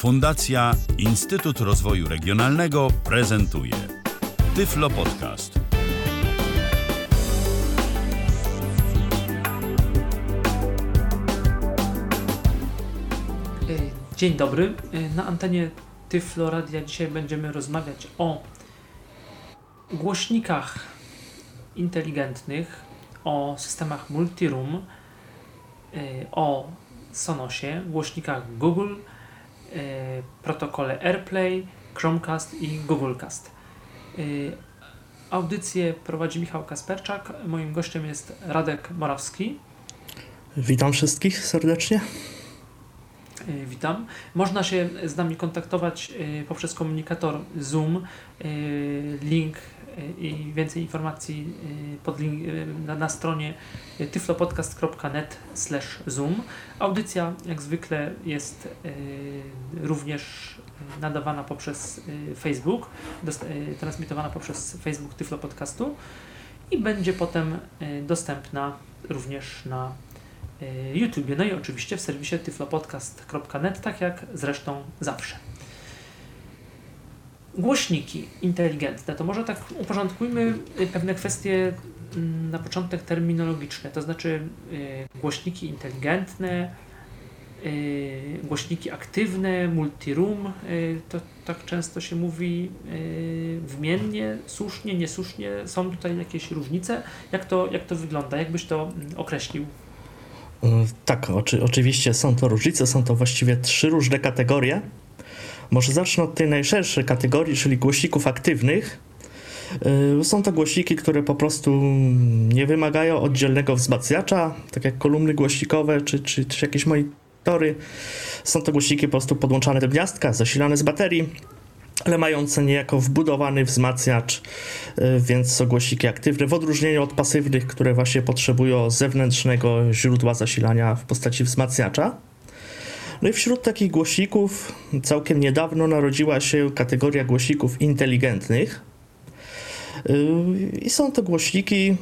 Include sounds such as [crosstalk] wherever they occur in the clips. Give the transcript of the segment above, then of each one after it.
Fundacja Instytut Rozwoju Regionalnego prezentuje Tyflo Podcast. Dzień dobry. Na antenie Tyflo Radia dzisiaj będziemy rozmawiać o głośnikach inteligentnych, o systemach multiroom, o Sonosie, głośnikach Google, protokole AirPlay, Chromecast i Googlecast. Audycję prowadzi Michał Kasperczak. Moim gościem jest Radek Morawski. Witam wszystkich serdecznie. E, witam. Można się z nami kontaktować e, poprzez komunikator Zoom. E, link i więcej informacji pod link, na, na stronie tyflopodcast.net zoom. Audycja jak zwykle jest również nadawana poprzez Facebook, transmitowana poprzez Facebook Tyflo Podcastu i będzie potem dostępna również na Y, YouTube, no i oczywiście w serwisie tyflopodcast.net, tak jak zresztą zawsze. Głośniki inteligentne, to może tak uporządkujmy y, pewne kwestie mm, na początek terminologiczne, to znaczy y, głośniki inteligentne, głośniki aktywne, multiroom, to tak często się mówi wmiennie, słusznie, niesłusznie, są tutaj jakieś różnice, jak to, jak to wygląda, jakbyś to mm, określił? Tak, oczy, oczywiście są to różnice, są to właściwie trzy różne kategorie. Może zacznę od tej najszerszej kategorii, czyli głośników aktywnych. E, są to głośniki, które po prostu nie wymagają oddzielnego wzmacniacza, tak jak kolumny głośnikowe czy, czy, czy jakieś monitory. Są to głośniki po prostu podłączane do gniazdka, zasilane z baterii ale mające niejako wbudowany wzmacniacz, y, więc są głośniki aktywne, w odróżnieniu od pasywnych, które właśnie potrzebują zewnętrznego źródła zasilania w postaci wzmacniacza. No i wśród takich głośników całkiem niedawno narodziła się kategoria głośników inteligentnych. Y, I są to głośniki,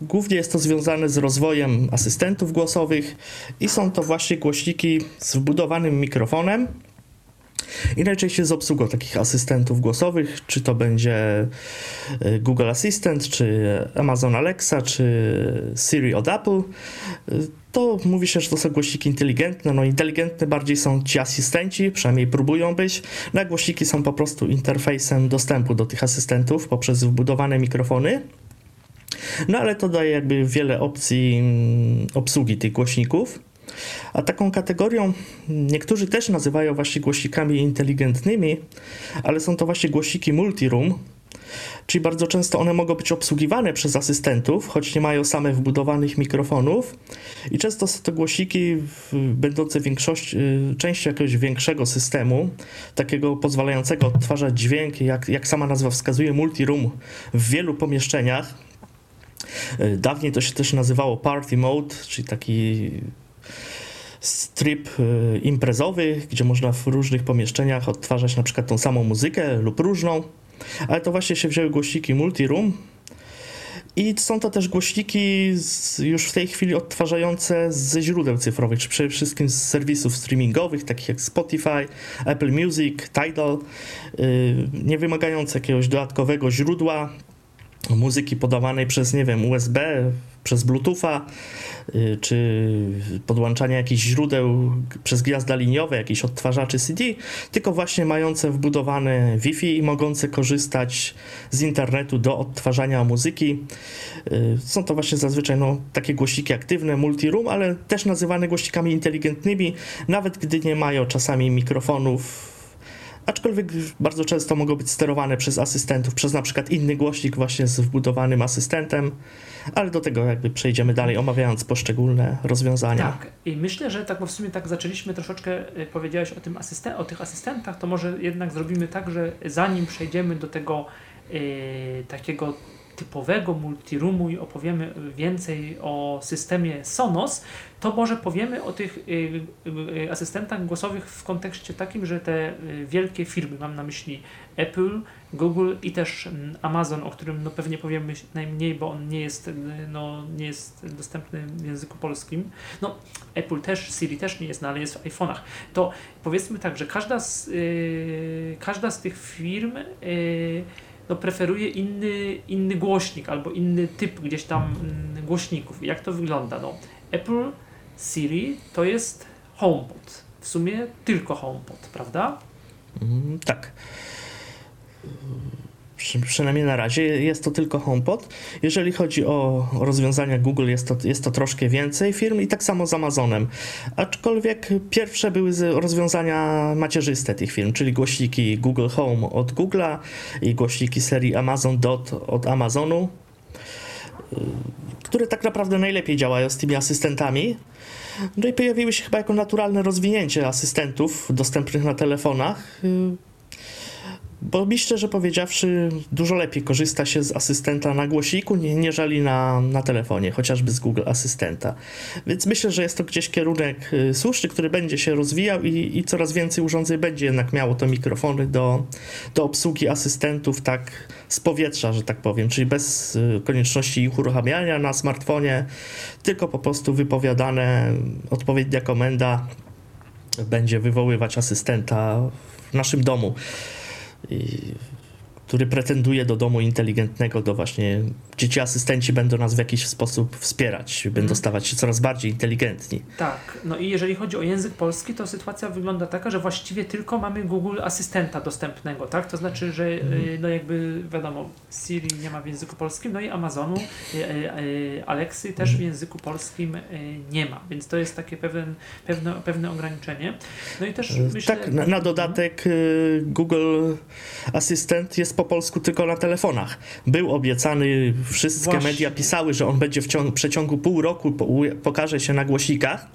głównie jest to związane z rozwojem asystentów głosowych i są to właśnie głośniki z wbudowanym mikrofonem, i najczęściej z obsługą takich asystentów głosowych, czy to będzie e, Google Assistant, czy Amazon Alexa, czy Siri od Apple. E, to mówi się, że to są głośniki inteligentne. No inteligentne bardziej są ci asystenci, przynajmniej próbują być. No, głośniki są po prostu interfejsem dostępu do tych asystentów poprzez wbudowane mikrofony. No ale to daje jakby wiele opcji mm, obsługi tych głośników. A taką kategorią niektórzy też nazywają właśnie głośnikami inteligentnymi, ale są to właśnie głośniki multiroom, czyli bardzo często one mogą być obsługiwane przez asystentów, choć nie mają same wbudowanych mikrofonów. I często są to głośniki będące większość, y, częścią jakiegoś większego systemu, takiego pozwalającego odtwarzać dźwięk, jak, jak sama nazwa wskazuje, multiroom w wielu pomieszczeniach. Y, dawniej to się też nazywało party mode, czyli taki strip y, imprezowy, gdzie można w różnych pomieszczeniach odtwarzać na przykład tą samą muzykę lub różną, ale to właśnie się wzięły głośniki multi-room i są to też głośniki z, już w tej chwili odtwarzające ze źródeł cyfrowych, czy przede wszystkim z serwisów streamingowych, takich jak Spotify, Apple Music, Tidal, yy, nie wymagające jakiegoś dodatkowego źródła muzyki podawanej przez, nie wiem, USB, przez Bluetootha, y, czy podłączania jakichś źródeł przez gwiazda liniowe, jakieś odtwarzaczy CD, tylko właśnie mające wbudowane Wi-Fi i mogące korzystać z internetu do odtwarzania muzyki. Y, są to właśnie zazwyczaj no, takie głośniki aktywne, multi-room, ale też nazywane głośnikami inteligentnymi, nawet gdy nie mają czasami mikrofonów aczkolwiek bardzo często mogą być sterowane przez asystentów, przez na przykład inny głośnik właśnie z wbudowanym asystentem, ale do tego jakby przejdziemy dalej, omawiając poszczególne rozwiązania. Tak, i myślę, że tak, bo w sumie tak zaczęliśmy troszeczkę, y, powiedziałeś o, tym asysten- o tych asystentach, to może jednak zrobimy tak, że zanim przejdziemy do tego yy, takiego typowego multiroomu i opowiemy więcej o systemie Sonos, to może powiemy o tych y, y, asystentach głosowych w kontekście takim, że te wielkie firmy, mam na myśli Apple, Google i też mm, Amazon, o którym no pewnie powiemy najmniej, bo on nie jest, no, nie jest dostępny w języku polskim. No, Apple też, Siri też nie jest, no, ale jest w iPhone'ach. To powiedzmy tak, że każda z, yy, każda z tych firm yy, no, preferuje inny, inny głośnik albo inny typ gdzieś tam yy, głośników. Jak to wygląda? No, Apple Siri to jest HomePod. W sumie tylko HomePod, prawda? Mm, tak. Przy, przynajmniej na razie jest to tylko HomePod. Jeżeli chodzi o rozwiązania Google, jest to, jest to troszkę więcej firm i tak samo z Amazonem. Aczkolwiek pierwsze były rozwiązania macierzyste tych firm, czyli głośniki Google Home od Google'a i głośniki serii Amazon Dot od Amazonu, które tak naprawdę najlepiej działają z tymi asystentami. No i pojawiły się chyba jako naturalne rozwinięcie asystentów dostępnych na telefonach bo mi szczerze powiedziawszy, dużo lepiej korzysta się z asystenta na głosiku, nie, nieżeli na, na telefonie, chociażby z Google Asystenta. Więc myślę, że jest to gdzieś kierunek y, słuszny, który będzie się rozwijał i, i coraz więcej urządzeń będzie jednak miało to mikrofony do, do obsługi asystentów tak z powietrza, że tak powiem, czyli bez y, konieczności ich uruchamiania na smartfonie, tylko po prostu wypowiadane odpowiednia komenda będzie wywoływać asystenta w naszym domu Et który pretenduje do domu inteligentnego, do właśnie dzieci asystenci będą nas w jakiś sposób wspierać, będą hmm. stawać się coraz bardziej inteligentni. Tak, no i jeżeli chodzi o język polski, to sytuacja wygląda taka, że właściwie tylko mamy Google Asystenta dostępnego, tak? To znaczy, że hmm. no jakby wiadomo, Siri nie ma w języku polskim, no i Amazonu, y, y, Alexy też hmm. w języku polskim nie ma, więc to jest takie pewne, pewne, pewne ograniczenie. No i też myślę... Tak, na, na dodatek Google Asystent jest po polsku tylko na telefonach. Był obiecany, wszystkie Właśnie. media pisały, że on będzie w ciągu, przeciągu pół roku po, pokaże się na głośnikach.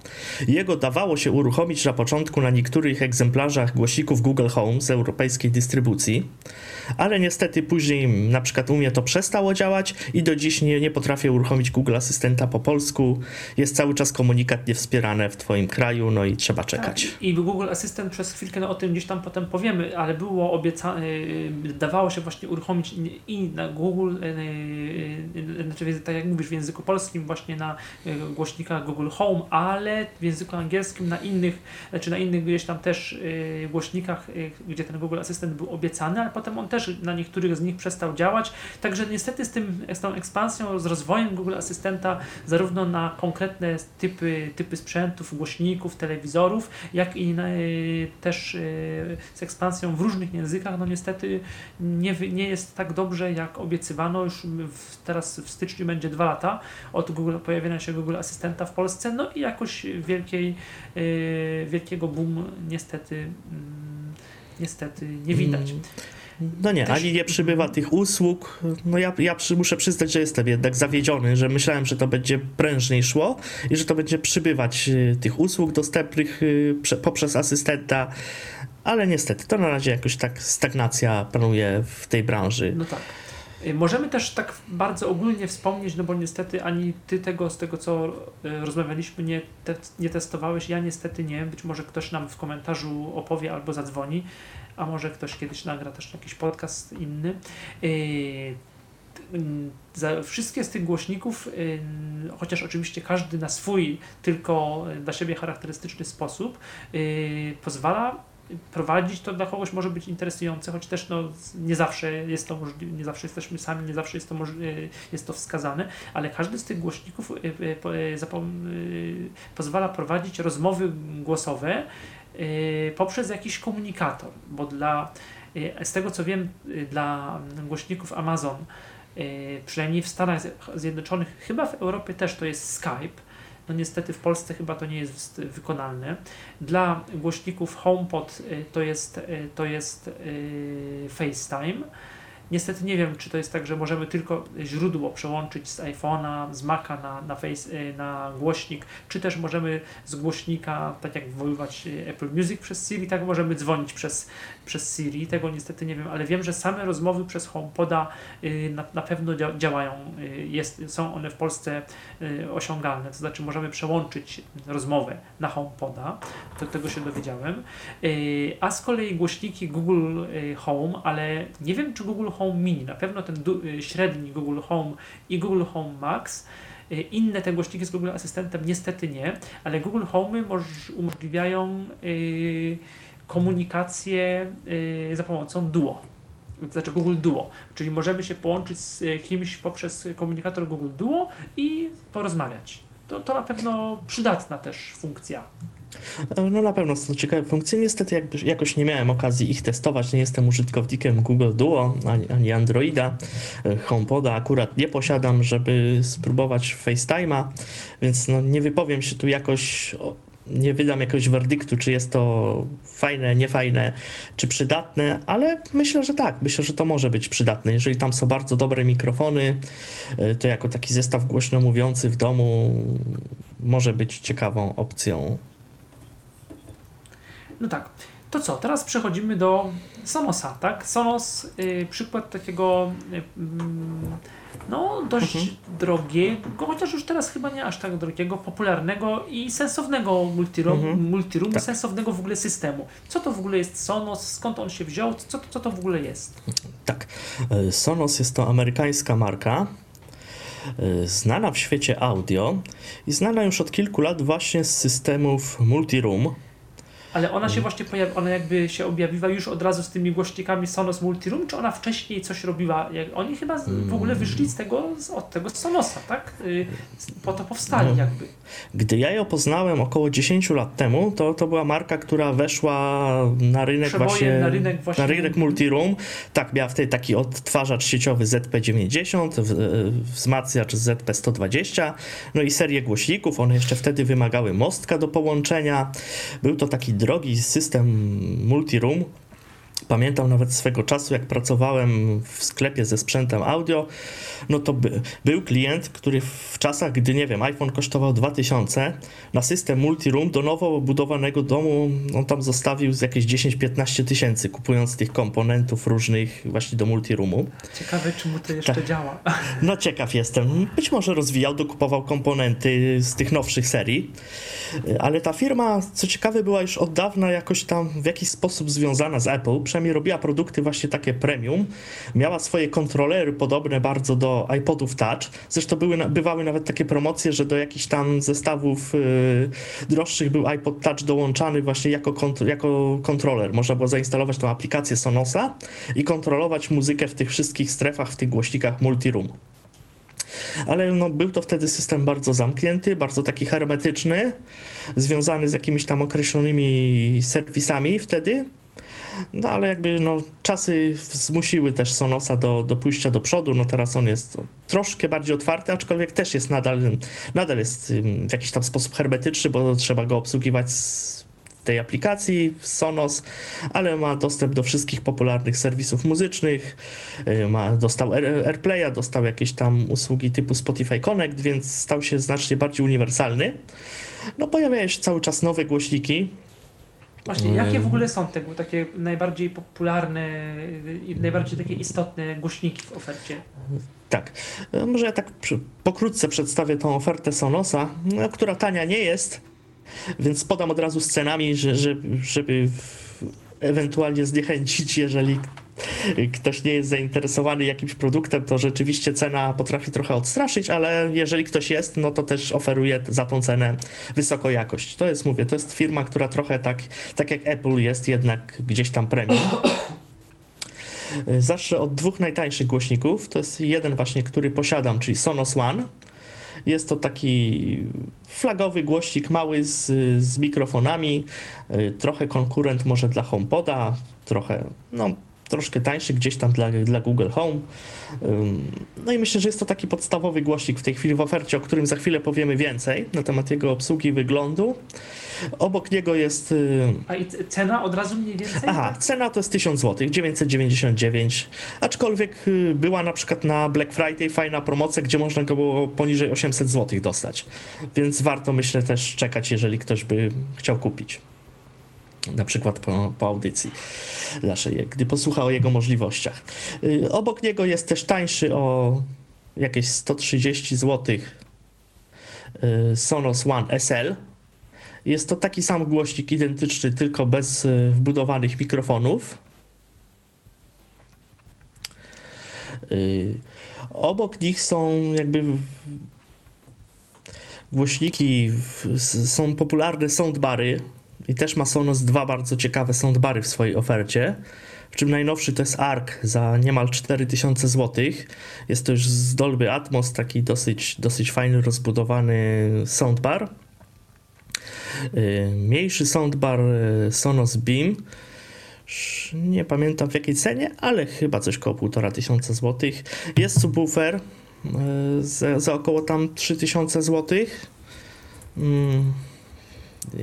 Jego dawało się uruchomić na początku na niektórych egzemplarzach głośników Google Home z europejskiej dystrybucji ale niestety później na przykład u mnie to przestało działać i do dziś nie, nie potrafię uruchomić Google Asystenta po polsku. Jest cały czas komunikat niewspierane w Twoim kraju, no i trzeba czekać. Tak, I Google Asystent przez chwilkę no, o tym gdzieś tam potem powiemy, ale było obiecane, y, dawało się właśnie uruchomić i na Google, y, y, znaczy tak jak mówisz w języku polskim właśnie na głośnikach Google Home, ale w języku angielskim na innych, znaczy na innych gdzieś tam też głośnikach, gdzie ten Google Asystent był obiecany, ale potem on też na niektórych z nich przestał działać. Także niestety z, tym, z tą ekspansją, z rozwojem Google Asystenta zarówno na konkretne typy, typy sprzętów, głośników, telewizorów, jak i na, też z ekspansją w różnych językach, no niestety nie, nie jest tak dobrze jak obiecywano. Już w, teraz w styczniu będzie dwa lata od Google, pojawienia się Google Asystenta w Polsce, no i jakoś wielkiej, y, wielkiego boom niestety mm, niestety nie widać. Mm. No nie, ani nie przybywa tych usług. No ja, ja przy, muszę przyznać, że jestem jednak zawiedziony, że myślałem, że to będzie prężniej szło i że to będzie przybywać y, tych usług dostępnych y, prze, poprzez asystenta, ale niestety to na razie jakoś tak stagnacja panuje w tej branży. No tak. Y, możemy też tak bardzo ogólnie wspomnieć, no bo niestety ani ty tego, z tego co rozmawialiśmy, nie, te, nie testowałeś, ja niestety nie. Być może ktoś nam w komentarzu opowie albo zadzwoni a może ktoś kiedyś nagra też jakiś podcast inny. Yy, za wszystkie z tych głośników, yy, chociaż oczywiście każdy na swój, tylko dla siebie charakterystyczny sposób, pozwala prowadzić, to dla kogoś może być interesujące, choć też no, nie zawsze jest to możliwe, nie zawsze jesteśmy sami, nie zawsze jest to, jest to wskazane, ale każdy z tych głośników pozwala prowadzić rozmowy głosowe poprzez jakiś komunikator, bo dla, z tego co wiem, dla głośników Amazon, przynajmniej w Stanach Zjednoczonych, chyba w Europie też to jest Skype, no niestety w Polsce chyba to nie jest wykonalne. Dla głośników HomePod to jest, to jest FaceTime. Niestety nie wiem, czy to jest tak, że możemy tylko źródło przełączyć z iPhone'a, z Maca na, na, face, y, na głośnik, czy też możemy z głośnika, tak jak wywoływać y, Apple Music przez Siri, tak możemy dzwonić przez, przez Siri. Tego niestety nie wiem, ale wiem, że same rozmowy przez HomePoda na, na pewno działają. Jest, są one w Polsce osiągalne, to znaczy możemy przełączyć rozmowę na HomePoda, to tego się dowiedziałem. A z kolei głośniki Google Home, ale nie wiem, czy Google Home Mini, na pewno ten y, średni Google Home i Google Home Max. Y, inne te głośniki z Google Asystentem niestety nie, ale Google Home umożliwiają y, komunikację za pomocą Duo. Znaczy Google Duo, czyli możemy się połączyć z kimś poprzez komunikator Google Duo i porozmawiać. To, to na pewno przydatna też funkcja. No na pewno są ciekawe funkcje. Niestety jakby, jakoś nie miałem okazji ich testować. Nie jestem użytkownikiem Google Duo ani, ani Androida. HomePoda akurat nie posiadam, żeby spróbować FaceTime'a, więc no nie wypowiem się tu jakoś nie wydam jakiegoś werdyktu, czy jest to fajne, niefajne, czy przydatne, ale myślę, że tak, myślę, że to może być przydatne. Jeżeli tam są bardzo dobre mikrofony, to jako taki zestaw głośno mówiący w domu może być ciekawą opcją. No tak. To co, teraz przechodzimy do Sonosa, tak? Sonos, y, przykład takiego y, mm, no dość mhm. drogiego, chociaż już teraz chyba nie aż tak drogiego, popularnego i sensownego multiroom, mhm. multiroomu, tak. sensownego w ogóle systemu. Co to w ogóle jest Sonos, skąd on się wziął, co, co to w ogóle jest? Tak, e, Sonos jest to amerykańska marka, e, znana w świecie audio i znana już od kilku lat właśnie z systemów multiroom ale ona się właśnie pojawi, ona jakby się objawiła już od razu z tymi głośnikami Sonos Multiroom, czy ona wcześniej coś robiła? Oni chyba w ogóle wyszli z tego, od tego Sonosa, tak? Y, po to powstali no. jakby. Gdy ja ją poznałem około 10 lat temu, to, to była marka, która weszła na rynek właśnie, na rynek właśnie. Na rynek Multiroom. Tak, miała wtedy taki odtwarzacz sieciowy ZP90, wzmacniacz ZP120, no i serię głośników. One jeszcze wtedy wymagały mostka do połączenia. Był to taki drogi system multiroom. Pamiętam nawet swego czasu, jak pracowałem w sklepie ze sprzętem audio, no to by, był klient, który w czasach, gdy nie wiem, iPhone kosztował 2000, na system multiroom do nowo budowanego domu on tam zostawił z jakieś 10-15 tysięcy, kupując tych komponentów różnych właśnie do multiroomu. Ciekawe, czy mu to jeszcze tak. działa. No ciekaw jestem. Być może rozwijał, dokupował komponenty z tych nowszych serii, ale ta firma, co ciekawe, była już od dawna jakoś tam w jakiś sposób związana z Apple, przynajmniej robiła produkty właśnie takie premium, miała swoje kontrolery podobne bardzo do iPodów Touch, zresztą były, bywały nawet takie promocje, że do jakichś tam zestawów yy, droższych był iPod Touch dołączany właśnie jako, kont jako kontroler. Można było zainstalować tą aplikację Sonosa i kontrolować muzykę w tych wszystkich strefach, w tych głośnikach multiroom ale no, był to wtedy system bardzo zamknięty, bardzo taki hermetyczny, związany z jakimiś tam określonymi serwisami wtedy. No ale jakby no, czasy zmusiły też Sonosa do, do pójścia do przodu. No teraz on jest troszkę bardziej otwarty, aczkolwiek też jest nadal, nadal jest w jakiś tam sposób hermetyczny, bo trzeba go obsługiwać z tej aplikacji Sonos, ale ma dostęp do wszystkich popularnych serwisów muzycznych, y, ma, dostał AirPlaya, dostał jakieś tam usługi typu Spotify Connect, więc stał się znacznie bardziej uniwersalny. No pojawiają się cały czas nowe głośniki, Właśnie, jakie w ogóle są te takie najbardziej popularne i najbardziej takie istotne głośniki w ofercie? Tak, e, może ja tak pokrótce przedstawię tą ofertę Sonosa, no, która tania nie jest, więc podam od razu scenami, że, że, żeby ewentualnie zniechęcić, jeżeli ktoś nie jest zainteresowany jakimś produktem, to rzeczywiście cena potrafi trochę odstraszyć, ale jeżeli ktoś jest, no to też oferuje za tą cenę wysoką jakość. To jest, mówię, to jest firma, która trochę tak, tak jak Apple jest jednak gdzieś tam premium. [clears throat] Zacznę od dwóch najtańszych głośników. To jest jeden właśnie, który posiadam, czyli Sonos One. Jest to taki flagowy głośnik mały z, z mikrofonami, trochę konkurent może dla HomePoda, trochę, no troszkę tańszy gdzieś tam dla, dla Google Home. No i myślę, że jest to taki podstawowy głośnik w tej chwili w ofercie, o którym za chwilę powiemy więcej na temat jego obsługi i wyglądu. Obok niego jest. Y, A i cena od razu mniej więcej? Aha, cena to jest 1000 zł, 999. Aczkolwiek y, była na przykład na Black Friday fajna promocja, gdzie można go było poniżej 800 zł dostać. Więc warto myślę też czekać, jeżeli ktoś by chciał kupić na przykład po, po audycji naszej, gdy posłuchał o jego możliwościach. Y, obok niego jest też tańszy o jakieś 130 zł Sonos One SL. Jest to taki sam głośnik identyczny, tylko bez y, wbudowanych mikrofonów. Y, obok nich są jakby głośniki, są popularne soundbary, i też ma Sonos dwa bardzo ciekawe soundbary w swojej ofercie. W czym najnowszy to jest ARC za niemal 4000 zł. Jest to już z Dolby Atmos, taki dosyć, dosyć fajny, rozbudowany soundbar. Y, mniejszy soundbar y, Sonos Beam. Nie pamiętam w jakiej cenie, ale chyba coś koło 1500 zł. Jest subwoofer y, za, za około tam 3000 zł.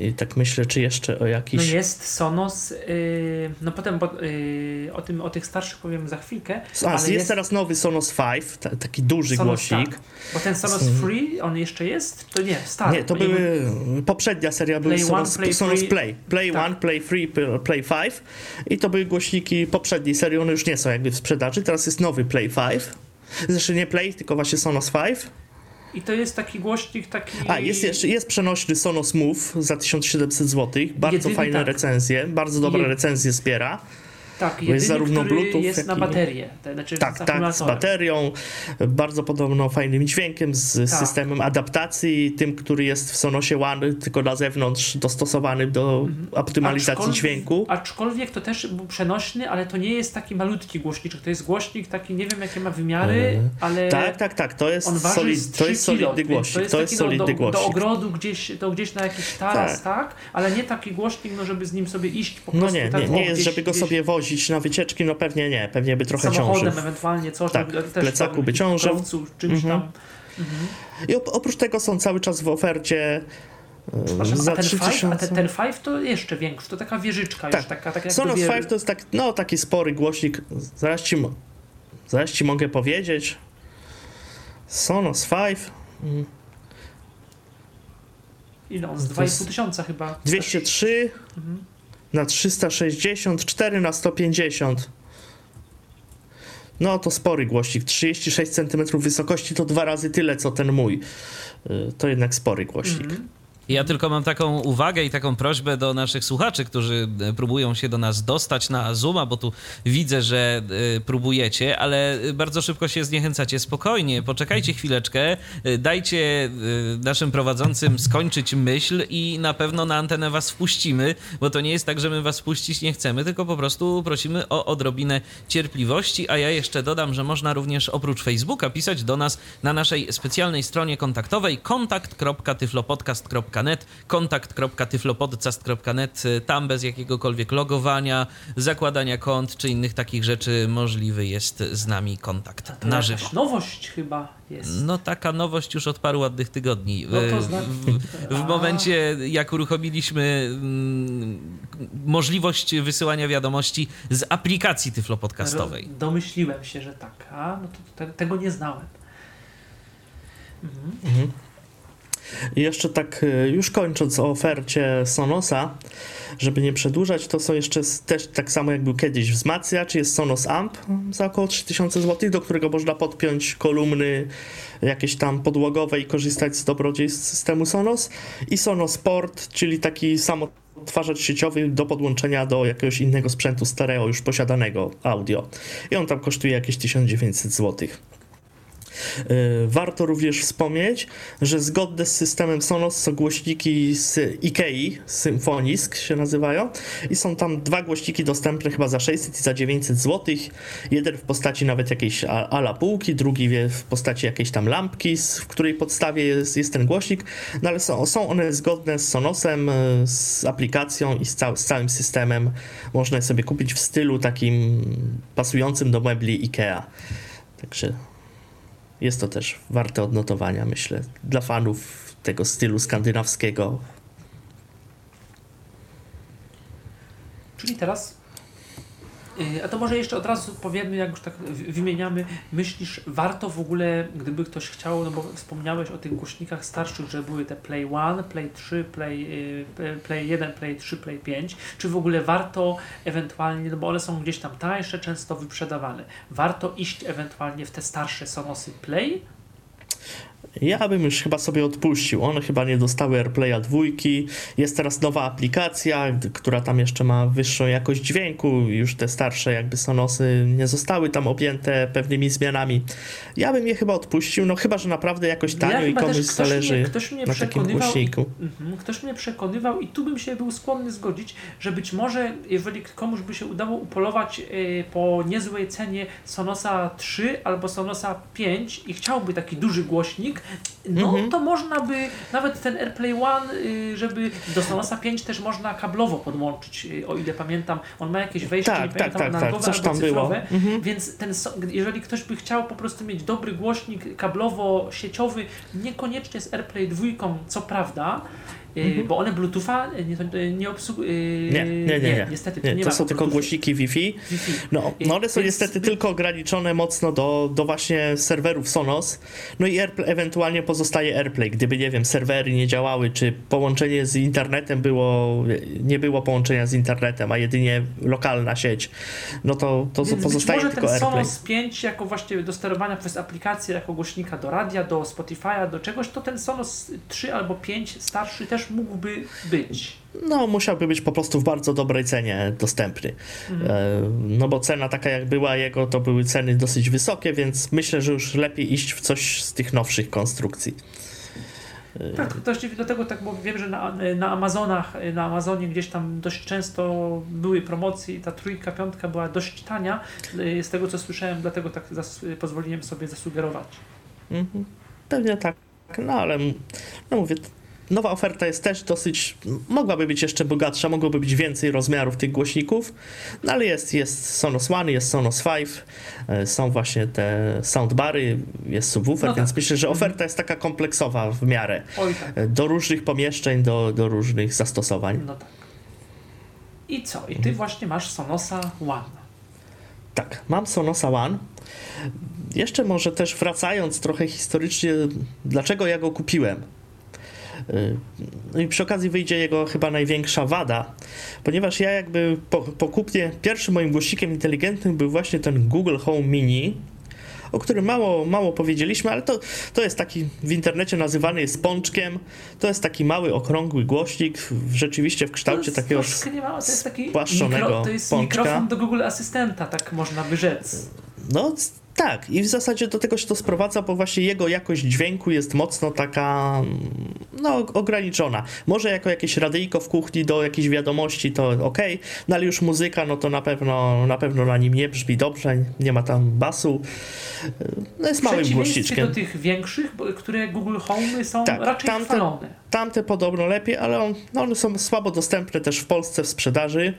I tak myślę, czy jeszcze o jakiś. No jest Sonos, yy, no potem bo, yy, o, tym, o tych starszych powiem za chwilkę. A, jest, jest, teraz nowy Sonos 5, t- taki duży Sonos, głośnik. Tak. Bo ten Sonos Free, on jeszcze jest? To nie, stary. Nie, to były, poprzednia seria były Sonos, Play, Sonos free. Play. Play tak. 1, Play Free, Play 5 i to były głośniki poprzedniej serii, one już nie są jakby w sprzedaży, teraz jest nowy Play 5. Zresztą nie Play, tylko właśnie Sonos 5. I to jest taki głośnik, taki... A, jest jeszcze, jest przenośny Sonos Move za 1700 zł. Bardzo Jedyny, fajne tak. recenzje, bardzo dobre recenzje zbiera. Tak, jedyny, jest zarówno Bluetooth, jest na baterię. Znaczy tak, z tak, z baterią, bardzo podobno fajnym dźwiękiem, z tak. systemem adaptacji, tym, który jest w Sonosie One, tylko na zewnątrz dostosowany do mhm. optymalizacji aczkolwiek, dźwięku. Aczkolwiek to też był przenośny, ale to nie jest taki malutki głośniczek, to jest głośnik taki, nie wiem jakie ma wymiary, e, ale... Tak, tak, tak, to jest, solid, to jest solidny głośnik, to jest, to jest solidny do, głośnik. Do ogrodu gdzieś, to gdzieś na jakiś taras, tak. tak, ale nie taki głośnik, no żeby z nim sobie iść po no prostu. No nie, tak, nie, nie jest, gdzieś, żeby go gdzieś... sobie wozić na wycieczki, no pewnie nie, pewnie by trochę Samochodem ciążył. ewentualnie coś, tak, też plecaku by ciążył. czymś mhm. tam. Mhm. I oprócz tego są cały czas w ofercie za a ten 3000... a ten, ten Five to jeszcze większy, to taka wieżyczka tak. już, taka, taka Sonos wie... Five to jest tak, no, taki spory głośnik, zaraz ci, zaraz ci mogę powiedzieć. Sonos Five. Mm. Ile on? Z 2,5 tysiąca chyba. 203. Mhm na 360, 4 na 150. No to spory głośnik, 36 cm wysokości to dwa razy tyle co ten mój. Y, to jednak spory głośnik. Mm -hmm. Ja tylko mam taką uwagę i taką prośbę do naszych słuchaczy, którzy e, próbują się do nas dostać na Zooma, bo tu widzę, że e, próbujecie, ale bardzo szybko się zniechęcacie. Spokojnie, poczekajcie chwileczkę, e, dajcie naszym prowadzącym skończyć myśl i na pewno na antenę was wpuścimy, bo to nie jest tak, że my was wpuścić nie chcemy, tylko po prostu prosimy o odrobinę cierpliwości, a ja jeszcze dodam, że można również oprócz Facebooka pisać do nas na naszej specjalnej stronie kontaktowej kontakt.tyflopodcast.com tyflopodcast.net, kontakt.tyflopodcast.net, tam bez jakiegokolwiek logowania, zakładania kont czy innych takich rzeczy możliwy jest z nami kontakt na żywo. nowość chyba jest. No taka nowość już od paru ładnych tygodni. No to znaczy... w, w momencie jak uruchomiliśmy mm, możliwość wysyłania wiadomości z aplikacji tyflopodcastowej. Domyśliłem się, że tak. A, no to te, tego nie znałem. Mhm. Mhm. I jeszcze tak e, już kończąc o ofercie Sonosa, żeby nie przedłużać, to są jeszcze też tak samo jak był kiedyś wzmacniacz, jest Sonos Amp za około 3000 zł, do którego można podpiąć kolumny jakieś tam podłogowe i korzystać z dobrodziejstw systemu Sonos i Sonos Port, czyli taki sam odtwarzacz sieciowy do podłączenia do jakiegoś innego sprzętu stereo już posiadanego audio. I on tam kosztuje jakieś 1900 zł. Warto również wspomnieć, że zgodne z systemem Sonos są głośniki z IKEA, Symfonisk się nazywają i są tam dwa głośniki dostępne chyba za 600 i za 900 zł. Jeden w postaci nawet jakiejś ala półki, drugi w postaci jakiejś tam lampki, w której podstawie jest, jest ten głośnik, no ale są, są one zgodne z Sonosem, z aplikacją i z, cał, z całym systemem. Można je sobie kupić w stylu takim pasującym do mebli IKEA. Także jest to też warte odnotowania, myślę, dla fanów tego stylu skandynawskiego. Czyli teraz a to może jeszcze od razu powiemy, jak już tak wymieniamy, myślisz, warto w ogóle, gdyby ktoś chciał, no bo wspomniałeś o tych głośnikach starszych, że były te Play 1, Play 3, Play, y, Play 1, Play 3, Play 5, czy w ogóle warto ewentualnie, no bo one są gdzieś tam tańsze, często wyprzedawane, warto iść ewentualnie w te starsze Sonosy Play, ja bym już chyba sobie odpuścił. One chyba nie dostały AirPlaya dwójki. Jest teraz nowa aplikacja, która tam jeszcze ma wyższą jakość dźwięku. Już te starsze jakby Sonosy nie zostały tam objęte pewnymi zmianami. Ja bym je chyba odpuścił, no chyba, że naprawdę jakoś tanio ja i komuś zależy mnie, ktoś mnie na takim głośniku. Mhm, ktoś mnie przekonywał i tu bym się był skłonny zgodzić, że być może jeżeli komuś by się udało upolować y, po niezłej cenie Sonosa 3 albo Sonosa 5 i chciałby taki duży głośnik, no mhm. to można by nawet ten AirPlay One, y, żeby do Sonosa 5 też można kablowo podłączyć, y, o ile pamiętam. On ma jakieś wejście, tak, nie tak, pamiętam, tak, tak, albo cyfrowe, mhm. więc ten, jeżeli ktoś by chciał po prostu mieć dobry głośnik kablowo-sieciowy, niekoniecznie z AirPlay 2, co prawda, Mhm. Bo one Bluetootha nie, nie obsługują. Nie, nie, nie, nie. Niestety, nie, to, to są tylko głośniki Wi-Fi. Wi-Fi. No, no one są Więc... niestety tylko ograniczone mocno do, do właśnie serwerów Sonos. No i Airplay, ewentualnie pozostaje AirPlay. Gdyby, nie wiem, serwery nie działały, czy połączenie z internetem było, nie było połączenia z internetem, a jedynie lokalna sieć, no to, to Więc pozostaje być może tylko ten AirPlay. Sonos 5 jako właśnie do sterowania przez aplikację, jako głośnika do radia, do Spotify'a, do czegoś, to ten Sonos 3 albo 5 starszy też też mógłby być? No, musiałby być po prostu w bardzo dobrej cenie dostępny. Mhm. E, no bo cena taka jak była jego, to były ceny dosyć wysokie, więc myślę, że już lepiej iść w coś z tych nowszych konstrukcji. E, tak, też do tego tak, bo wiem, że na, na Amazonach, na Amazonie gdzieś tam dość często były promocje i ta trójka, piątka była dość tania, e, z tego co słyszałem, dlatego tak pozwoliłem sobie zasugerować. Mhm. Pewnie tak, no ale no mówię, Nowa oferta jest też dosyć, mogłaby być jeszcze bogatsza, mogłoby być więcej rozmiarów tych głośników, no ale jest, jest Sonos One, jest Sonos 5, e, są właśnie te soundbary, jest subwoofer, no tak. więc myślę, że mhm. oferta jest taka kompleksowa w miarę Oj, tak. E, do różnych pomieszczeń, do, do różnych zastosowań. No tak. I co? I ty mhm. właśnie masz Sonosa One. Tak, mam Sonosa One. Jeszcze może też wracając trochę historycznie, dlaczego ja go kupiłem? No i przy okazji wyjdzie jego chyba największa wada, ponieważ ja jakby po, po kupnie, pierwszym moim głosikiem inteligentnym był właśnie ten Google Home Mini, o którym mało, mało powiedzieliśmy, ale to, to jest taki w internecie nazywany jest pączkiem. To jest taki mały, okrągły głośnik, rzeczywiście w kształcie takiego mało, to jest taki mikro, to jest pączka. mikrofon do Google Asystenta, tak można by rzec. No, tak, i w zasadzie do tego się to sprowadza, bo właśnie jego jakość dźwięku jest mocno taka, no, ograniczona. Może jako jakieś radyjko w kuchni do jakichś wiadomości to ok, no ale już muzyka, no to na pewno, na pewno na nim nie brzmi dobrze, nie ma tam basu. No jest małym głośniczkiem. do tych większych, które Google Home są tak, raczej tamte, chwalone. Tamte podobno lepiej, ale on, no one są słabo dostępne też w Polsce w sprzedaży.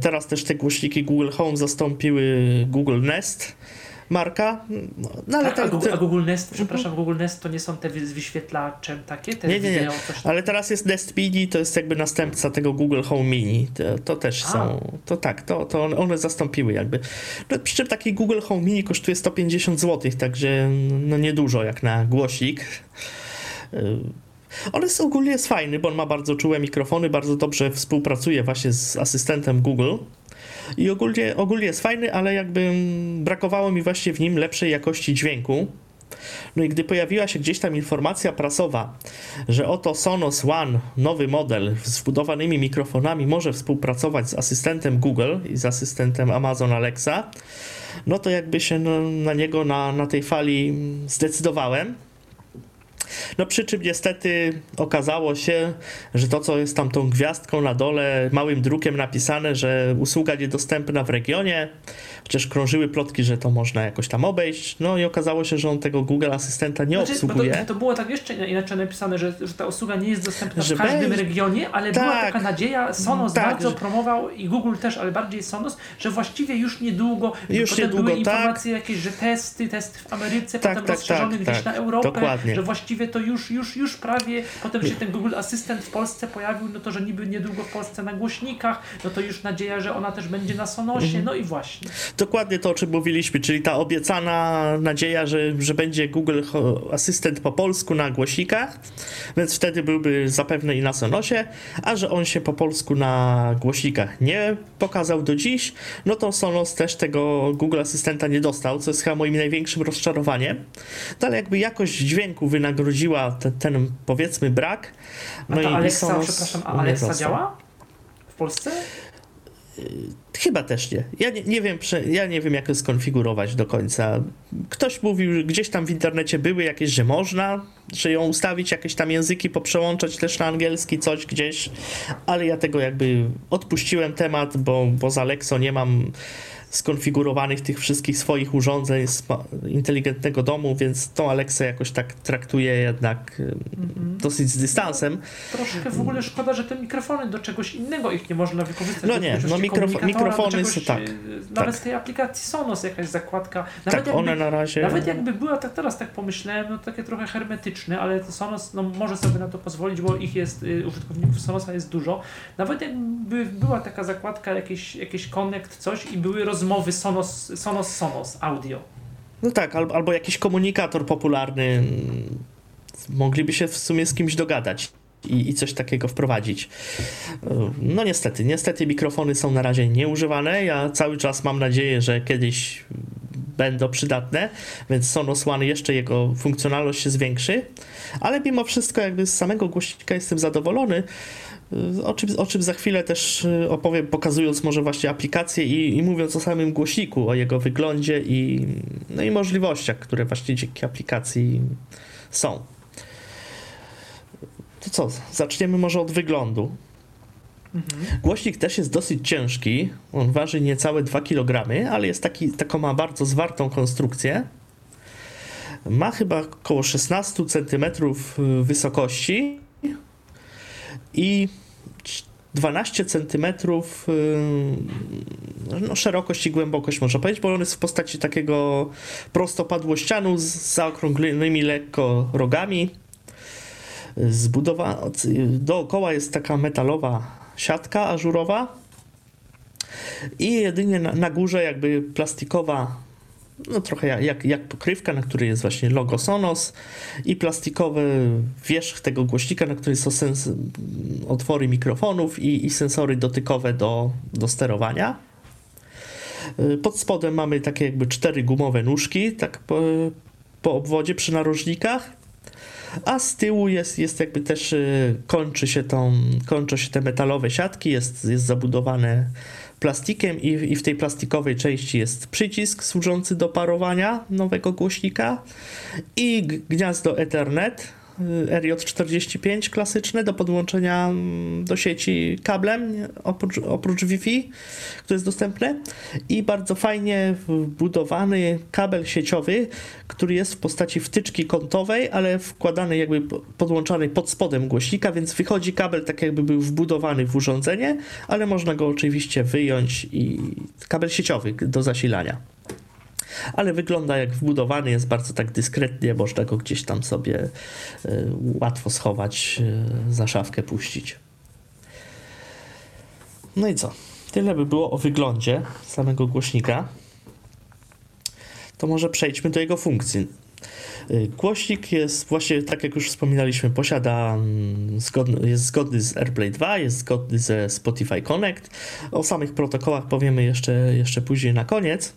Teraz też te głośniki Google Home zastąpiły Google Nest marka. No, no ale tak, tak, a, Google, a, Google, Nest, przepraszam, Google Nest to nie są te z wyświetlaczem takie? Te nie, nie, nie. Ale teraz jest Nest Mini, to jest jakby następca tego Google Home Mini. To, to też a. są, to tak, to, to one zastąpiły jakby. No, przy czym taki Google Home Mini kosztuje 150 zł, także no niedużo jak na głosik. Y, on jest ogólnie jest fajny, bo on ma bardzo czułe mikrofony, bardzo dobrze współpracuje właśnie z asystentem Google i ogólnie, ogólnie jest fajny, ale jakby brakowało mi właśnie w nim lepszej jakości dźwięku. No i gdy pojawiła się gdzieś tam informacja prasowa, że oto Sonos One, nowy model z wbudowanymi mikrofonami może współpracować z asystentem Google i z asystentem Amazon Alexa, no to jakby się no, na niego na, na tej fali zdecydowałem. No przy czym niestety okazało się, że to co jest tam tą gwiazdką na dole, małym drukiem napisane, że usługa niedostępna w regionie, chociaż krążyły plotki, że to można jakoś tam obejść, no i okazało się, że on tego Google Asystenta nie Znaczy, obsługuje. to, to było tak jeszcze inaczej napisane, że, że ta usługa nie jest dostępna Że w każdym będzie- regionie, ale była Tak. taka nadzieja, Sonos Tak, bardzo że- promował i Google też, ale bardziej Sonos, że właściwie już niedługo, Już potem niedługo, były tak. informacje jakieś, że testy, testy w Ameryce, Tak, potem tak, rozszerzony tak, gdzieś tak. na Europę, Dokładnie. że właściwie to już, już, już prawie, potem się ten Google Asystent w Polsce pojawił, no to, że niby niedługo w Polsce na głośnikach, no to już nadzieja, że ona też będzie na Sonosie, Mhm. no i właśnie. Dokładnie to, o czym mówiliśmy, czyli ta obiecana nadzieja, że, że będzie Google Asystent po polsku na głośnikach, więc wtedy byłby zapewne i na Sonosie, a że on się po polsku na głośnikach nie pokazał do dziś, no to Sonos też tego Google Asystenta nie dostał, co jest chyba moim największym rozczarowaniem. No ale jakby jakość dźwięku wynagrodziła te, ten powiedzmy brak. A No ta i, Alexa, Sonos przepraszam, a Alexa działa? W Polsce? Chyba też nie. Ja nie, nie wiem, ja nie wiem, jak to skonfigurować do końca. Ktoś mówił, gdzieś tam w internecie były jakieś, że można, że ją ustawić, jakieś tam języki poprzełączać też na angielski, coś gdzieś, ale ja tego jakby odpuściłem temat, bo, z Alexo nie mam skonfigurowanych tych wszystkich swoich urządzeń inteligentnego domu, więc tą Alexę jakoś tak traktuję jednak Mhm. dosyć z dystansem. Troszkę w ogóle szkoda, że te mikrofony do czegoś innego ich nie można wykorzystać. No nie, no mikrof- mikrofony czegoś, są tak, e, Nawet tak. z tej aplikacji Sonos jakaś zakładka. Nawet Tak, one na razie... Nawet jakby była, tak teraz tak pomyślałem, no takie trochę hermetyczne, ale to Sonos no, może sobie na to pozwolić, bo ich jest, y, użytkowników Sonosa jest dużo. Nawet jakby była taka zakładka, jakieś, jakieś connect, coś i były rozmowy Sonos, Sonos, Sonos, audio. No tak, albo, albo jakiś komunikator popularny. Mogliby się w sumie z kimś dogadać i, i coś takiego wprowadzić. No niestety, niestety mikrofony są na razie nieużywane. Ja cały czas mam nadzieję, że kiedyś będą przydatne, więc Sonos One jeszcze jego funkcjonalność się zwiększy, ale mimo wszystko jakby z samego głośnika jestem zadowolony. E, O czym, o czym za chwilę też e, opowiem, pokazując może właśnie aplikację i, i mówiąc o samym głośniku, o jego wyglądzie i, no i możliwościach, które właśnie dzięki aplikacji są. To co, zaczniemy może od wyglądu. Mhm. Głośnik też jest dosyć ciężki. On waży niecałe 2 kg, ale jest taki, taką ma bardzo zwartą konstrukcję. Ma chyba około 16 cm wysokości i 12 cm no, szerokość i głębokość można powiedzieć, bo on jest w postaci takiego prostopadłościanu z zaokrąglonymi lekko rogami. Zbudowa- dookoła jest taka metalowa siatka ażurowa i jedynie na, na górze jakby plastikowa no trochę jak, jak, jak pokrywka, na której jest właśnie logo Sonos i plastikowy wierzch tego głośnika, na którym są sens- otwory mikrofonów i, i sensory dotykowe do, do sterowania. Y, Pod spodem mamy takie jakby cztery gumowe nóżki, tak po, po obwodzie przy narożnikach. A z tyłu jest, jest jakby też y, kończy się tą, kończą się te metalowe siatki, jest, jest zabudowane plastikiem i, i w tej plastikowej części jest przycisk służący do parowania nowego głośnika i gniazdo Ethernet RJ45 klasyczne do podłączenia mm, do sieci kablem oprócz, oprócz Wi-Fi, które jest dostępne i bardzo fajnie wbudowany kabel sieciowy, który jest w postaci wtyczki kątowej, ale wkładany jakby po- podłączany pod spodem głośnika, więc wychodzi kabel tak jakby był wbudowany w urządzenie, ale można go oczywiście wyjąć i kabel sieciowy do zasilania. Ale wygląda jak wbudowany, jest bardzo tak dyskretnie, można go gdzieś tam sobie y, łatwo schować, y, za szafkę puścić. No i co? Tyle by było o wyglądzie samego głośnika. To może przejdźmy do jego funkcji. Y, Głośnik jest właśnie, tak jak już wspominaliśmy, posiada mm, zgodny, jest zgodny z AirPlay 2, jest zgodny ze Spotify Connect. O samych protokołach powiemy jeszcze, jeszcze później na koniec.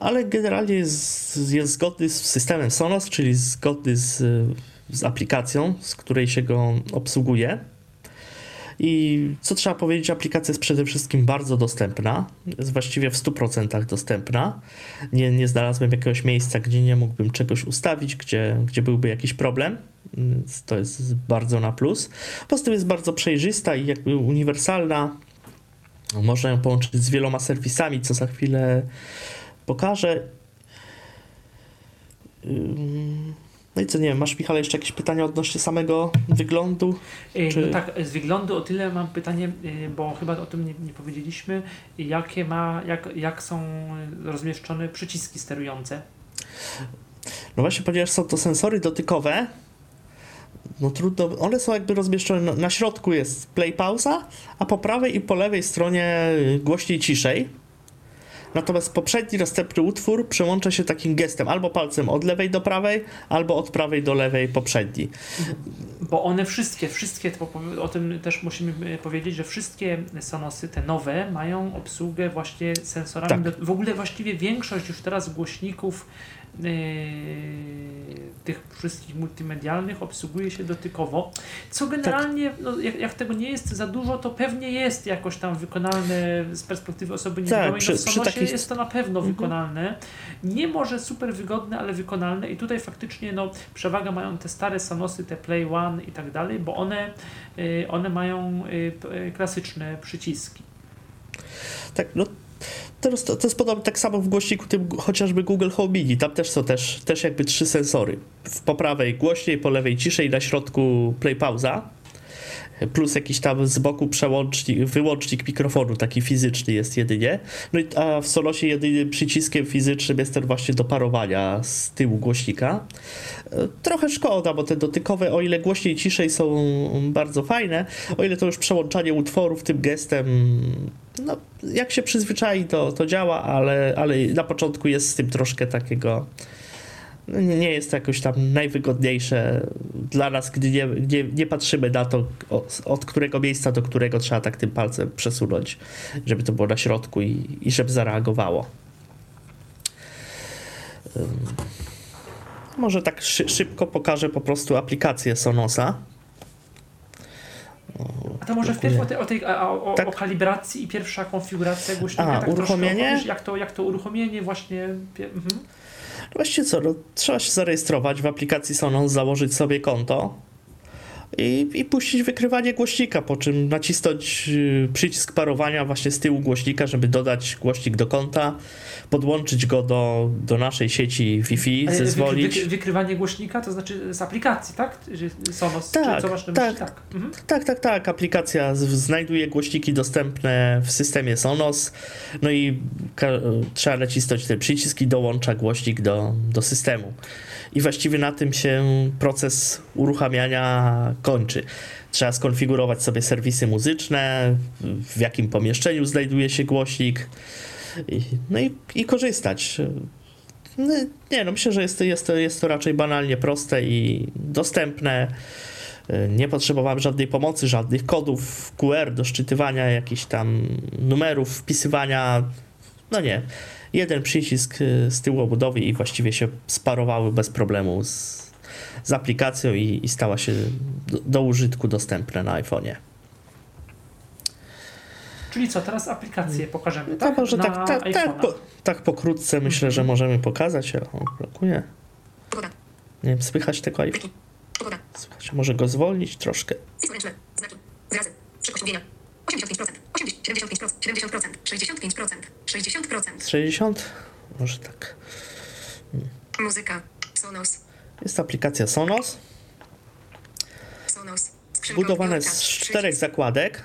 Ale generalnie jest, jest zgodny z systemem Sonos, czyli zgodny z, z aplikacją, z której się go obsługuje. I co trzeba powiedzieć, aplikacja jest przede wszystkim bardzo dostępna, jest właściwie w 100% dostępna. Nie, nie znalazłem jakiegoś miejsca, gdzie nie mógłbym czegoś ustawić, gdzie, gdzie byłby jakiś problem. To jest bardzo na plus. Poza tym jest bardzo przejrzysta i jakby uniwersalna. Można ją połączyć z wieloma serwisami, co za chwilę pokażę. No i co, nie wiem, masz Michał jeszcze jakieś pytania odnośnie samego wyglądu? Czy- No tak, z wyglądu o tyle mam pytanie, y, bo chyba o tym nie, nie powiedzieliśmy, jakie ma, jak, jak są rozmieszczone przyciski sterujące. No właśnie, ponieważ są to sensory dotykowe, no trudno, one są jakby rozmieszczone, no, na środku jest play pauza, a po prawej i po lewej stronie głośniej ciszej. Natomiast poprzedni następny utwór przełącza się takim gestem, albo palcem od lewej do prawej, albo od prawej do lewej poprzedni. Bo one wszystkie, wszystkie, o tym też musimy y, powiedzieć, że wszystkie Sonosy, te nowe, mają obsługę właśnie sensorami. Tak. W ogóle właściwie większość już teraz głośników tych wszystkich multimedialnych obsługuje się dotykowo, co generalnie, no, jak, jak tego nie jest za dużo, to pewnie jest jakoś tam wykonalne z perspektywy osoby niewidomej. przy- no w przy Sonosie takich- jest to na pewno Mhm. wykonalne. Nie może super wygodne, ale wykonalne i tutaj faktycznie no, przewagę mają te stare Sonosy, te Play One i tak dalej, bo one, y, one mają y, klasyczne przyciski. Tak, no teraz to, to jest podobnie tak samo w głośniku tym chociażby Google Home Mini, tam też są też, też jakby trzy sensory. W, po prawej głośniej, po lewej ciszej, na środku play pauza. Plus jakiś tam z boku przełącznik, wyłącznik mikrofonu, taki fizyczny jest jedynie. No i a w Sonosie jedynym przyciskiem fizycznym jest ten właśnie do parowania z tyłu głośnika. E, Trochę szkoda, bo te dotykowe, o ile głośniej ciszej są bardzo fajne, o ile to już przełączanie utworów tym gestem, no jak się przyzwyczai to, to działa, ale, ale na początku jest z tym troszkę takiego nie jest to jakoś tam najwygodniejsze dla nas, gdy nie, nie, nie patrzymy na to, o- od którego miejsca do którego trzeba tak tym palcem przesunąć, żeby to było na środku i, i żeby zareagowało. Może tak szy, szybko pokażę po prostu aplikację Sonosa. O, A to może wpierw o, tej, o, tej, a, o, Tak. o kalibracji i pierwsza konfiguracja głośnika. A, tak uruchomienie? opowiesz, Jak to, jak to uruchomienie właśnie... Mhm. Właściwie co, no, trzeba się zarejestrować w aplikacji Sonos, założyć sobie konto i, i puścić wykrywanie głośnika, po czym nacisnąć y, przycisk parowania właśnie z tyłu głośnika, żeby dodać głośnik do konta, podłączyć go do, do naszej sieci Wi-Fi, Ale zezwolić. Wykry, wykrywanie głośnika to znaczy z aplikacji, tak? Sonos, Tak, czy co masz na tak. myśli? Tak. Mhm. Tak, tak, tak. Aplikacja znajduje głośniki dostępne w systemie Sonos. No i trzeba nacisnąć ten przycisk i dołącza głośnik do, do systemu. I właściwie na tym się proces uruchamiania kończy. Trzeba skonfigurować sobie serwisy muzyczne, w jakim pomieszczeniu znajduje się głośnik. No i, i korzystać. No, nie, no myślę, że jest jest, to, jest to raczej banalnie proste i dostępne. Nie potrzebowałem żadnej pomocy, żadnych kodów QR do szczytywania jakichś tam numerów, wpisywania. No nie. Jeden przycisk y, z tyłu obudowy i właściwie się sparowały bez problemu z, z aplikacją i, i stała się do, do użytku dostępna na iPhone'ie. Czyli co, teraz aplikację pokażemy, No tak? może na tak, tak, tak, po, tak pokrótce myślę, że możemy pokazać. O, blokuje. Nie wiem, słychać tego iPhone'a? Słychać, może go zwolnić troszkę. Słoneczne. Znaki. Wyrazy. Szybkość mówienia. 85%. 80, 75%. 70%. 65%. 60%. 60? Może tak. Muzyka. Sonos. Jest aplikacja Sonos, Sonos. Budowane z czterech zakładek.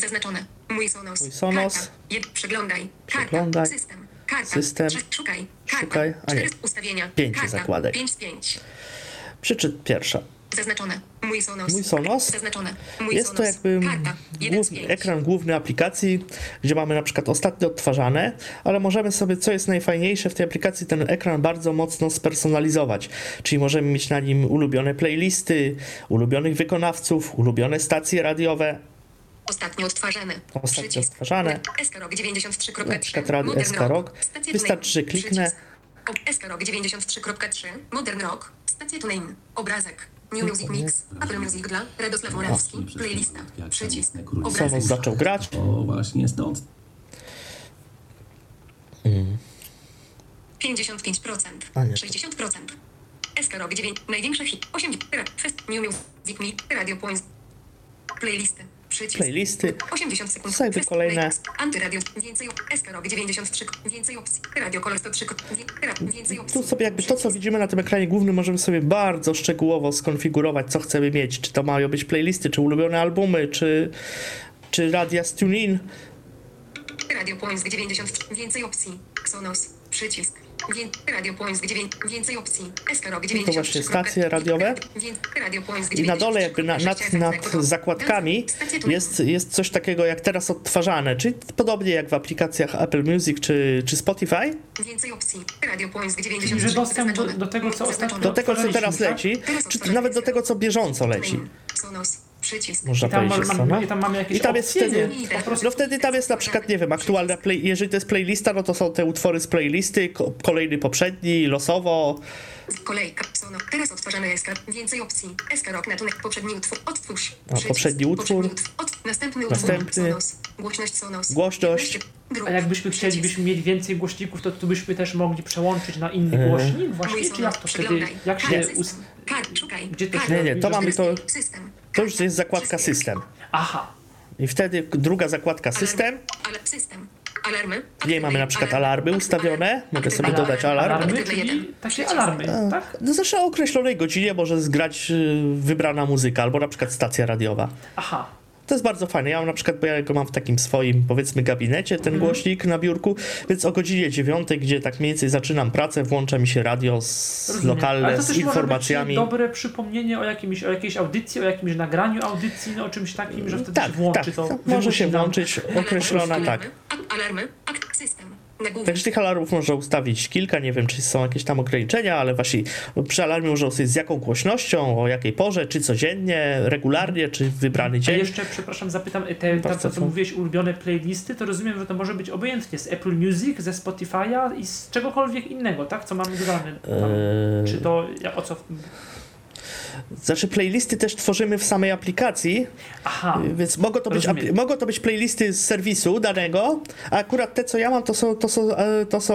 Zaznaczone. Mój Sonos. Mój Sonos. Przeglądaj. Przeglądaj. System. System. Szukaj. Szukaj. A nie. Ustawienia. Pięć zakładek. 5 z 5. Przeczyt pierwsza. Zaznaczone. Mój Sonos. Mój Sonos. Zaznaczone. Mój Jest to Sonos. jakby Karta. 1 z główny, 5. ekran główny aplikacji, gdzie mamy na przykład ostatnio odtwarzane, ale możemy sobie, co jest najfajniejsze w tej aplikacji, ten ekran bardzo mocno spersonalizować. Czyli możemy mieć na nim ulubione playlisty, ulubionych wykonawców, ulubione stacje radiowe. Ostatnio odtwarzane. Ostatnio Przycisk. odtwarzane. Eskarog 93.3. Na przykład radio Wystarczy, że kliknę. Eskarog 93.3. Modern Rock. Stacja TuneIn. Obrazek. New Music Mix. Apple Music dla Radosław Morawski. Playlista. Przycisk. Sonos Obrazek. zaczął grać. O, właśnie stąd 55%. A nie. 60%. Eskarog 9. Największy hit. 8. Fest. New Music Mix. Radio Points. Playlisty. Przycisk. Playlisty. 80 sekund. Co jakby kolejne-. Antyradio. Więcej Eskarog 93. Więcej opcji. Radio Kolor 103. Wie- Więcej opcji. Tu sobie jakby to, co widzimy na tym ekranie głównym, możemy sobie bardzo szczegółowo skonfigurować, co chcemy mieć. Czy to mają być playlisty, czy ulubione albumy, czy, czy radia z TuneIn. Radio Points 93. Więcej opcji. Sonos. Przycisk. Wię- Radio Points 9. Więcej opcji. Eskarog 93. właśnie stacje radiowe. I na dole jakby na, nad, nad zakładkami jest, jest coś takiego jak teraz odtwarzane, czyli podobnie jak w aplikacjach Apple Music czy, czy Spotify. Więcej opcji. Radio Points 93. Czyli, że dostęp do, do tego, co ostatnio. Do tego, co teraz leci, czy nawet do tego, co bieżąco leci. Sonos. Przycisk. Można I tam, powiedzieć, mam, no. I tam mamy jakieś I tam jest opcje, wtedy, nie? No wtedy tam jest na przykład, nie wiem, aktualna play, jeżeli to jest playlista, no to są te utwory z playlisty, ko- kolejny poprzedni, losowo, Kolejka. Sonos. Teraz odtwarzamy Eskar. Więcej opcji. Eskarok na tunek. Poprzedni utwór. Odtwórz. A, poprzedni utwór. Od, następny Następny. utwór. Sonos. Głośność Sonos. Głośność. 15. Grup. A jakbyśmy Przycisk. chcielibyśmy mieć więcej głośników, to tu byśmy też mogli przełączyć na inny E. głośnik właśnie, czy jak to wtedy, jak się. Gdzie to się Nie, nie, to mamy to, to już jest zakładka system. Aha, I wtedy druga zakładka system, Ale system. Alarmy. w niej mamy na przykład alarmy ustawione, mogę sobie dodać alarm. alarmy, czyli takie alarmy, tak? No zawsze o określonej godzinie może zgrać y, wybrana muzyka, albo na przykład stacja radiowa. Aha, To jest bardzo fajne. Ja mam na przykład, bo ja go mam w takim swoim, powiedzmy, gabinecie, ten Mhm. głośnik na biurku, więc o godzinie dziewiątej, gdzie tak mniej więcej zaczynam pracę, włącza mi się radio z rozumiem. Lokalne, to z informacjami. może być dobre przypomnienie o, jakimś, o jakiejś audycji, o jakimś nagraniu audycji, no o czymś takim, że wtedy Tak, się włączy tak, to. może się włączyć określona, tak. Ak- Alarmy. Akt. System. Także tych alarmów można ustawić kilka, nie wiem, czy są jakieś tam ograniczenia, ale właśnie przy alarmie można ustawić z jaką głośnością, o jakiej porze, czy codziennie, regularnie, czy w wybrany A dzień. jeszcze, przepraszam, zapytam, te, to co fajnie. mówiłeś, ulubione playlisty, to rozumiem, że to może być obojętnie z Apple Music, ze Spotify'a i z czegokolwiek innego, tak? Co mamy tam. Eee, Czy to, o co... Znaczy playlisty też tworzymy w samej aplikacji, Aha, Więc mogą to, być, Rozumiem. mogą to być playlisty z serwisu danego, a akurat te, co ja mam, to są, to są, e, to są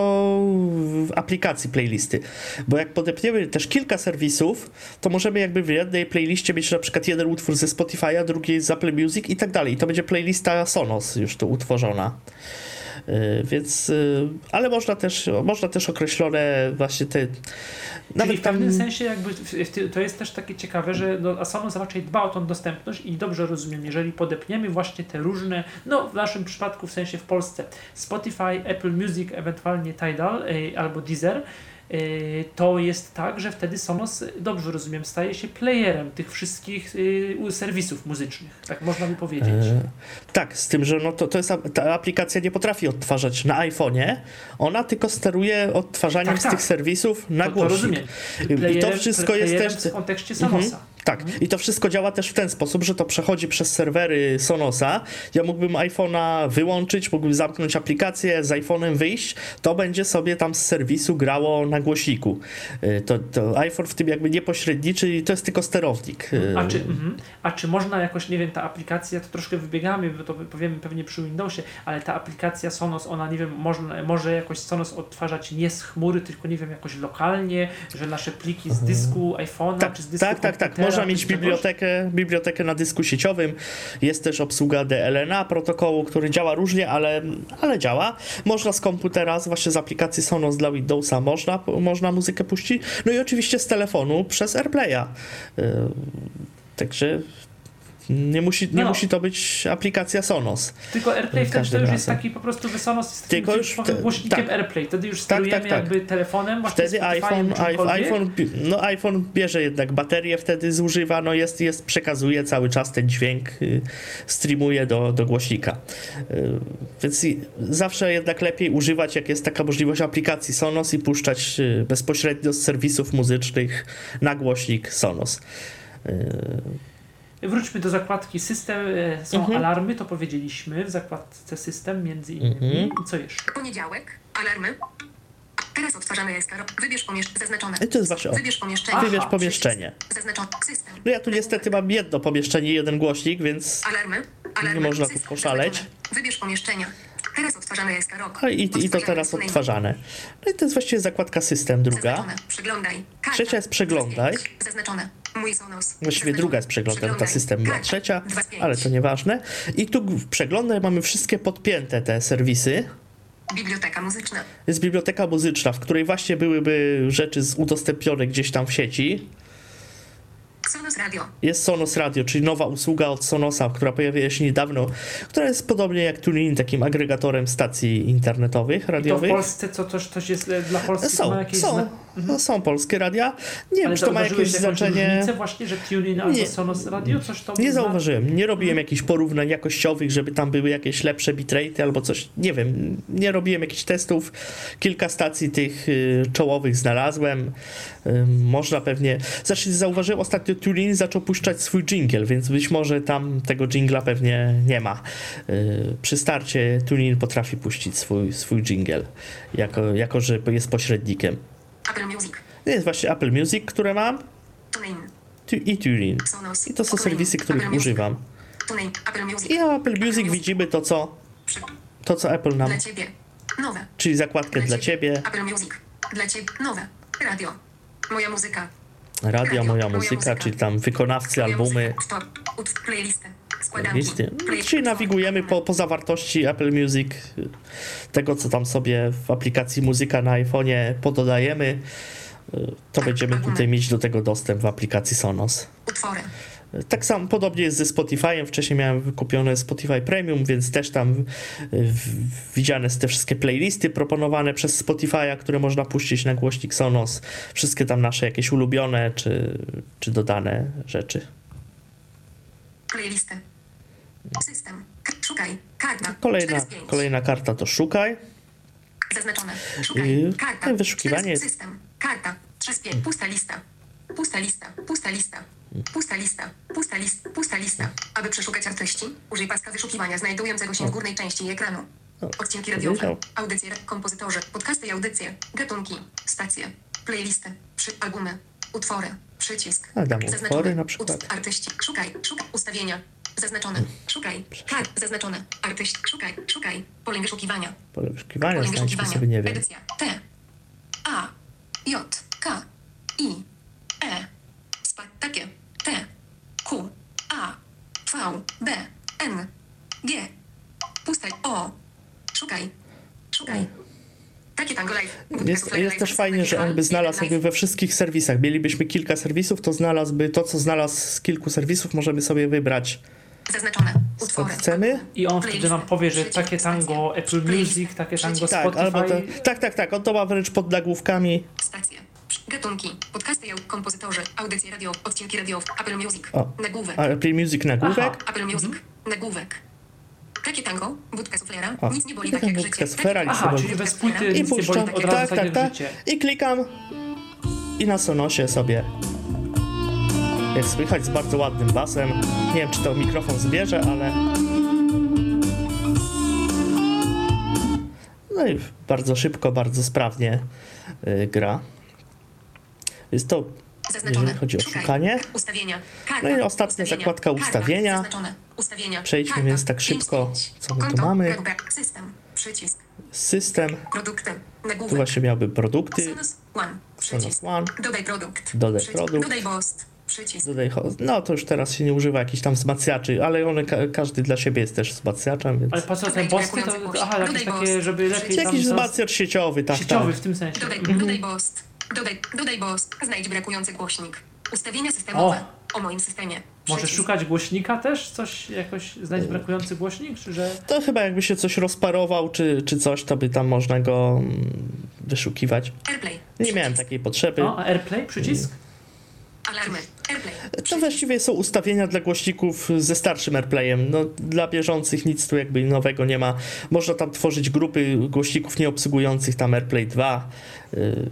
w aplikacji playlisty. Bo jak podepniemy też kilka serwisów, to możemy jakby w jednej playliście mieć na przykład jeden utwór ze Spotify'a, drugi z Apple Music i tak dalej. I to będzie playlista Sonos już tu utworzona. E, Więc, e, ale można też, można też określone właśnie te. Czyli w pewnym sensie jakby to jest też takie ciekawe, że no, Sonos raczej dba o tą dostępność i dobrze rozumiem, jeżeli podepniemy właśnie te różne, no w naszym przypadku w sensie w Polsce Spotify, Apple Music, ewentualnie Tidal y, albo Deezer, y, to jest tak, że wtedy Sonos, y, dobrze rozumiem, staje się playerem tych wszystkich y, serwisów muzycznych, tak można by powiedzieć. E, Tak, z tym, że no to, to jest, ta aplikacja nie potrafi odtwarzać na iPhone'ie, ona tylko steruje odtwarzaniem Tak, z tak. tych serwisów na to, to głośnik. rozumiem. I to Playerem- wszystko jest playerem też... w kontekście Mhm. Tak, i to wszystko działa też w ten sposób, że to przechodzi przez serwery Sonosa. Ja mógłbym iPhone'a wyłączyć, mógłbym zamknąć aplikację, z iPhone'em wyjść, to będzie sobie tam z serwisu grało na głośniku. Y, To, to iPhone w tym jakby nie pośredniczy i to jest tylko sterownik. Y, A czy, mhm. A czy można jakoś, nie wiem, ta aplikacja, to troszkę wybiegamy, bo to powiemy pewnie przy Windowsie, ale ta aplikacja Sonos, ona, nie wiem, można, może jakoś Sonos odtwarzać nie z chmury, tylko, nie wiem, jakoś lokalnie, że nasze pliki z dysku iPhone'a Tak, czy z dysku tak, tak, tak. komputera, Można mieć bibliotekę, bibliotekę na dysku sieciowym. Jest też obsługa DLNA protokołu, który działa różnie, ale, ale działa. Można z komputera, z- właśnie z aplikacji Sonos dla Windowsa można, można muzykę puścić. No i oczywiście z telefonu przez AirPlaya. Yy, Także nie musi, nie No. musi to być aplikacja Sonos. Tylko AirPlay wtedy to już jest taki po prostu, Sonos jest Tylko już te- głośnikiem tak. AirPlay. Wtedy już Tak, sterujemy tak, tak. jakby telefonem, Wtedy iPhone, iPhone, no iPhone bierze jednak baterię, wtedy zużywa, no jest, jest przekazuje cały czas ten dźwięk, y, streamuje do, do głośnika. Y, więc zawsze jednak lepiej używać, jak jest taka możliwość aplikacji Sonos i puszczać y, bezpośrednio z serwisów muzycznych na głośnik Sonos. Wróćmy do zakładki system. e, Są Mhm. alarmy, to powiedzieliśmy w zakładce system między innymi. Mhm. I co jeszcze? Poniedziałek. Alarmy. Teraz odtwarzamy eskaro. Wybierz pomieszczenie. Zaznaczone. I to jest właśnie o. Wybierz pomieszczenie. Wybierz Aha, pomieszczenie. Zaznaczone. System. No ja tu niestety mam jedno pomieszczenie, jeden głośnik, więc Alarmy. Alarmy. Nie można tu poszaleć. Zaznaczone. Wybierz pomieszczenia. Teraz odtwarzamy eskaro. a i, i to teraz odtwarzane. No i to jest właściwie zakładka system druga. Zaznaczone. Przeglądaj. Karta. Trzecia jest przeglądaj. Zaznaczone. Właściwie druga jest przeglądem, ta Przeglądaj. system była trzecia, ale to nieważne. I tu w przeglądaj mamy wszystkie podpięte te serwisy. Biblioteka muzyczna. Jest biblioteka muzyczna, w której właśnie byłyby rzeczy z- udostępnione gdzieś tam w sieci. Sonos Radio. Jest Sonos Radio, czyli nowa usługa od Sonosa, która pojawiła się niedawno, która jest podobnie jak TuneIn, takim agregatorem stacji internetowych, I to w radiowych. Polsce co, coś, coś jest e, dla Polski to ma Są, jakieś są, zna- no, są polskie radia. Nie wiem, czy to ma jakieś znaczenie. właśnie, że TuneIn albo Nie. Sonos Radio, coś to Nie zauważyłem, nie robiłem jakichś porównań jakościowych, żeby tam były jakieś lepsze bitrate albo coś, nie wiem, nie robiłem jakichś testów. Kilka stacji tych y, czołowych znalazłem. Y, można pewnie, znaczy zauważyłem ostatnio TuneIn zaczął puszczać swój jingle, więc być może tam tego jingla pewnie nie ma. Y, przy starcie TuneIn potrafi puścić swój, swój jingle, jako, jako że jest pośrednikiem. Apple Music. Jest właśnie Apple Music, które mam i TuneIn. I to są serwisy, których używam. TuneIn. Apple Music. I na Apple Music widzimy to, co, to, co Apple nam, Dla ciebie. Nowe. czyli zakładkę dla ciebie, Apple Music. Dla ciebie. Nowe. Radio. Moja muzyka. radio, moja muzyka, czyli tam wykonawcy, albumy, Playlistę. Play- Czyli nawigujemy po, po zawartości Apple Music, tego, co tam sobie w aplikacji muzyka na iPhone'ie pododajemy, to będziemy tutaj mieć do tego dostęp w aplikacji Sonos. Utwory. Tak samo podobnie jest ze Spotify'em. Wcześniej miałem wykupione Spotify Premium, więc też tam y, widziane są te wszystkie playlisty proponowane przez Spotify'a, które można puścić na głośnik Sonos. Wszystkie tam nasze jakieś ulubione czy, czy dodane rzeczy. Playlistę. System. Szukaj. Karta. Kolejna, 4 z 5. kolejna karta to szukaj. Zaznaczone. Szukaj. Karta. wyszukiwanie 4 z- jest- System. Karta. 3 z 5. Pusta lista. Pusta lista. Pusta lista. Pusta lista. Pusta lista. Pusta lista. Aby przeszukać treści, użyj paska wyszukiwania znajdującego się w górnej części ekranu. Odcinki radiowe, audycje, kompozytorzy, podcasty i audycje, gatunki, stacje, playlisty, przy albumy, utwory, przycisk. A, dam utwory na przykład. Ut- artyści. Szukaj, szukaj. Ustawienia. Zaznaczone. Szukaj. Kart. Zaznaczone. Artyści. Szukaj, szukaj. Pole wyszukiwania. Pole wyszukiwania, Pole wyszukiwania. sobie, nie wiem. Edycja. T. A. J. K. I. E. Spa. Takie. T. Q. A. V. B. N. G. Pusta. O. Szukaj. Szukaj. Takie tango live. Budka Jest, jest też fajnie, że on by znalazł jakby we wszystkich serwisach. Mielibyśmy kilka serwisów, to znalazłby to, co znalazł z kilku serwisów, możemy sobie wybrać Zaznaczone. Utwory. chcemy. I on wtedy nam powie, że takie tango. Apple Playlist. Music, takie tango. Tak, Spotify. albo te, tak, tak, tak. On to ma wręcz pod nagłówkami. Stacje. Gatunki. Podcasty, kompozytorzy, audycje radio, odcinki radiowe, Apple Music. O. Nagłówek. Apple Music nagłówek. Apple Music. Nagłówek. Takie tango, budka suflera, O. nic nie boli tak jak życie. suflera, nic Aha, nie czyli bez płyty I nic nie boli puszczam. Tak, tak, tak, tak. I klikam. I na Sonosie sobie. Jak słychać z bardzo ładnym basem. Nie wiem, czy to mikrofon zbierze, ale. No i bardzo szybko, bardzo sprawnie y, gra. Jest to Zaznaczone. jeżeli chodzi o Szukaj. szukanie. Ustawienia. Karta. No i ostatnia Ustawienia. zakładka Karta. ustawienia. Ustawienia. Przejdźmy Karta. więc tak szybko, co my tu mamy. System. Przycisk. System. Produkty. Tu właśnie miałby produkty. One. Przycisk. One. Dodaj produkt. Dodaj Przycisk. produkt. Dodaj bost. Przycisk. Dodaj ho- No to już teraz się nie używa jakichś tam wzmacniaczy, ale one ka- każdy dla siebie jest też wzmacniaczem, więc. Ale po co te Dodaj bosty? To, aha, jakieś takie, żeby lepiej tam Jakiś wzmacniacz sieciowy, tak, sieciowy tak. w tym sensie. Dodaj, Mhm. dodaj bost. Dodaj, dodaj bost. Znajdź brakujący głośnik. Ustawienia systemowe. O, moim systemie. Możesz Przycisk. szukać głośnika też? Coś jakoś znaleźć brakujący głośnik? Czy że... To chyba jakby się coś rozparował, czy, czy coś, to by tam można go mm, wyszukiwać. Airplay. Nie miałem Przycisk. takiej potrzeby. O, a AirPlay? Przycisk? Alarmy. Airplay. To właściwie są ustawienia dla głośników ze starszym AirPlayem. No, dla bieżących nic tu jakby nowego nie ma. Można tam tworzyć grupy głośników nieobsługujących tam AirPlay 2. y,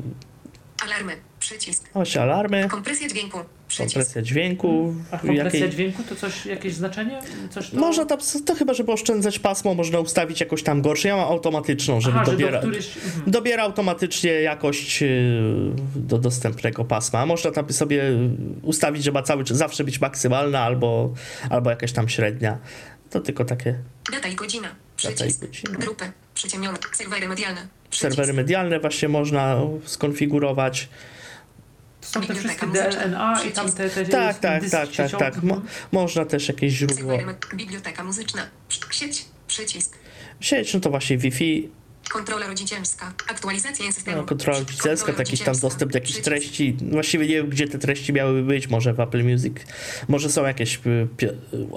Alarmy. Przycisk. Właśnie alarmy, Kompresja dźwięku. Przycisk. kompresja dźwięku. A kompresja jakiej- dźwięku to coś, jakieś znaczenie? Coś to... Można tam, to chyba, żeby oszczędzać pasmo, można ustawić jakoś tam gorsze. Ja mam automatyczną, żeby Aha, że do dobiera, któryś... Mhm. dobiera automatycznie jakość yy, do dostępnego pasma. A można tam sobie ustawić, że ma cały czas zawsze być maksymalna albo, albo jakaś tam średnia. To tylko takie Data i godzina. Data i Przycisk. godzina. Grupy. Przyciemnione. Serwery medialne. Przycisk. serwery medialne właśnie można skonfigurować. Są te wszystkie. DLNA i tam te, te Tak, tak, tak, tak, tak. Mo, można też jakieś źródło. Biblioteka muzyczna. Sieć. Przycisk. Sieć, no to właśnie Wi-Fi, Kontrola rodzicielska. Aktualizacja systemu. no, kontrola rodzicielska, to jakiś tam dostęp do jakichś treści. Właściwie nie wiem, gdzie te treści miałyby być, może w Apple Music. Może są jakieś y,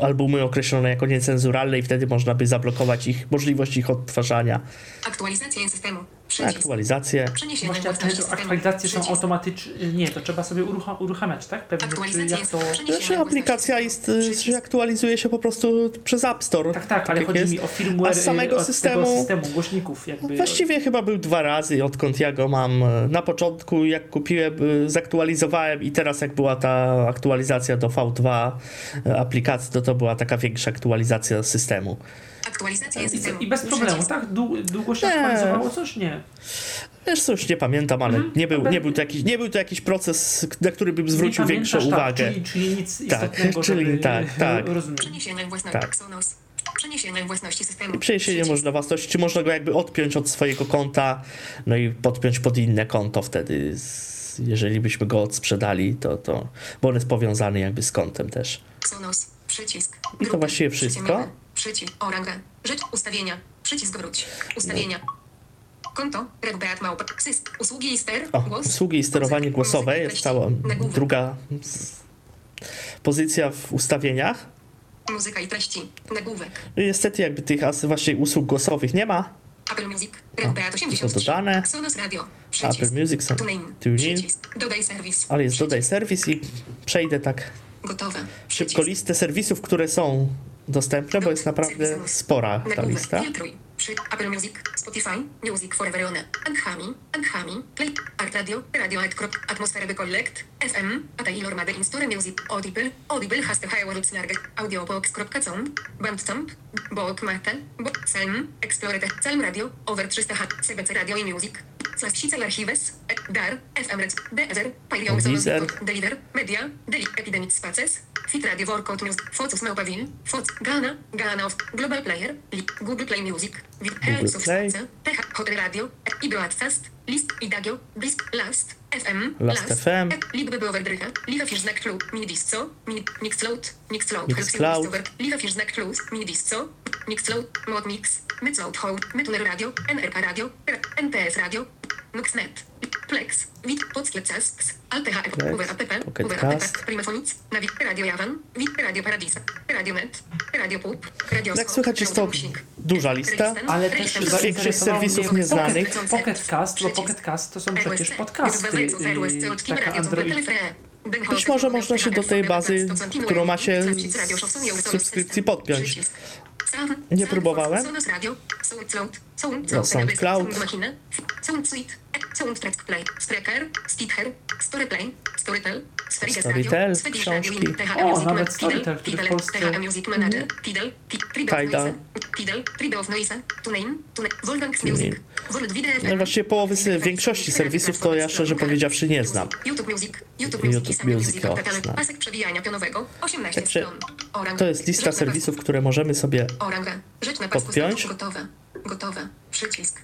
albumy określone jako niecenzuralne i wtedy można by zablokować ich, możliwość ich odtwarzania. Aktualizacja systemu. Przycisk. Aktualizacje. Aktualizacje są automatyczne. Nie, to trzeba sobie urucha uruchamiać, tak? Pewnie, czy Aktualizacja jak to... Znaczy aplikacja jest, aktualizuje się po prostu przez App Store. Tak, tak, ale jak chodzi jest. mi o firmware A z samego od systemu- tego systemu głośników jakby. Właściwie chyba był dwa razy, odkąd ja go mam. Na początku, jak kupiłem, y, zaktualizowałem i teraz, jak była ta aktualizacja do V2 y, aplikacji, to to była taka większa aktualizacja systemu. Aktualizacja I, systemu. I bez problemu, tak? Dłu- Długo się Nie. aktualizowało coś? Nie. Wiesz co, już nie pamiętam, ale Mhm. nie, był, nie, był to jakiś, nie był to jakiś proces, na który bym zwrócił Nie większą pamiętasz, uwagę. Tak, czyli, czyli nic Tak, istotnego, [laughs] czyli żeby, tak, [laughs] tak. Rozumiem. Przeniesienie własności. Tak. Przeniesienie własności systemu. Przeniesienie można własności, czy można go jakby odpiąć od swojego konta, no i podpiąć pod inne konto wtedy, z, jeżeli byśmy go odsprzedali, to, to, bo on jest powiązany jakby z kontem też. Sonos. Przycisk. I to właściwie wszystko. Przycisk. Oranga. Rzecz. Ustawienia. Przycisk wróć. Ustawienia. Konto. Redbeat Małpa. Sys. Usługi i ster. O, Głos. usługi i sterowanie głosowe jest cała druga pozycja w ustawieniach. Muzyka i treści. Nagłówek. No niestety jakby tych właśnie usług głosowych nie ma. Apple Music. Redbeat 83. dodane. Sonos Radio. Przycisk. Apple Music są TuneIn. Dodaj serwis. ale jest Przycisk. dodaj serwis i przejdę tak Gotowe. szybko listę serwisów, które są dostępne, bo jest naprawdę spora ta lista. Apple Music, Spotify, Music for Everyone, Anghami, Anghami, Play, Art Radio, Radio Ad. Atmosfera by Collect, FM, a Taylor Made in Store Music, Audible, Audible has the high words large, audiobox.com, Bandcamp, Book Mate, Bo Salm, Explorer, Salm Radio, Over 300 H, CBC Radio i Music, Slascice Archives, E, Dar, FM Red, Deezer, Deezer. Deliver, Media, Deli, Epidemic Spaces, Fit Radio Workout Music, Focus Małpawil, Foc, Ghana, Ghana of Global Player, Google Play Music, of Play. Space, Techa, Hotel Radio, i Broadcast, List, Idagio, Blisk, Last, FM, Last FM. Liebe by Overdrycha, Live Fish Snack Club, Mini Disco, Mini Mixcloud, Mixcloud, Mixcloud. Live Fish Snack Club, Mini Disco, Mixcloud, Mod Mix, Mixcloud Home, Metuner Radio, NRK Radio, NTS Radio, Nuxnet, Plex, Wit, Pocket Casks, Alteha, Uber App, Cast. App, Primefonic, Navi, Radio Javan, Wit, Radio Paradisa, Radio Net, Radio Pup, Radio Jak słychać jest to duża lista, Ale też Większość serwisów nieznanych. Pocket, Cast, bo Pocket Cast to są przecież podcasty, taka Android... Być może można się do tej bazy, którą macie z subskrypcji podpiąć. Nie próbowałem. No, SoundCloud. SoundSuite, SoundTrack Play, Spreaker, Stitcher, Storyplay, Storytel, książki. O, Music nawet Storytel, który w Tidal, Polsce- of Noise, TuneIn, No właściwie połowy z większości serwisów to ja szczerze powiedziawszy nie znam. YouTube Music, YouTube Music. O, pasek przewijania pionowego, 18 Także stron. To jest lista serwisów, które możemy sobie Oranga. Rzecz na pasku Podpiąć. Gotowe. Gotowe. Przycisk.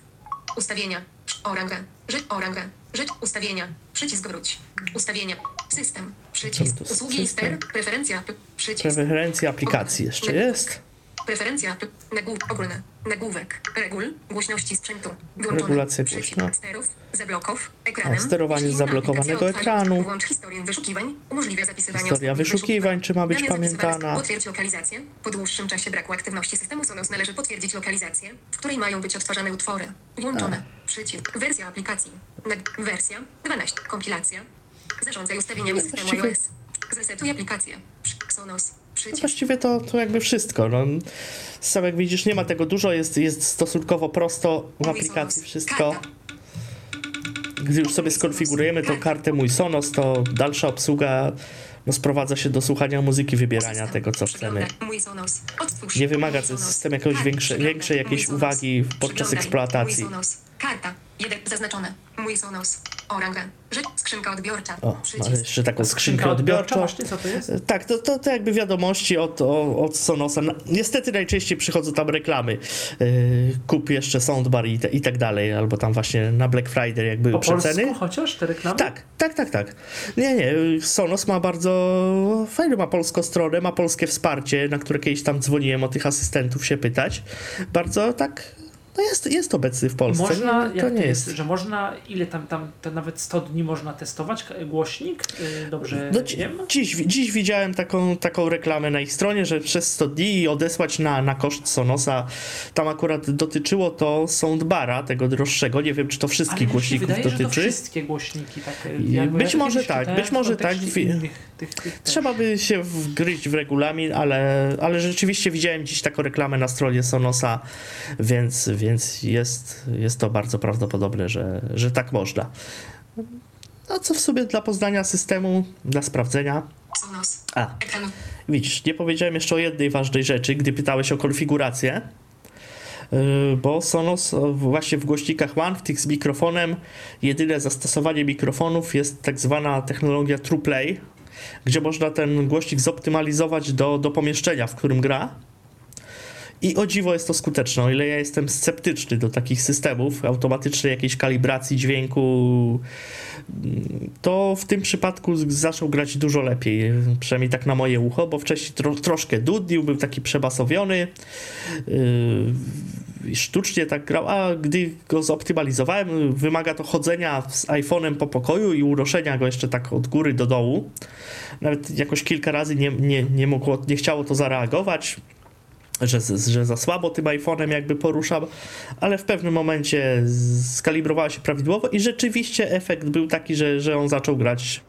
Ustawienia. Oranga. Rzecz oranga. Rzecz ustawienia. Przycisk wróć. Ustawienia. System. Przycisk. Usługi i ster. Preferencja. Przycisk. preferencje aplikacji jeszcze jest. Preferencja. Nagłów. Ogólne. Nagłówek. Regul. Głośności sprzętu. Wyłączone. Regulacja Przycisk. głośno. Sterów. Zabloków. Ekranem. A, sterowanie z Silna zablokowanego ekranu. Włącz historię wyszukiwań. Umożliwia zapisywanie Historia wyszukiwań, czy ma być pamiętana? Potwierdź lokalizację. Po dłuższym czasie braku aktywności systemu Sonos należy potwierdzić lokalizację, w której mają być odtwarzane utwory. Włączone. Przycisk. Wersja aplikacji. Nag- wersja 12. Kompilacja. Zarządzaj ustawieniami systemu iOS. Zresetuj aplikację. Sonos. No właściwie to, to jakby wszystko. No, sam jak widzisz, nie ma tego dużo, jest, jest stosunkowo prosto w aplikacji wszystko. Gdy już sobie skonfigurujemy tą kartę Mój Sonos, to dalsza obsługa no, sprowadza się do słuchania muzyki, wybierania tego, co chcemy. Nie wymaga ten system Karta. większe- większej jakiejś uwagi podczas eksploatacji. Karta. Jeden zaznaczone. Mój Sonos. Oranga. Rzecz. Skrzynka odbiorcza. O, jeszcze taką skrzynkę odbiorczą. właśnie co to jest? Tak, to, to, to jakby wiadomości od, od Sonosa. No, Niestety najczęściej przychodzą tam reklamy. Yy, kup jeszcze soundbar i, te, i tak dalej, albo tam właśnie na Black Friday jak były Po przeceny. polsku chociaż te reklamy? Tak, tak, tak, tak. Nie, nie, Sonos ma bardzo fajną, ma polską stronę, ma polskie wsparcie, na które kiedyś tam dzwoniłem o tych asystentów się pytać. Bardzo tak, no jest, jest obecny w Polsce. Można, to nie jest. że można, ile tam, tam te nawet 100 dni można testować głośnik? Yy, Dobrze No, dzi- wiem? dziś, dziś widziałem taką, taką reklamę na ich stronie, że przez 100 dni odesłać na, na koszt Sonosa. Tam akurat dotyczyło to soundbara, tego droższego. Nie wiem, czy to wszystkich głośników wydaje, dotyczy. wszystkie głośniki jakby być ja może tak, być może tak, kontekście wi- innych tych, tych. Trzeba by się wgryźć w regulamin, ale, ale rzeczywiście widziałem dziś taką reklamę na stronie Sonosa, więc, więc jest, jest to bardzo prawdopodobne, że, że tak można. No co w sobie dla poznania systemu, dla sprawdzenia. Sonos. A. Widzisz, nie powiedziałem jeszcze o jednej ważnej rzeczy, gdy pytałeś o konfigurację. Yy, Bo Sonos właśnie w głośnikach One, w tych z mikrofonem, jedyne zastosowanie mikrofonów jest tak zwana technologia TruePlay, gdzie można ten głośnik zoptymalizować do, do pomieszczenia, w którym gra. I o dziwo jest to skuteczne. O ile ja jestem sceptyczny do takich systemów, automatycznej jakiejś kalibracji dźwięku, to w tym przypadku zaczął grać dużo lepiej, przynajmniej tak na moje ucho, bo wcześniej tro, troszkę dudnił, był taki przebasowiony, yy, sztucznie tak grał, a gdy go zoptymalizowałem, wymaga to chodzenia z iPhone'em po pokoju i unoszenia go jeszcze tak od góry do dołu. Nawet jakoś kilka razy nie, nie, nie, mogło, nie chciało to zareagować że, że za słabo tym iPhone'em jakby poruszam, ale w pewnym momencie skalibrowała się prawidłowo i rzeczywiście efekt był taki, że, że on zaczął grać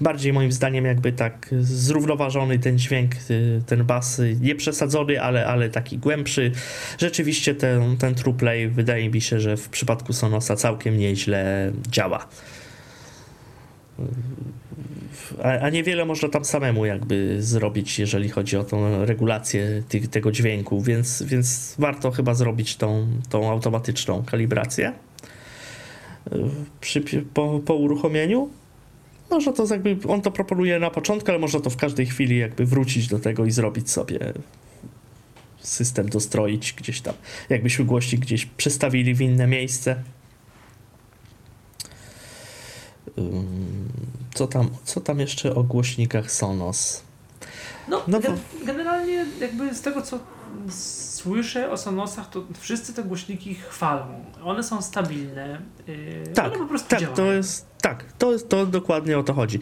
bardziej moim zdaniem jakby tak zrównoważony ten dźwięk, y, ten bas, y, nie przesadzony, ale, ale taki głębszy. Rzeczywiście ten, ten true play wydaje mi się, że w przypadku Sonosa całkiem nieźle działa. A, a niewiele można tam samemu jakby zrobić, jeżeli chodzi o tą regulację tych, tego dźwięku, więc, więc warto chyba zrobić tą, tą automatyczną kalibrację przy, po, po uruchomieniu. Można to jakby, on to proponuje na początku, ale można to w każdej chwili jakby wrócić do tego i zrobić sobie system dostroić gdzieś tam. Jakbyśmy głośnik gdzieś przestawili w inne miejsce. Co tam, co tam jeszcze o głośnikach Sonos? No, No bo- generalnie jakby z tego co słyszę o Sonosach, to wszyscy te głośniki chwalą. One są stabilne. Yy, Tak, one po prostu tak, działają. to jest, tak, to, jest, to dokładnie o to chodzi.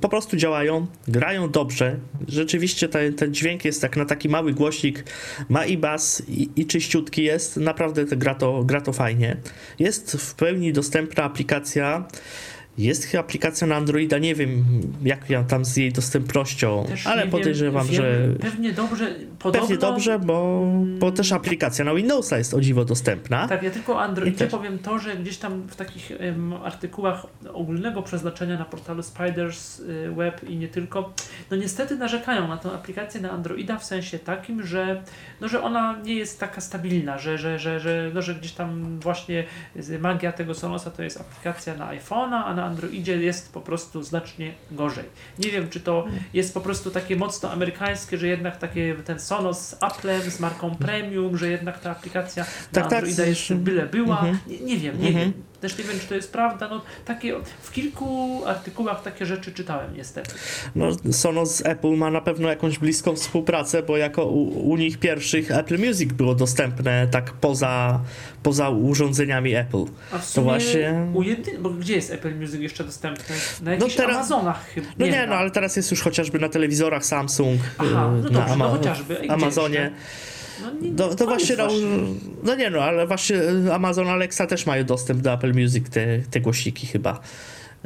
Po prostu działają, grają dobrze. Rzeczywiście ten, ten dźwięk jest tak na taki mały głośnik, ma i bas, i, i czyściutki jest. Naprawdę gra, to gra to fajnie. Jest w pełni dostępna aplikacja. Jest aplikacja na Androida, nie wiem jak ja tam z jej dostępnością, Też ale podejrzewam, wiem, że Pewnie dobrze, podobno... pewnie dobrze, bo, bo też aplikacja na Windowsa jest o dziwo dostępna. Tak, ja tylko o Androidzie też- powiem to, że gdzieś tam w takich em, artykułach ogólnego przeznaczenia na portalu Spiders y, Web i nie tylko, no niestety narzekają na tę aplikację na Androida w sensie takim, że, no, że ona nie jest taka stabilna, że, że, że, że, no, że gdzieś tam właśnie magia tego Sonosa to jest aplikacja na iPhone'a, a na Androidzie jest po prostu znacznie gorzej. Nie wiem, czy to jest po prostu takie mocno amerykańskie, że jednak takie ten Sonos z Applem, z marką Premium, że jednak ta aplikacja na Tak, tak, Androida z- jest byle była. Mhm. Nie, nie wiem, nie Mhm. wiem. Też nie wiem, czy to jest prawda. No, takie, w kilku artykułach takie rzeczy czytałem niestety. No, Sonos z Apple ma na pewno jakąś bliską współpracę, bo jako u, u nich pierwszych Apple Music było dostępne tak poza, poza urządzeniami Apple. A w sumie właśnie- u jedy... bo gdzie jest Apple Music jeszcze dostępny? Na jakichś teraz- Amazonach chyba. No nie, wiem. no ale teraz jest już chociażby na telewizorach Samsung, Aha, y, no na dobrze, no chociażby. I gdzie Amazonie. jeszcze? No, nie, No, to no właśnie, no, no nie no, ale właśnie Amazon Alexa też mają dostęp do Apple Music, te, te głośniki chyba.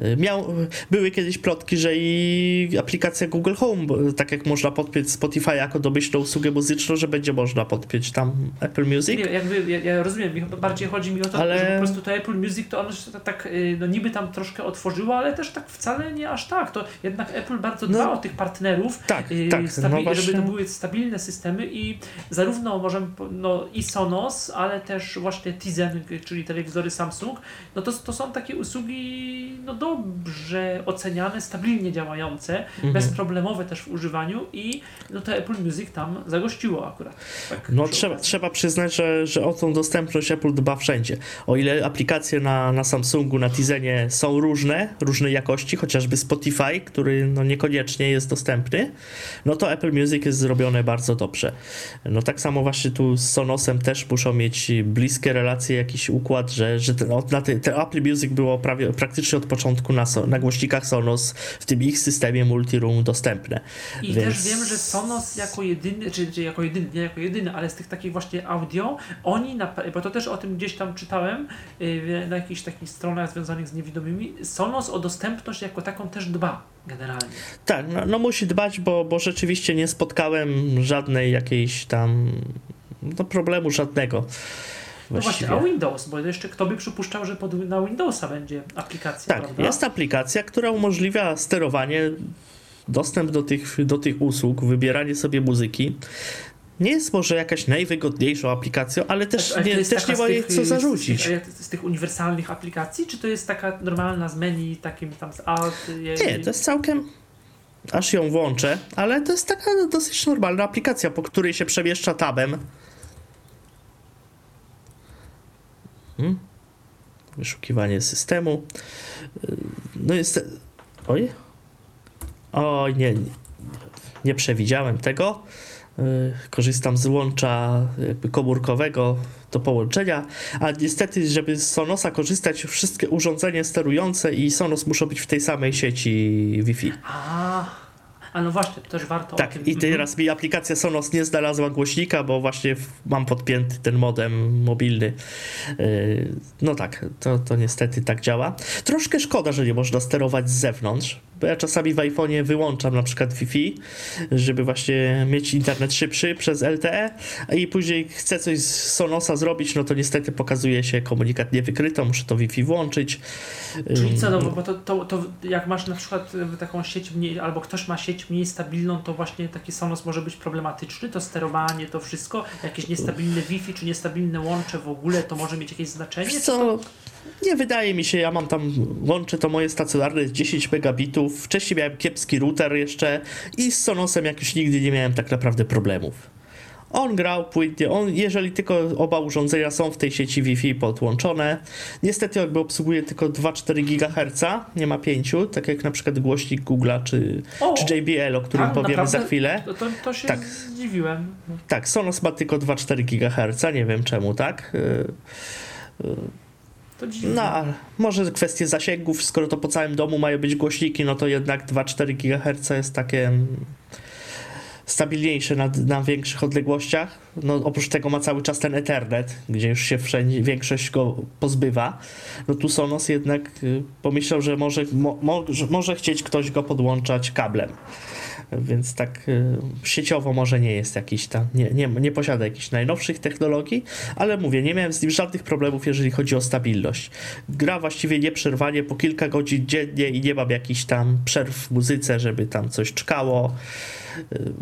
Y, Miał, były kiedyś plotki, że i aplikacja Google Home, tak jak można podpiąć Spotify jako domyślną usługę muzyczną, że będzie można podpiąć tam Apple Music. Nie, jakby, ja, ja rozumiem, mi bardziej chodzi mi o to, Ale- że po prostu to Apple Music to ono się tak- tak, y, no niby tam troszkę otworzyło, ale też tak wcale nie aż tak. To jednak Apple bardzo dba No. o tych partnerów, Tak, y, tak, stabi- no żeby to były stabilne systemy i zarówno możemy, no i Sonos, ale też właśnie Tizen, czyli telewizory Samsung, no to, to są takie usługi no dobrze oceniane, stabilnie działające, Mhm. bezproblemowe też w używaniu i no to Apple Music tam zagościło akurat. Tak, No trzeba, okazji. trzeba przyznać, że, że o tą dostępność Apple dba wszędzie. O ile aplikacje na, na Samsungu, na Tizenie są różne, różnej jakości, chociażby Spotify, który no niekoniecznie jest dostępny, no to Apple Music jest zrobione bardzo dobrze. No tak samo właśnie tu z Sonosem też muszą mieć bliskie relacje, jakiś układ, że, że ten, od- na te, te Apple Music było prawie, praktycznie od początku na, na głośnikach Sonos w tym ich systemie multiroom dostępne. I Więc- też wiem, że Sonos jako jedyny, czy, czy jako jedyny, nie jako jedyny, ale z tych takich właśnie audio, oni, na, bo to też o tym gdzieś tam czytałem yy, na jakichś takich stronach związanych z niewidomymi, Sonos o dostępność jako taką też dba generalnie. Tak, no, no musi dbać, bo, bo rzeczywiście nie spotkałem żadnej jakiejś tam no, problemu żadnego. No właśnie, a Windows, bo jeszcze kto by przypuszczał, że pod, na Windowsa będzie aplikacja, tak, prawda? jest aplikacja, która umożliwia sterowanie, dostęp do tych, do tych usług, wybieranie sobie muzyki. Nie jest może jakaś najwygodniejszą aplikacją, ale też Ale nie, też nie ma jej co zarzucić. Z, z, tych uniwersalnych aplikacji, czy to jest taka normalna z menu, takim tam z alt? y, Nie, to jest całkiem. Aż ją włączę, ale to jest taka dosyć normalna aplikacja, po której się przemieszcza tabem. Hmm. Wyszukiwanie systemu. Y, No jest. Oj. Oj, nie. Nie, nie przewidziałem tego. Y, Korzystam z łącza jakby komórkowego do połączenia, a niestety, żeby z Sonosa korzystać, wszystkie urządzenia sterujące i Sonos muszą być w tej samej sieci Wi-Fi. A, a no właśnie, to też warto Tak, tym. i Mhm. teraz mi aplikacja Sonos nie znalazła głośnika, bo właśnie mam podpięty ten modem mobilny. Yy, No tak, to, to niestety tak działa. Troszkę szkoda, że nie można sterować z zewnątrz, bo ja czasami w iPhone'ie wyłączam na przykład Wi-Fi, żeby właśnie mieć internet szybszy przez LTE i później chcę coś z Sonosa zrobić, no to niestety pokazuje się komunikat niewykryto, muszę to Wi-Fi włączyć. Czyli co, no, bo- to, to, to jak masz na przykład y, taką sieć mniej, albo ktoś ma sieć mniej stabilną, to właśnie taki Sonos może być problematyczny, to sterowanie, to wszystko, jakieś niestabilne Wi-Fi, czy niestabilne łącze w ogóle, to może mieć jakieś znaczenie? Wiesz co, to- nie wydaje mi się, ja mam tam, łącze to moje stacjonarne jest 10 megabitów, wcześniej miałem kiepski router jeszcze i z Sonosem jakoś nigdy nie miałem tak naprawdę problemów. On grał płynnie, on, jeżeli tylko oba urządzenia są w tej sieci Wi-Fi podłączone, niestety jakby obsługuje tylko 2,4 GHz, nie ma 5, tak jak na przykład głośnik Google'a czy, O, czy JBL, o którym tak, powiemy naprawdę? za chwilę. To, to, to się Tak. zdziwiłem. Tak, Sonos ma tylko 2,4 GHz, nie wiem czemu, tak? Yy, dziwne. No, może kwestie zasięgów, skoro to po całym domu mają być głośniki, no to jednak 2-4 GHz jest takie mm, stabilniejsze na, na większych odległościach. No, oprócz tego ma cały czas ten Ethernet, gdzie już się wszędzie większość go pozbywa. No tu Sonos jednak y, pomyślał, że może, mo, mo, że może chcieć ktoś go podłączać kablem. Więc tak y, sieciowo może nie jest jakiś tam, nie, nie, nie posiada jakichś najnowszych technologii, ale mówię, nie miałem z nim żadnych problemów, jeżeli chodzi o stabilność. Gra właściwie nieprzerwanie po kilka godzin dziennie i nie mam jakichś tam przerw w muzyce, żeby tam coś czkało. Y,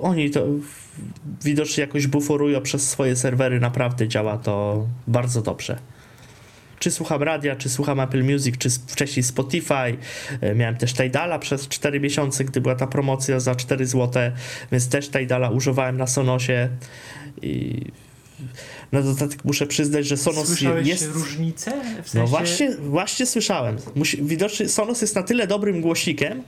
Oni to widocznie jakoś buforują przez swoje serwery, naprawdę działa to bardzo dobrze czy słucham radia, czy słucham Apple Music, czy wcześniej Spotify. E, Miałem też Tidala przez 4 miesiące, gdy była ta promocja za 4 zł, więc też Tidala używałem na Sonosie. I na dodatek muszę przyznać, że Sonos Słyszałeś jest... różnicę? W sensie... No właśnie, właśnie słyszałem. Musi, widocznie Sonos jest na tyle dobrym głośnikiem,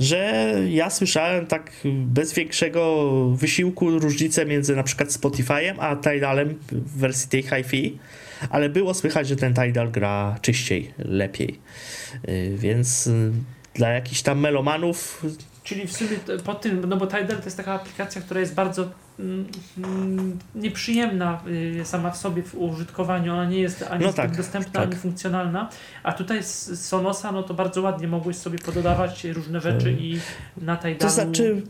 że ja słyszałem tak bez większego wysiłku różnicę między na przykład Spotify'em a Tidalem w wersji tej hi-fi, ale było słychać, że ten Tidal gra czyściej, lepiej. Y, Więc y, dla jakichś tam melomanów Czyli w sumie to- po tym, no bo Tidal to jest taka aplikacja, która jest bardzo mm, mm, nieprzyjemna y, sama w sobie w użytkowaniu, ona nie jest ani No tak, dostępna, tak. ani funkcjonalna, a tutaj z Sonosa, no to bardzo ładnie mogłeś sobie pododawać różne rzeczy i na To Tidalu znaczy, n-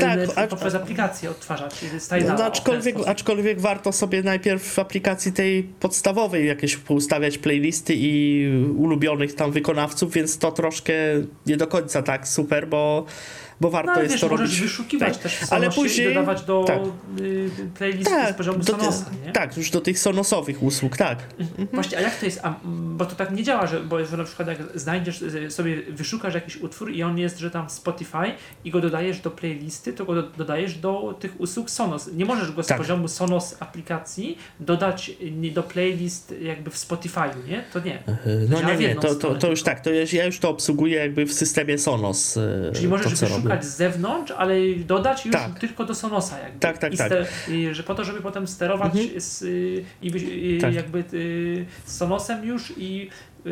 tak, n- a- poprzez aplikację odtwarzać Tidala. no, aczkolwiek, aczkolwiek warto sobie najpierw w aplikacji tej podstawowej jakieś poustawiać playlisty i ulubionych tam wykonawców, więc to troszkę nie do końca tak super, bo, bo warto No jest wiesz, to możesz robić. wyszukiwać tak. też Ale później- dodawać do tak. y, playlisty z Tak, poziomu do ty- Sonosa, nie? tak, już do tych sonosowych usług, tak. Właśnie, a jak to jest? A, bo to tak nie działa, że, bo że na przykład jak znajdziesz y, sobie, wyszukasz jakiś utwór i on jest, że tam w Spotify i go dodajesz do playlisty, to go do, dodajesz do tych usług Sonos. Nie możesz go z Tak. poziomu Sonos aplikacji dodać do playlist jakby w Spotify'u, nie? To nie. No działa nie, nie, to, to, to już tak, to ja, ja już to obsługuję jakby w systemie Sonos. e, Czyli możesz to, co robię. z zewnątrz, ale dodać już Tak. tylko do Sonosa jakby. Tak, tak, I tak. i że po to, żeby potem sterować Mhm. z, y, i, y, Tak. jakby y, Sonosem już i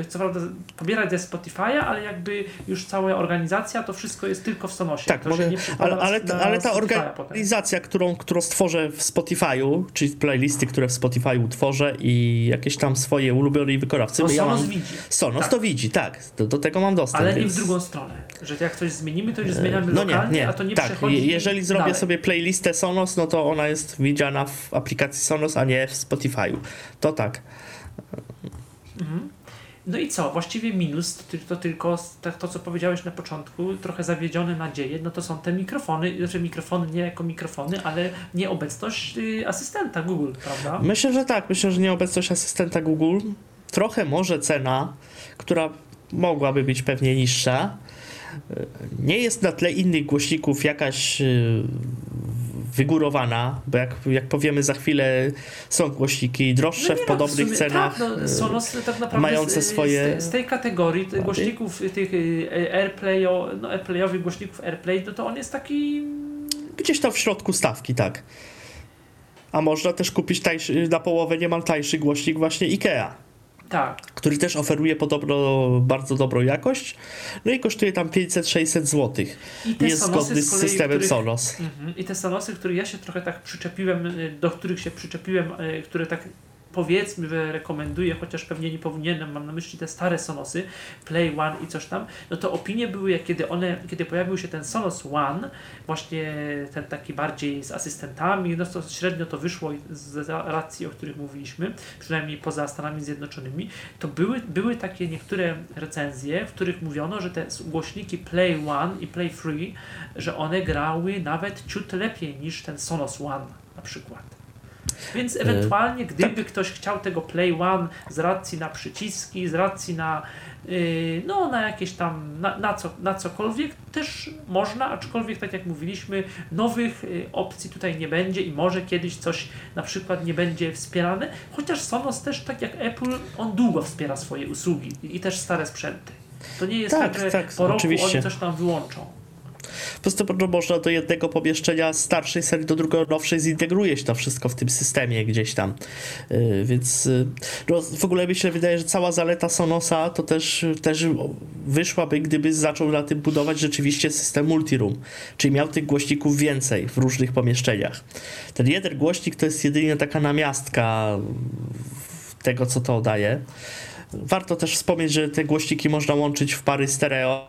co prawda pobierać ze Spotify'a, ale jakby już cała organizacja, to wszystko jest tylko w Sonosie. Tak, to mogę, nie ale, ale, na ale ta potem. organizacja, którą, którą stworzę w Spotify'u, czyli playlisty, które w Spotify'u utworzę i jakieś tam swoje ulubione wykonawcy, ja Sonos mam... widzi. Sonos Tak. to widzi, tak, do, do tego mam dostęp. Ale nie więc... w drugą stronę, że jak coś zmienimy, to już zmieniamy No nie, lokalnie, nie, a to nie tak, przechodzi je- jeżeli zrobię dalej. sobie playlistę Sonos, no to ona jest widziana w aplikacji Sonos, a nie w Spotify'u. To tak. Mhm. No i co? Właściwie minus to, ty- to tylko tak to, co powiedziałeś na początku, trochę zawiedzione nadzieje, no to są te mikrofony, znaczy mikrofony nie jako mikrofony, ale nieobecność y, asystenta Google, prawda? Myślę, że tak. Myślę, że nieobecność asystenta Google, trochę może cena, która mogłaby być pewnie niższa, y, nie jest na tle innych głośników jakaś y, wygórowana, bo jak, jak powiemy za chwilę, są głośniki droższe nie w no, podobnych sumie, cenach. Tak, no, Sonos tak naprawdę mające z, swoje- z, tej kategorii tych głośników, tych y, Airplay, no, Airplayowych głośników Airplay, no to on jest taki Gdzieś tam w środku stawki, tak. A można też kupić tańszy, na połowę niemal tańszy głośnik właśnie IKEA. Tak, który też oferuje podobno bardzo dobrą jakość, no i kosztuje tam 500-600 zł. i Jest Sonosy zgodny z kolei, systemem których- Sonos. Mhm. I te Sonosy, które ja się trochę tak przyczepiłem, y, do których się przyczepiłem, y, które tak powiedzmy, rekomenduję, chociaż pewnie nie powinienem, mam na myśli te stare Sonosy, Play One i coś tam, no to opinie były, jak kiedy one, kiedy pojawił się ten Sonos One, właśnie ten taki bardziej z asystentami, no to średnio to wyszło z racji, o których mówiliśmy, przynajmniej poza Stanami Zjednoczonymi, to były, były takie niektóre recenzje, w których mówiono, że te głośniki Play One i Play Free, że one grały nawet ciut lepiej niż ten Sonos One na przykład. Więc ewentualnie, gdyby ktoś chciał tego Play One z racji na przyciski, z racji na yy, no na jakieś tam, na, na, co, na cokolwiek, też można, aczkolwiek tak jak mówiliśmy, nowych y, opcji tutaj nie będzie i może kiedyś coś na przykład nie będzie wspierane, chociaż Sonos też tak jak Apple, on długo wspiera swoje usługi i, i też stare sprzęty. To nie jest Tak, tak, że tak, po roku oczywiście. oni coś tam wyłączą. Po prostu no, można do jednego pomieszczenia starszej serii do drugiego nowszej zintegruje się to wszystko w tym systemie gdzieś tam. Yy, więc yy, no, w ogóle mi się wydaje, że cała zaleta Sonosa to też, też wyszłaby, gdyby zaczął na tym budować rzeczywiście system multiroom, czyli miał tych głośników więcej w różnych pomieszczeniach. Ten jeden głośnik to jest jedynie taka namiastka tego, co to daje. Warto też wspomnieć, że te głośniki można łączyć w pary stereo,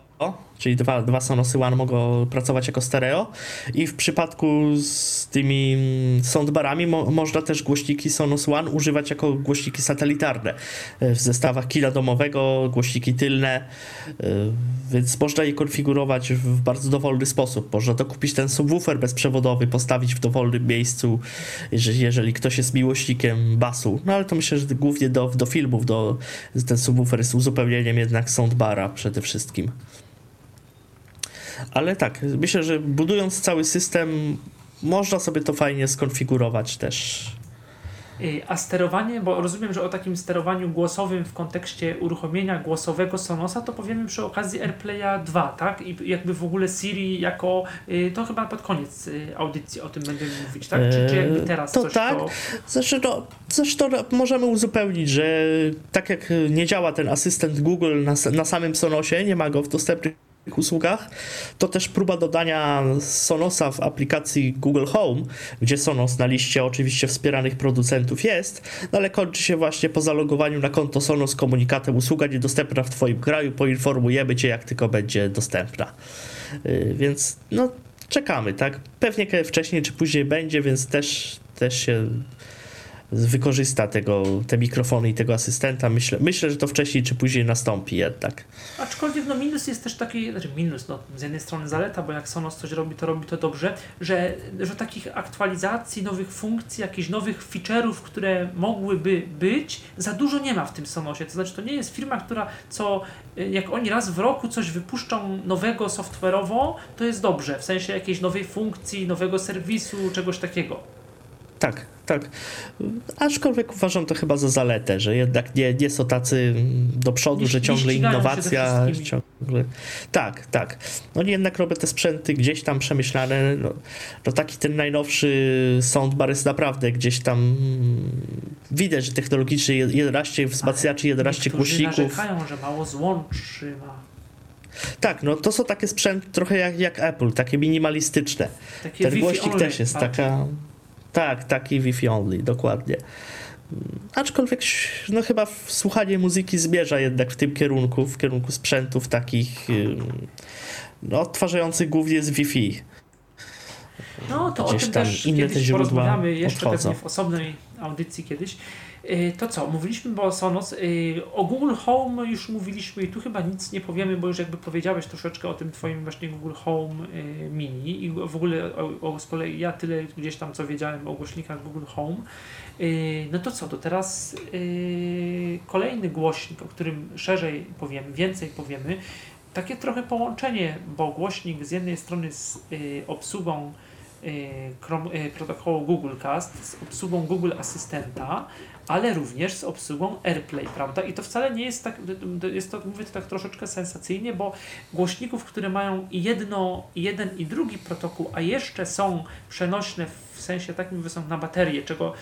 czyli dwa, dwa Sonosy One mogą pracować jako stereo i w przypadku z tymi soundbarami mo można też głośniki Sonos One używać jako głośniki satelitarne e, w zestawach kina domowego, głośniki tylne, e, więc można je konfigurować w bardzo dowolny sposób. Można dokupić ten subwoofer bezprzewodowy, postawić w dowolnym miejscu, jeżeli, jeżeli ktoś jest miłośnikiem basu. No ale to myślę, że głównie do, do filmów, do, ten subwoofer jest uzupełnieniem jednak soundbara przede wszystkim. Ale tak, myślę, że budując cały system, można sobie to fajnie skonfigurować też. A sterowanie, bo rozumiem, że o takim sterowaniu głosowym w kontekście uruchomienia głosowego Sonosa, to powiemy przy okazji AirPlaya 2, tak? I jakby w ogóle Siri jako, y, to chyba pod koniec y, audycji o tym będziemy mówić, tak? Czy, czy jakby teraz to coś tak. to... Zresztą, no, zresztą no, możemy uzupełnić, że tak jak nie działa ten asystent Google na, na samym Sonosie, nie ma go w dostępnych usługach, to też próba dodania Sonosa w aplikacji Google Home, gdzie Sonos na liście oczywiście wspieranych producentów jest, no ale kończy się właśnie po zalogowaniu na konto Sonos komunikatem usługa niedostępna w Twoim kraju, poinformujemy Cię jak tylko będzie dostępna. Yy, więc no czekamy, tak? Pewnie wcześniej czy później będzie, więc też, też się wykorzysta tego, te mikrofony i tego asystenta. Myślę, myślę, że to wcześniej czy później nastąpi jednak. Aczkolwiek no minus jest też taki, znaczy minus, no z jednej strony zaleta, bo jak Sonos coś robi, to robi to dobrze, że, że takich aktualizacji, nowych funkcji, jakichś nowych feature'ów, które mogłyby być, za dużo nie ma w tym Sonosie. To znaczy to nie jest firma, która co, jak oni raz w roku coś wypuszczą nowego software'owo, to jest dobrze, w sensie jakiejś nowej funkcji, nowego serwisu, czegoś takiego. Tak, tak. Aczkolwiek uważam to chyba za zaletę, że jednak nie, nie są tacy do przodu, nie, że ciągle innowacja. Ciągle... Tak, tak. Oni jednak robią te sprzęty gdzieś tam przemyślane. No, no taki ten najnowszy soundbar jest naprawdę gdzieś tam widać, że technologicznie 11 wzmacniaczy, 11 głośników. narzekają, że mało złączy ma. Tak, no to są takie sprzęty trochę jak, jak Apple, takie minimalistyczne. Takie Ten głośnik też jest taka. Tak, taki Wi-Fi only, dokładnie. Aczkolwiek no chyba słuchanie muzyki zmierza jednak w tym kierunku, w kierunku sprzętów takich no, odtwarzających głównie z Wi-Fi. No to o tym też inne kiedyś te porozmawiamy jeszcze pewnie w osobnej audycji kiedyś. Y, to co, mówiliśmy o Sonos, y, o Google Home już mówiliśmy i tu chyba nic nie powiemy, bo już jakby powiedziałeś troszeczkę o tym twoim właśnie Google Home y, Mini i w ogóle o, o, z kolei ja tyle gdzieś tam co wiedziałem o głośnikach Google Home. No to co, to teraz kolejny głośnik, o którym szerzej powiemy, więcej powiemy. Takie trochę połączenie, bo głośnik z jednej strony z obsługą protokołu Google Cast, z obsługą Google Asystenta, ale również z obsługą AirPlay, prawda? I to wcale nie jest tak, jest to, mówię to tak troszeczkę sensacyjnie, bo głośników, które mają jedno, jeden i drugi protokół, a jeszcze są przenośne w sensie takim, że są na baterię, czego,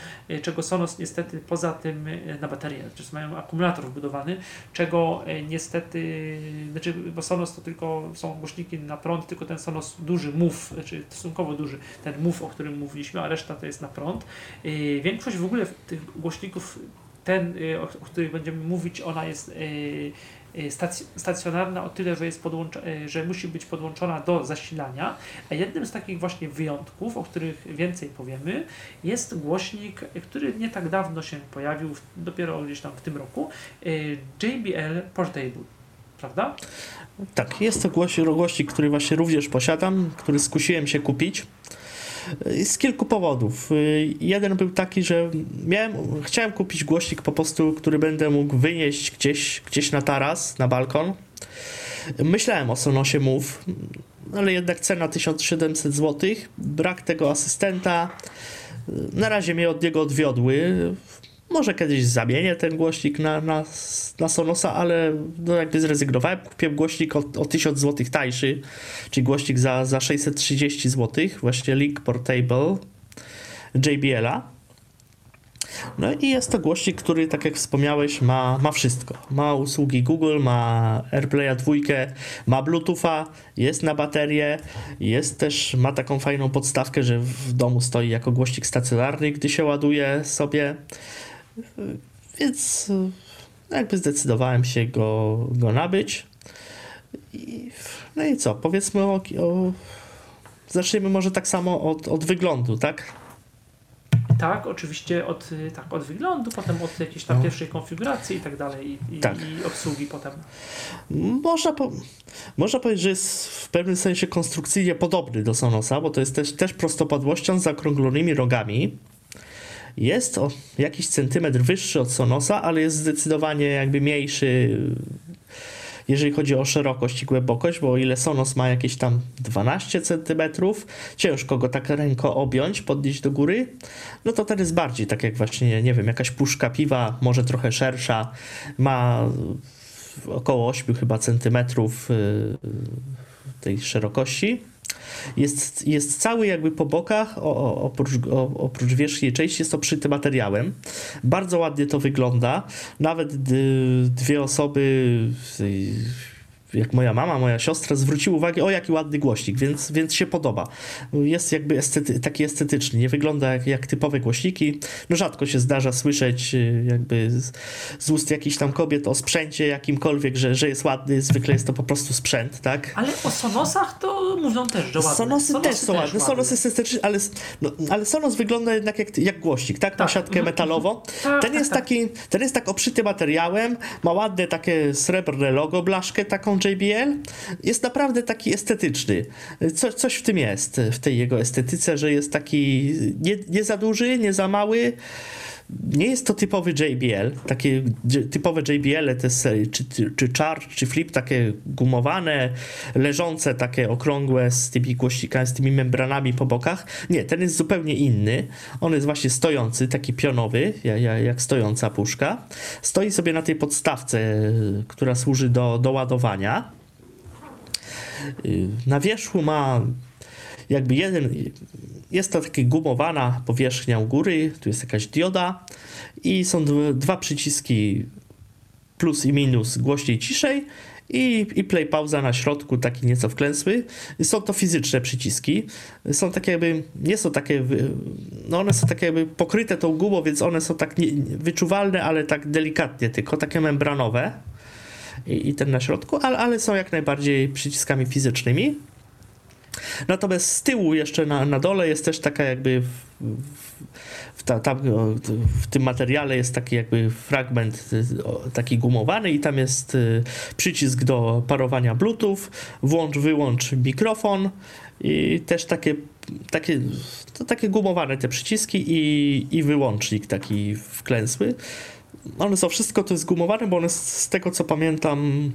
czego Sonos niestety poza tym na baterię, znaczy mają akumulator wbudowany, czego e, niestety, znaczy, bo Sonos to tylko są głośniki na prąd, tylko ten Sonos duży MUF, znaczy stosunkowo duży, ten MUF, o którym mówiliśmy, a reszta to jest na prąd. E, większość w ogóle tych głośników ten, y, o, których będziemy mówić, ona jest y, y, stacjonarna o tyle, że, jest że musi być podłączona do zasilania, a jednym z takich właśnie wyjątków, o których więcej powiemy, jest głośnik, który nie tak dawno się pojawił, dopiero gdzieś tam w tym roku, JBL Portable, prawda? Tak, jest to głośnik, który właśnie również posiadam, który skusiłem się kupić. Z kilku powodów. Jeden był taki, że miałem, chciałem kupić głośnik po prostu, który będę mógł wynieść gdzieś, gdzieś na taras, na balkon. Myślałem o Sonosie Move, ale jednak cena 1700 zł, brak tego asystenta. Na razie mnie od niego odwiodły. Może kiedyś zamienię ten głośnik na, na, na Sonosa, ale no jakby zrezygnowałem. Kupiłem głośnik o, o 1000 zł tańszy, czyli głośnik za, za 630 zł, właśnie Link Portable JBL-a. No i jest to głośnik, który, tak jak wspomniałeś, ma, ma wszystko. Ma usługi Google, ma AirPlaya 2, ma Bluetootha, jest na baterię, jest też, ma taką fajną podstawkę, że w domu stoi jako głośnik stacjonarny, gdy się ładuje sobie. Więc jakby zdecydowałem się go, go nabyć. I, no i co? Powiedzmy o, o. Zacznijmy może tak samo od, od wyglądu, tak? Tak, oczywiście od, tak, od wyglądu, potem od jakiejś tam no. pierwszej konfiguracji i tak dalej, i, tak. i obsługi potem. Można, po, można powiedzieć, że jest w pewnym sensie konstrukcyjnie podobny do Sonosa, bo to jest też, też prostopadłością z zakrąglonymi rogami. Jest o jakiś centymetr wyższy od Sonosa, ale jest zdecydowanie jakby mniejszy, jeżeli chodzi o szerokość i głębokość, bo o ile Sonos ma jakieś tam 12 centymetrów, ciężko go tak ręko objąć, podnieść do góry, no to ten jest bardziej tak jak właśnie, nie wiem, jakaś puszka piwa, może trochę szersza, ma około 8 chyba centymetrów y, tej szerokości jest, jest cały jakby po bokach, o, oprócz, o, oprócz wierzchniej części jest obszyty materiałem. Bardzo ładnie to wygląda. Nawet dwie osoby jak moja mama, moja siostra zwróciły uwagę, o jaki ładny głośnik, więc, więc się podoba. Jest jakby estety, taki estetyczny, nie wygląda jak, jak typowe głośniki. No rzadko się zdarza słyszeć y, jakby z, z ust jakichś tam kobiet o sprzęcie jakimkolwiek, że, że jest ładny, zwykle jest to po prostu sprzęt, tak? Ale o Sonosach to mówią też, że ładne. Sonosy, też są ładne. Sonos jest estetyczny, ale, no, ale Sonos wygląda jednak jak, jak głośnik, tak? Ma Tak. siatkę Mhm. metalową. Tak, ten, tak, jest tak. taki, ten jest tak obszyty materiałem, ma ładne takie srebrne logo, blaszkę taką JBL. Jest naprawdę taki estetyczny. Co, coś w tym jest, w tej jego estetyce, że jest taki nie, nie za duży, nie za mały. Nie jest to typowy JBL, takie typowe JBL te serii, czy, czy, Charge, czy Flip, takie gumowane, leżące, takie okrągłe z tymi głośnikami, z tymi membranami po bokach. Nie, ten jest zupełnie inny. On jest właśnie stojący, taki pionowy, jak, stojąca puszka. Stoi sobie na tej podstawce, która służy do, do ładowania. Y, Na wierzchu ma jakby jeden, jest to taka gumowana powierzchnia u góry, tu jest jakaś dioda i są dwa, przyciski plus i minus głośniej, ciszej i, i play pauza na środku, taki nieco wklęsły. Są to fizyczne przyciski. Są takie jakby, nie są takie, no one są takie jakby pokryte tą gumą, więc one są tak nie, wyczuwalne, ale tak delikatnie, tylko takie membranowe i, i ten na środku, ale, ale są jak najbardziej przyciskami fizycznymi. Natomiast z tyłu jeszcze na, na dole jest też taka jakby w, w, ta, tam, w tym materiale jest taki jakby fragment y, taki gumowany i tam jest y, przycisk do parowania Bluetooth, włącz, wyłącz mikrofon i też takie, takie, takie gumowane te przyciski i, i wyłącznik taki wklęsły. One są wszystko to jest gumowane, bo one z, tego co pamiętam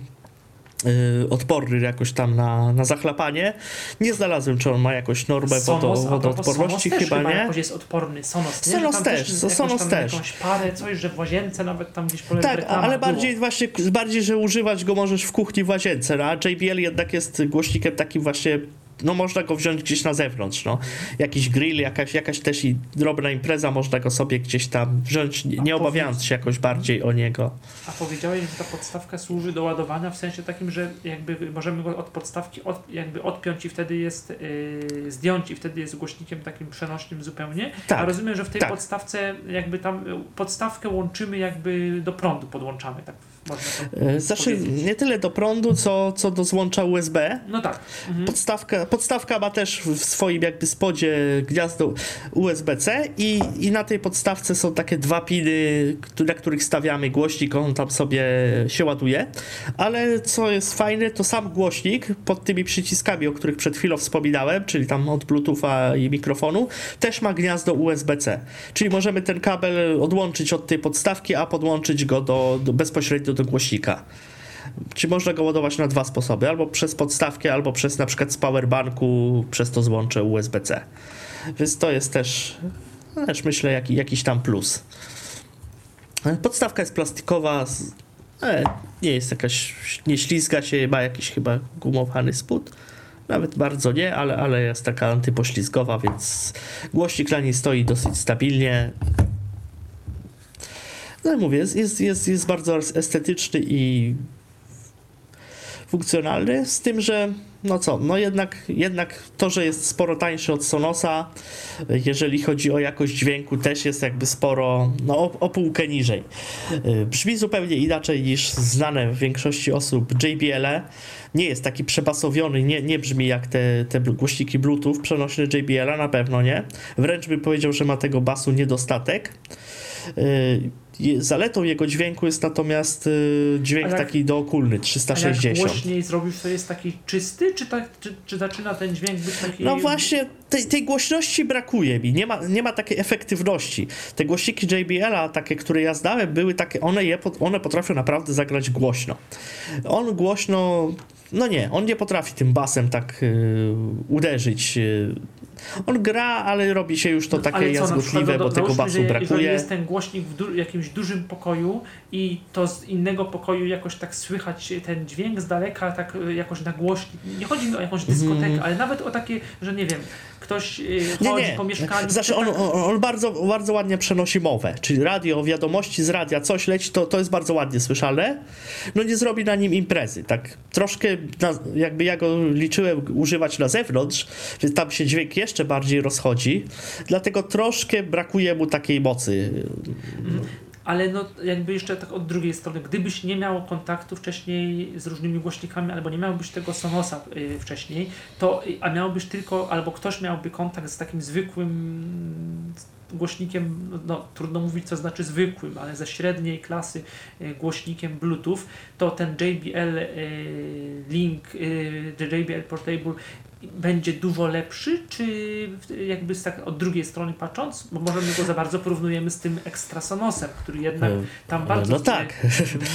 odporny jakoś tam na, na zachlapanie. Nie znalazłem, czy on ma jakąś normę Sonos, wodoodporności, też chyba nie. jakoś jest odporny. Sonos, nie? Sonos tam też, jakąś Sonos też. jakąś parę, coś, że w łazience nawet tam gdzieś po Tak, ale było. bardziej właśnie, bardziej, że używać go możesz w kuchni, w łazience, no, a JBL jednak jest głośnikiem takim właśnie, no można go wziąć gdzieś na zewnątrz, no. Jakiś grill, jakaś, jakaś też i drobna impreza, można go sobie gdzieś tam wziąć, nie, obawiając się jakoś bardziej o niego. A powiedziałeś, że ta podstawka służy do ładowania w sensie takim, że jakby możemy go od podstawki od, jakby odpiąć i wtedy jest yy, zdjąć i wtedy jest głośnikiem takim przenośnym zupełnie. Tak, A rozumiem, że w tej tak. podstawce jakby tam podstawkę łączymy jakby do prądu podłączamy, tak Znaczy, powiedzieć. nie tyle do prądu, co, co do złącza USB. No tak. Mhm. Podstawka, podstawka ma też w swoim jakby spodzie gniazdo USB-C i, i na tej podstawce są takie dwa piny, na których stawiamy głośnik, on tam sobie się ładuje. Ale co jest fajne, to sam głośnik pod tymi przyciskami, o których przed chwilą wspominałem, czyli tam od Bluetootha i mikrofonu, też ma gniazdo USB-C. Czyli możemy ten kabel odłączyć od tej podstawki, a podłączyć go do, do bezpośrednio do głośnika. Czy można go ładować na dwa sposoby, albo przez podstawkę, albo przez na przykład z powerbanku, przez to złącze USB-C. Więc to jest też, też myślę, jaki, jakiś tam plus. Podstawka jest plastikowa, e, nie jest jakaś, nie ślizga się, ma jakiś chyba gumowany spód. Nawet bardzo nie, ale, ale jest taka antypoślizgowa, więc głośnik dla niej stoi dosyć stabilnie. No mówię, jest, jest, jest, jest bardzo estetyczny i funkcjonalny, z tym, że no co, no jednak, jednak to, że jest sporo tańszy od Sonosa, jeżeli chodzi o jakość dźwięku, też jest jakby sporo, no o, o półkę niżej. Y, Brzmi zupełnie inaczej niż znane w większości osób JBL. -e. Nie jest taki przebasowiony, nie, nie brzmi jak te, te głośniki Bluetooth przenośne JBL, -a, na pewno nie. Wręcz bym powiedział, że ma tego basu niedostatek. Y, je- Zaletą jego dźwięku jest natomiast y, dźwięk jak- taki dookulny, A jak 360. głośniej zrobisz, to jest taki czysty, czy, tak, czy, czy zaczyna ten dźwięk być taki... No właśnie, tej, tej głośności brakuje mi, nie ma, nie ma takiej efektywności. Te głośniki JBL-a, takie, które ja znałem, były takie, one, je, one potrafią naprawdę zagrać głośno. On głośno, no nie, on nie potrafi tym basem tak y, uderzyć. y. On gra, ale robi się już to takie Ale co, na jazgotliwe, bo tego basu że brakuje. Jeżeli jest ten głośnik w du- jakimś dużym pokoju i to z innego pokoju jakoś tak słychać ten dźwięk z daleka, tak y, jakoś na głośnik. Nie chodzi mi o jakąś dyskotekę, Mhm. ale nawet o takie, że nie wiem, ktoś y, chodzi Nie, nie. po mieszkaniu. Znaczy tak- on, on bardzo, bardzo ładnie przenosi mowę, czyli radio, wiadomości z radia, coś leci, to, to jest bardzo ładnie słyszalne. No nie zrobi na nim imprezy, tak troszkę na, jakby ja go liczyłem używać na zewnątrz, więc tam się dźwięk jeszcze bardziej rozchodzi, dlatego troszkę brakuje mu takiej mocy. Ale no jakby jeszcze tak od drugiej strony, gdybyś nie miał kontaktu wcześniej z różnymi głośnikami, albo nie miałbyś tego Sonosa y, wcześniej, to a miałbyś tylko, albo ktoś miałby kontakt z takim zwykłym głośnikiem, no, no trudno mówić co znaczy zwykłym, ale ze średniej klasy y, głośnikiem Bluetooth, to ten JBL y, Link, JBL Portable będzie dużo lepszy, czy jakby z tak od drugiej strony patrząc, bo może my go za bardzo porównujemy z tym Extra Sonosem, który jednak tam bardzo... No tak.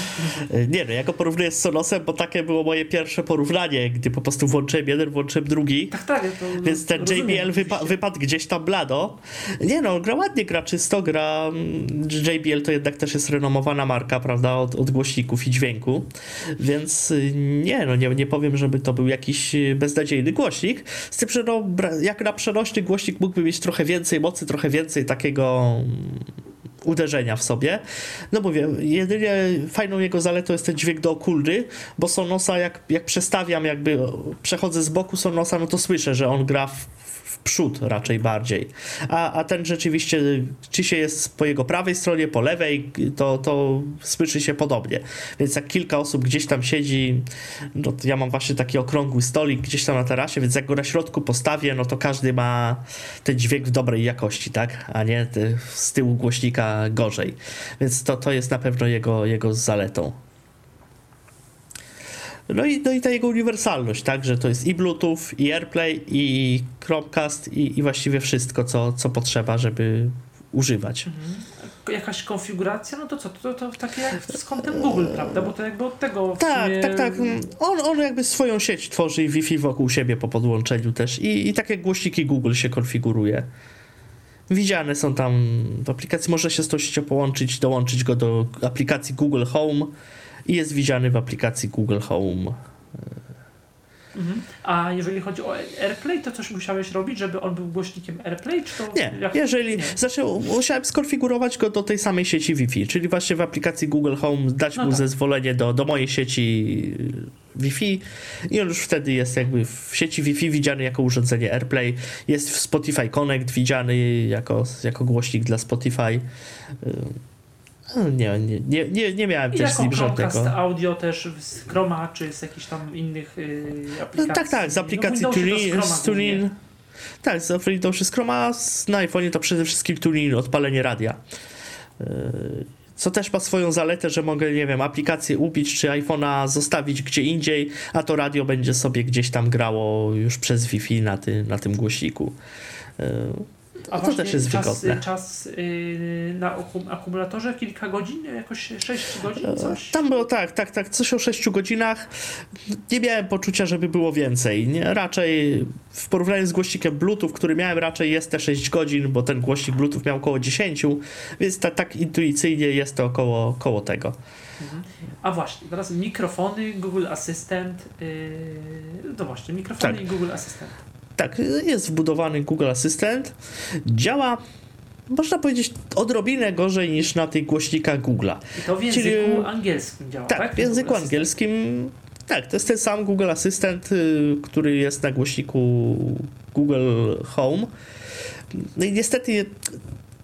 [laughs] Nie no, ja go porównuję z Sonosem, bo takie było moje pierwsze porównanie, gdy po prostu włączyłem jeden, włączyłem drugi. Tak, tak. To Więc ten rozumiem, JBL wypa- wypadł gdzieś tam blado. Nie no, gra ładnie, gra czysto, gra... mm, JBL to jednak też jest renomowana marka, prawda, od, od głośników i dźwięku. Więc y, nie no, nie, nie powiem, żeby to był jakiś y, beznadziejny głośnik. Z tym, że no, jak na przenośny głośnik mógłby mieć trochę więcej mocy, trochę więcej takiego mm, uderzenia w sobie. No mówię, jedynie fajną jego zaletą jest ten dźwięk dookulny, bo Sonosa jak, jak przestawiam, jakby przechodzę z boku Sonosa, no to słyszę, że on gra w, w przód raczej bardziej. A, a ten rzeczywiście, czy się jest po jego prawej stronie, po lewej, to, to słyszy się podobnie. Więc jak kilka osób gdzieś tam siedzi, no ja mam właśnie taki okrągły stolik gdzieś tam na tarasie, więc jak go na środku postawię, no to każdy ma ten dźwięk w dobrej jakości, tak? A nie z tyłu głośnika gorzej. Więc to, to jest na pewno jego, jego zaletą. No i, no i ta jego uniwersalność, tak, że to jest i Bluetooth, i AirPlay, i Chromecast, i, i właściwie wszystko, co, co potrzeba, żeby używać. Jakaś konfiguracja, no to co, to, to takie jak z kontem Google, prawda? Bo to jakby od tego Tak, sumie... tak, tak. On, on jakby swoją sieć tworzy i Wi-Fi wokół siebie po podłączeniu też. I, I tak jak głośniki Google się konfiguruje. Widziane są tam w aplikacji, można się z tą siecią połączyć, dołączyć go do aplikacji Google Home i jest widziany w aplikacji Google Home. Mhm. A jeżeli chodzi o AirPlay, to coś musiałeś robić, żeby on był głośnikiem AirPlay, czy to... Nie, jak... jeżeli. Nie. Znaczy, musiałem skonfigurować go do tej samej sieci Wi-Fi, czyli właśnie w aplikacji Google Home dać No mu tak. zezwolenie do, do mojej sieci Wi-Fi i on już wtedy jest jakby w sieci Wi-Fi widziany jako urządzenie AirPlay. Jest w Spotify Connect widziany jako, jako głośnik dla Spotify. Y, no, Nie, nie, nie, nie, nie miałem I też z nim żadnego. audio też z Chroma, czy z jakichś tam innych yy, No, aplikacji. tak, tak, z aplikacji no, Tunin, Chroma z. Tak, z Windows Chroma, z- na iPhone to przede wszystkim Tunin, odpalenie radia. Yy, Co też ma swoją zaletę, że mogę, nie wiem, aplikację ubić czy iPhone'a zostawić gdzie indziej, a to radio będzie sobie gdzieś tam grało już przez Wi-Fi na, ty, na tym głośniku. Yy, A to też jest czas, wygodne. czas yy, na akum- akumulatorze kilka godzin, jakoś 6 godzin, coś? Tam było tak, tak, tak, coś o 6 godzinach. Nie miałem poczucia, żeby było więcej. Nie, raczej w porównaniu z głośnikiem Bluetooth, który miałem, raczej jest te 6 godzin, bo ten głośnik Bluetooth miał około 10, więc ta, tak intuicyjnie jest to około, około tego. A właśnie, teraz mikrofony, Google Assistant, yy, no właśnie, mikrofony Tak. i Google Assistant. Tak, jest wbudowany Google Assistant. Działa, można powiedzieć, odrobinę gorzej niż na tych głośnikach Google'a. I to w Czyli- języku angielskim działa, tak? Tak, w języku Google Assistant. angielskim. Tak, to jest ten sam Google Assistant, y, który jest na głośniku Google Home. No i niestety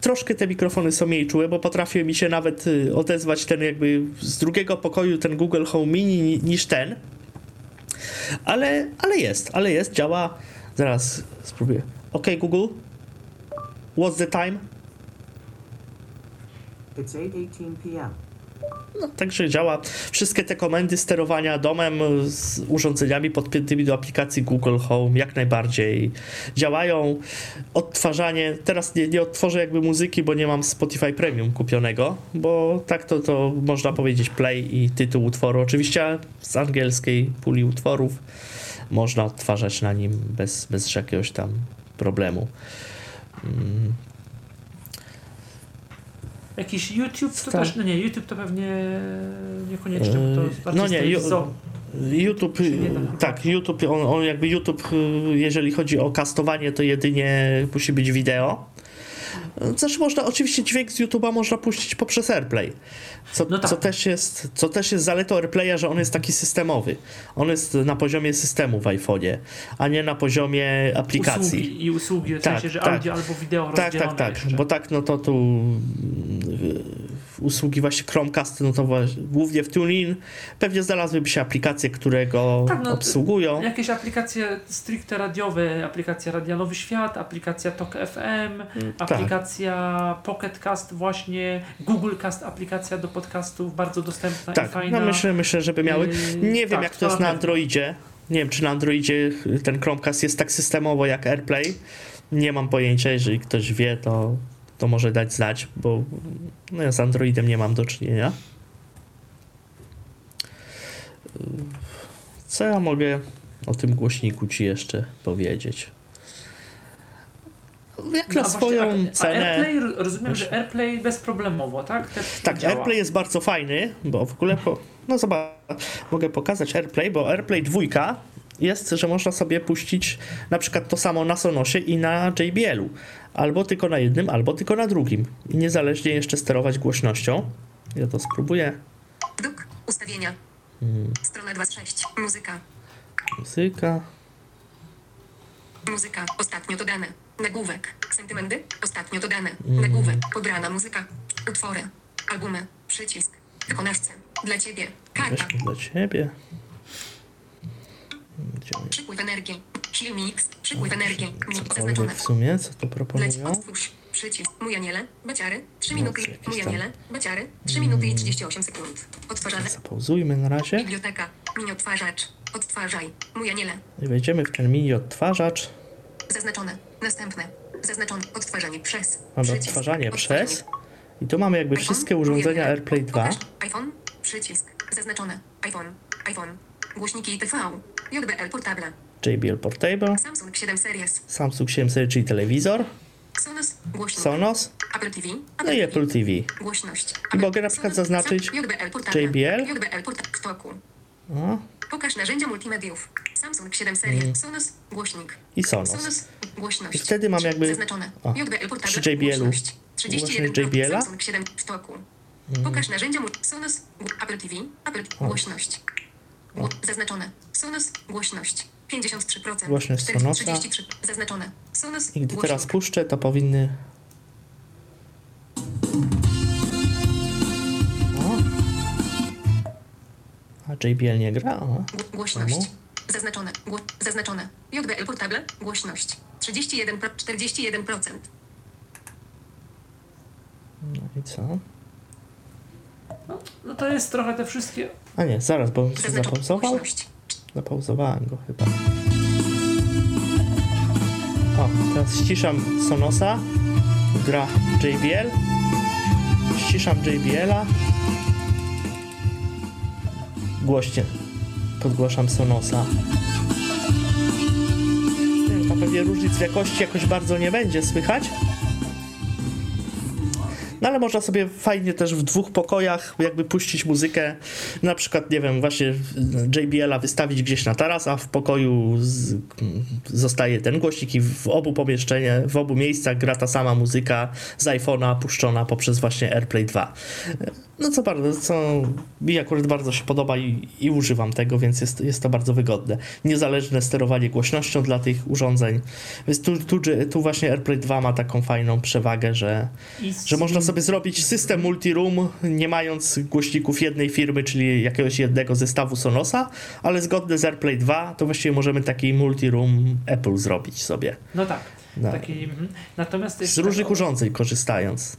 troszkę te mikrofony są mniej czułe, bo potrafił mi się nawet y, odezwać ten jakby z drugiego pokoju ten Google Home Mini ni- niż ten. Ale, ale jest, ale jest, działa. Zaraz spróbuję. OK Google. What's the time? It's 8:18 p.m. No, także działa. Wszystkie te komendy sterowania domem z urządzeniami podpiętymi do aplikacji Google Home jak najbardziej działają. Odtwarzanie, teraz nie, nie odtworzę jakby muzyki, bo nie mam Spotify Premium kupionego, bo tak to, to można powiedzieć play i tytuł utworu. Oczywiście z angielskiej puli utworów można odtwarzać na nim bez, bez jakiegoś tam problemu. Mm, Jakiś YouTube to Tak. też, no nie, YouTube to pewnie niekoniecznie, to Yy, no nie. YouTube, tak, YouTube, on, on jakby YouTube, y, jeżeli chodzi o kastowanie, to jedynie musi być wideo. Znaczy można, oczywiście dźwięk z YouTube'a można puścić poprzez AirPlay, co, No tak. co, też jest, co też jest zaletą AirPlaya, że on jest taki systemowy. On jest na poziomie systemu w iPhone'ie, a nie na poziomie aplikacji. Usługi i usługi, w Tak, sensie, że tak. audio albo wideo Tak, tak, tak, jeszcze. bo tak, no to tu usługi właśnie Chromecast, no to głównie w TuneIn, pewnie znalazłyby się aplikacje, które go Tak, no, obsługują. Jakieś aplikacje stricte radiowe, aplikacja Radia Nowy Świat, aplikacja Tok FM, tak. aplikacja Pocket Cast właśnie, Google Cast, aplikacja do podcastów, bardzo dostępna i Tak, fajna. no myślę, myślę, żeby miały. Nie wiem, tak, jak to jest na. Androidzie. Nie wiem, czy na Androidzie ten Chromecast jest tak systemowo jak AirPlay. Nie mam pojęcia, jeżeli ktoś wie, to, to może dać znać, bo no ja z Androidem nie mam do czynienia. Co ja mogę o tym głośniku ci jeszcze powiedzieć? Jak No, na swoją właśnie, a, cenę. A AirPlay, rozumiem, że AirPlay bezproblemowo, tak? Też Tak, działa. AirPlay jest bardzo fajny, bo w ogóle, po, no zobacz, mogę pokazać AirPlay, bo AirPlay 2 jest, że można sobie puścić na przykład to samo na Sonosie i na JBL-u. Albo tylko na jednym, albo tylko na drugim. I niezależnie jeszcze sterować głośnością. Ja to spróbuję. Duk. Ustawienia. Hmm. Strona 2 z 6. Muzyka. Muzyka. Muzyka. Ostatnio dodane. Nagłówek. Sentymenty. Ostatnio dodane. Mm. Nagłówek. Pobrana muzyka. Utwory. Albumy. Przycisk. Wykonawcy. Dla ciebie. Karta. Weźmy dla ciebie. Przepływ energii. Mix. Przepływ energii. Zaznaczone. w sumie, co to Leć proponują? Przycisk. Mój aniele. Baciary. 3 No, minuty. Mój aniele. Baciary. 3 minuty i 38 sekund. Odtwarzane. Zapauzujmy na razie. Biblioteka. Mini odtwarzacz. Odtwarzaj. Mój aniele. I wejdziemy w ten mini odtwarzacz. Zaznaczone. Następne. Zaznaczone. Odtwarzanie przez. Mamy odtwarzanie przez. I tu mamy jakby wszystkie urządzenia AirPlay 2. Pokaż. iPhone. Przycisk. Zaznaczone. iPhone. iPhone. Głośniki TV. JBL Portable. JBL Portable, Samsung 7 Series. Samsung 7 serii, czyli telewizor, Sonos. Głośnik. Sonos, Apple TV. no i Apple TV. Głośność. I mogę na przykład zaznaczyć JBL Portable. JBL. JBL Portable. W toku. O, Pokaż narzędzia multimediów. Samsung 7 Series. Sonos. Głośnik. i Sonos. Sonos. Głośność. I wtedy mam jakby- Zaznaczone. o, przy JBL-u. Głośność. 31 Głośność JBL-a? Samsung 7 w toku. Pokaż narzędzia Sonos. Apple TV. Apple Głośność. Gło- Zaznaczone. Sonos. Głośność. 53%. Głośność 40, Sonosa. 33. Zaznaczone. Sonos. I gdy głośnik. teraz puszczę, to powinny... O. A JBL nie gra? O. Gło- Głośność. Czemu? Zaznaczone. Gło- zaznaczone. JBL Portable. Głośność. 31, pro- 41%. No i co? No to jest trochę te wszystkie... A nie, zaraz, bo się zapauzował. Głośność. Zapauzowałem go chyba. O, teraz ściszam Sonosa. Gra JBL. Ściszam JBL-a. Głośnie podgłaszam Sonosa. Tam pewnie różnic w jakości jakoś bardzo nie będzie słychać. No ale można sobie fajnie też w dwóch pokojach jakby puścić muzykę, na przykład, nie wiem, właśnie JBL-a wystawić gdzieś na taras, a w pokoju z, zostaje ten głośnik i w obu pomieszczeniach, w obu miejscach gra ta sama muzyka z iPhone'a puszczona poprzez właśnie AirPlay 2. No co bardzo, co mi akurat bardzo się podoba i, i używam tego, więc jest, jest to bardzo wygodne. Niezależne sterowanie głośnością dla tych urządzeń. Więc tu, tu, tu właśnie AirPlay 2 ma taką fajną przewagę, że że można sobie zrobić system multi-room, nie mając głośników jednej firmy, czyli jakiegoś jednego zestawu Sonosa, ale zgodne z AirPlay 2, to właściwie możemy taki multi-room Apple zrobić sobie. No tak. No. Taki, mhm. Natomiast Z różnych o, urządzeń korzystając.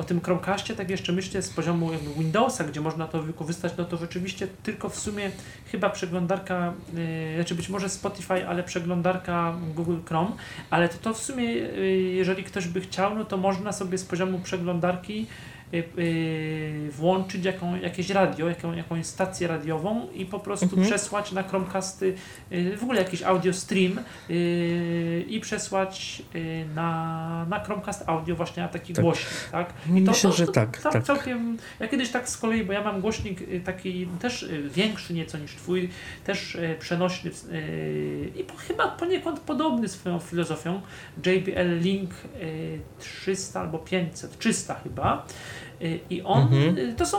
O tym Chromecastie tak jeszcze myślę z poziomu Windowsa, gdzie można to wykorzystać, no to rzeczywiście tylko w sumie chyba przeglądarka, yy, znaczy być może Spotify, ale przeglądarka Google Chrome, ale to, to w sumie yy, jeżeli ktoś by chciał, no to można sobie z poziomu przeglądarki włączyć jaką, jakieś radio, jaką, jakąś stację radiową i po prostu Mhm. przesłać na Chromecasty y, w ogóle jakiś audio stream y, i przesłać y, na, na Chromecast audio właśnie na taki Tak. głośnik, tak? I Myślę, że tak, tak, tak. całkiem, ja kiedyś tak z kolei, bo ja mam głośnik y, taki też y, większy nieco niż twój, też y, przenośny y, i po, chyba poniekąd podobny swoją filozofią, JBL Link y, 300 albo 500, 300 chyba Y, i on, Mhm. y, to są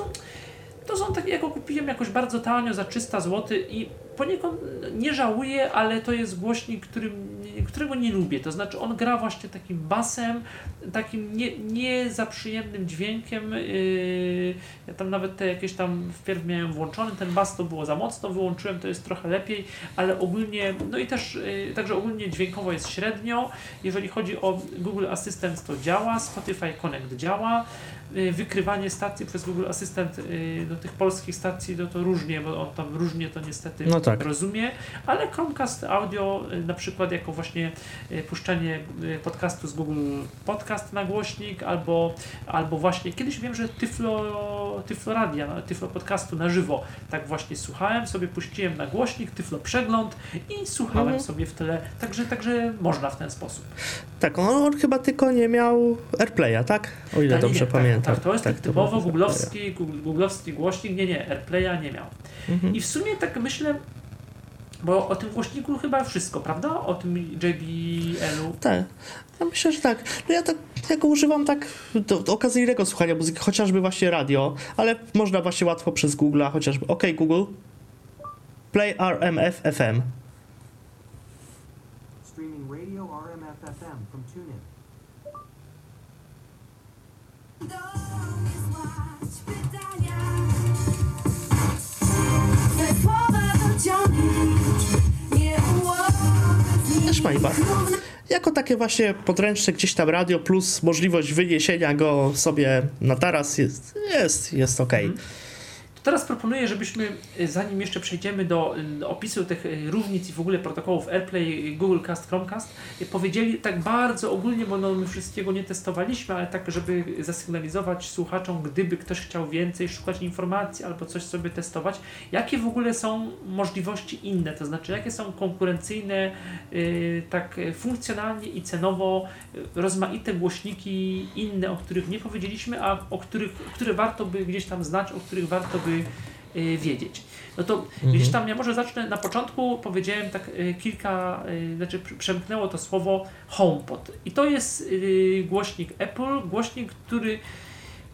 to są takie, ja go kupiłem jakoś bardzo tanio, za 300 zł i poniekąd nie żałuję, ale to jest głośnik, którym, którego nie lubię. To znaczy on gra właśnie takim basem, takim nie, nie za przyjemnym dźwiękiem. Yy, ja tam nawet te jakieś tam wpierw miałem włączony, ten bas to było za mocno, wyłączyłem, to jest trochę lepiej, ale ogólnie, no i też, yy, także ogólnie dźwiękowo jest średnio. Jeżeli chodzi o Google Assistant to działa, Spotify Connect działa. Yy, Wykrywanie stacji przez Google Assistant yy, do tych polskich stacji no to różnie, bo on tam różnie to niestety No tak. rozumie, ale Chromecast Audio y, na przykład jako właśnie y, puszczanie y, podcastu z Google Podcast na głośnik albo, albo właśnie kiedyś wiem, że Tyflo, Tyflo Radia, Tyflo Podcastu na żywo tak właśnie słuchałem, sobie puściłem na głośnik Tyflo Przegląd i słuchałem Mhm. sobie w tyle, także, także można w ten sposób. Tak, on, on chyba tylko nie miał AirPlaya, tak? O ile Tak, dobrze nie, pamiętam. Tak, tak, to jest tak, typowo bez googlowski, googlowski głośnik, nie, nie, AirPlaya nie miał. Mhm. I w sumie tak myślę, bo o tym głośniku chyba wszystko, prawda? O tym JBL-u. Tak, ja myślę, że tak. No ja, tak, ja go używam tak do, do okazyjnego słuchania muzyki, chociażby właśnie radio, ale można właśnie łatwo przez Google'a, chociażby OK Google, play RMF FM. Też. Jako takie właśnie podręczne gdzieś tam radio plus możliwość wyniesienia go sobie na taras jest, jest, jest ok. To teraz proponuję, żebyśmy, y, zanim jeszcze przejdziemy do y, opisu tych y, różnic i w ogóle protokołów AirPlay, Google Cast, Chromecast, powiedzieli tak bardzo ogólnie, bo no, my wszystkiego nie testowaliśmy, ale tak, żeby zasygnalizować słuchaczom, gdyby ktoś chciał więcej szukać informacji albo coś sobie testować, jakie w ogóle są możliwości inne, to znaczy jakie są konkurencyjne, tak funkcjonalnie i cenowo rozmaite głośniki inne, o których nie powiedzieliśmy, a o których, które warto by gdzieś tam znać, o których warto by y, wiedzieć. No to gdzieś tam ja może zacznę na początku, powiedziałem tak y, kilka, y, znaczy pr- przemknęło to słowo HomePod. I to jest głośnik Apple, głośnik, który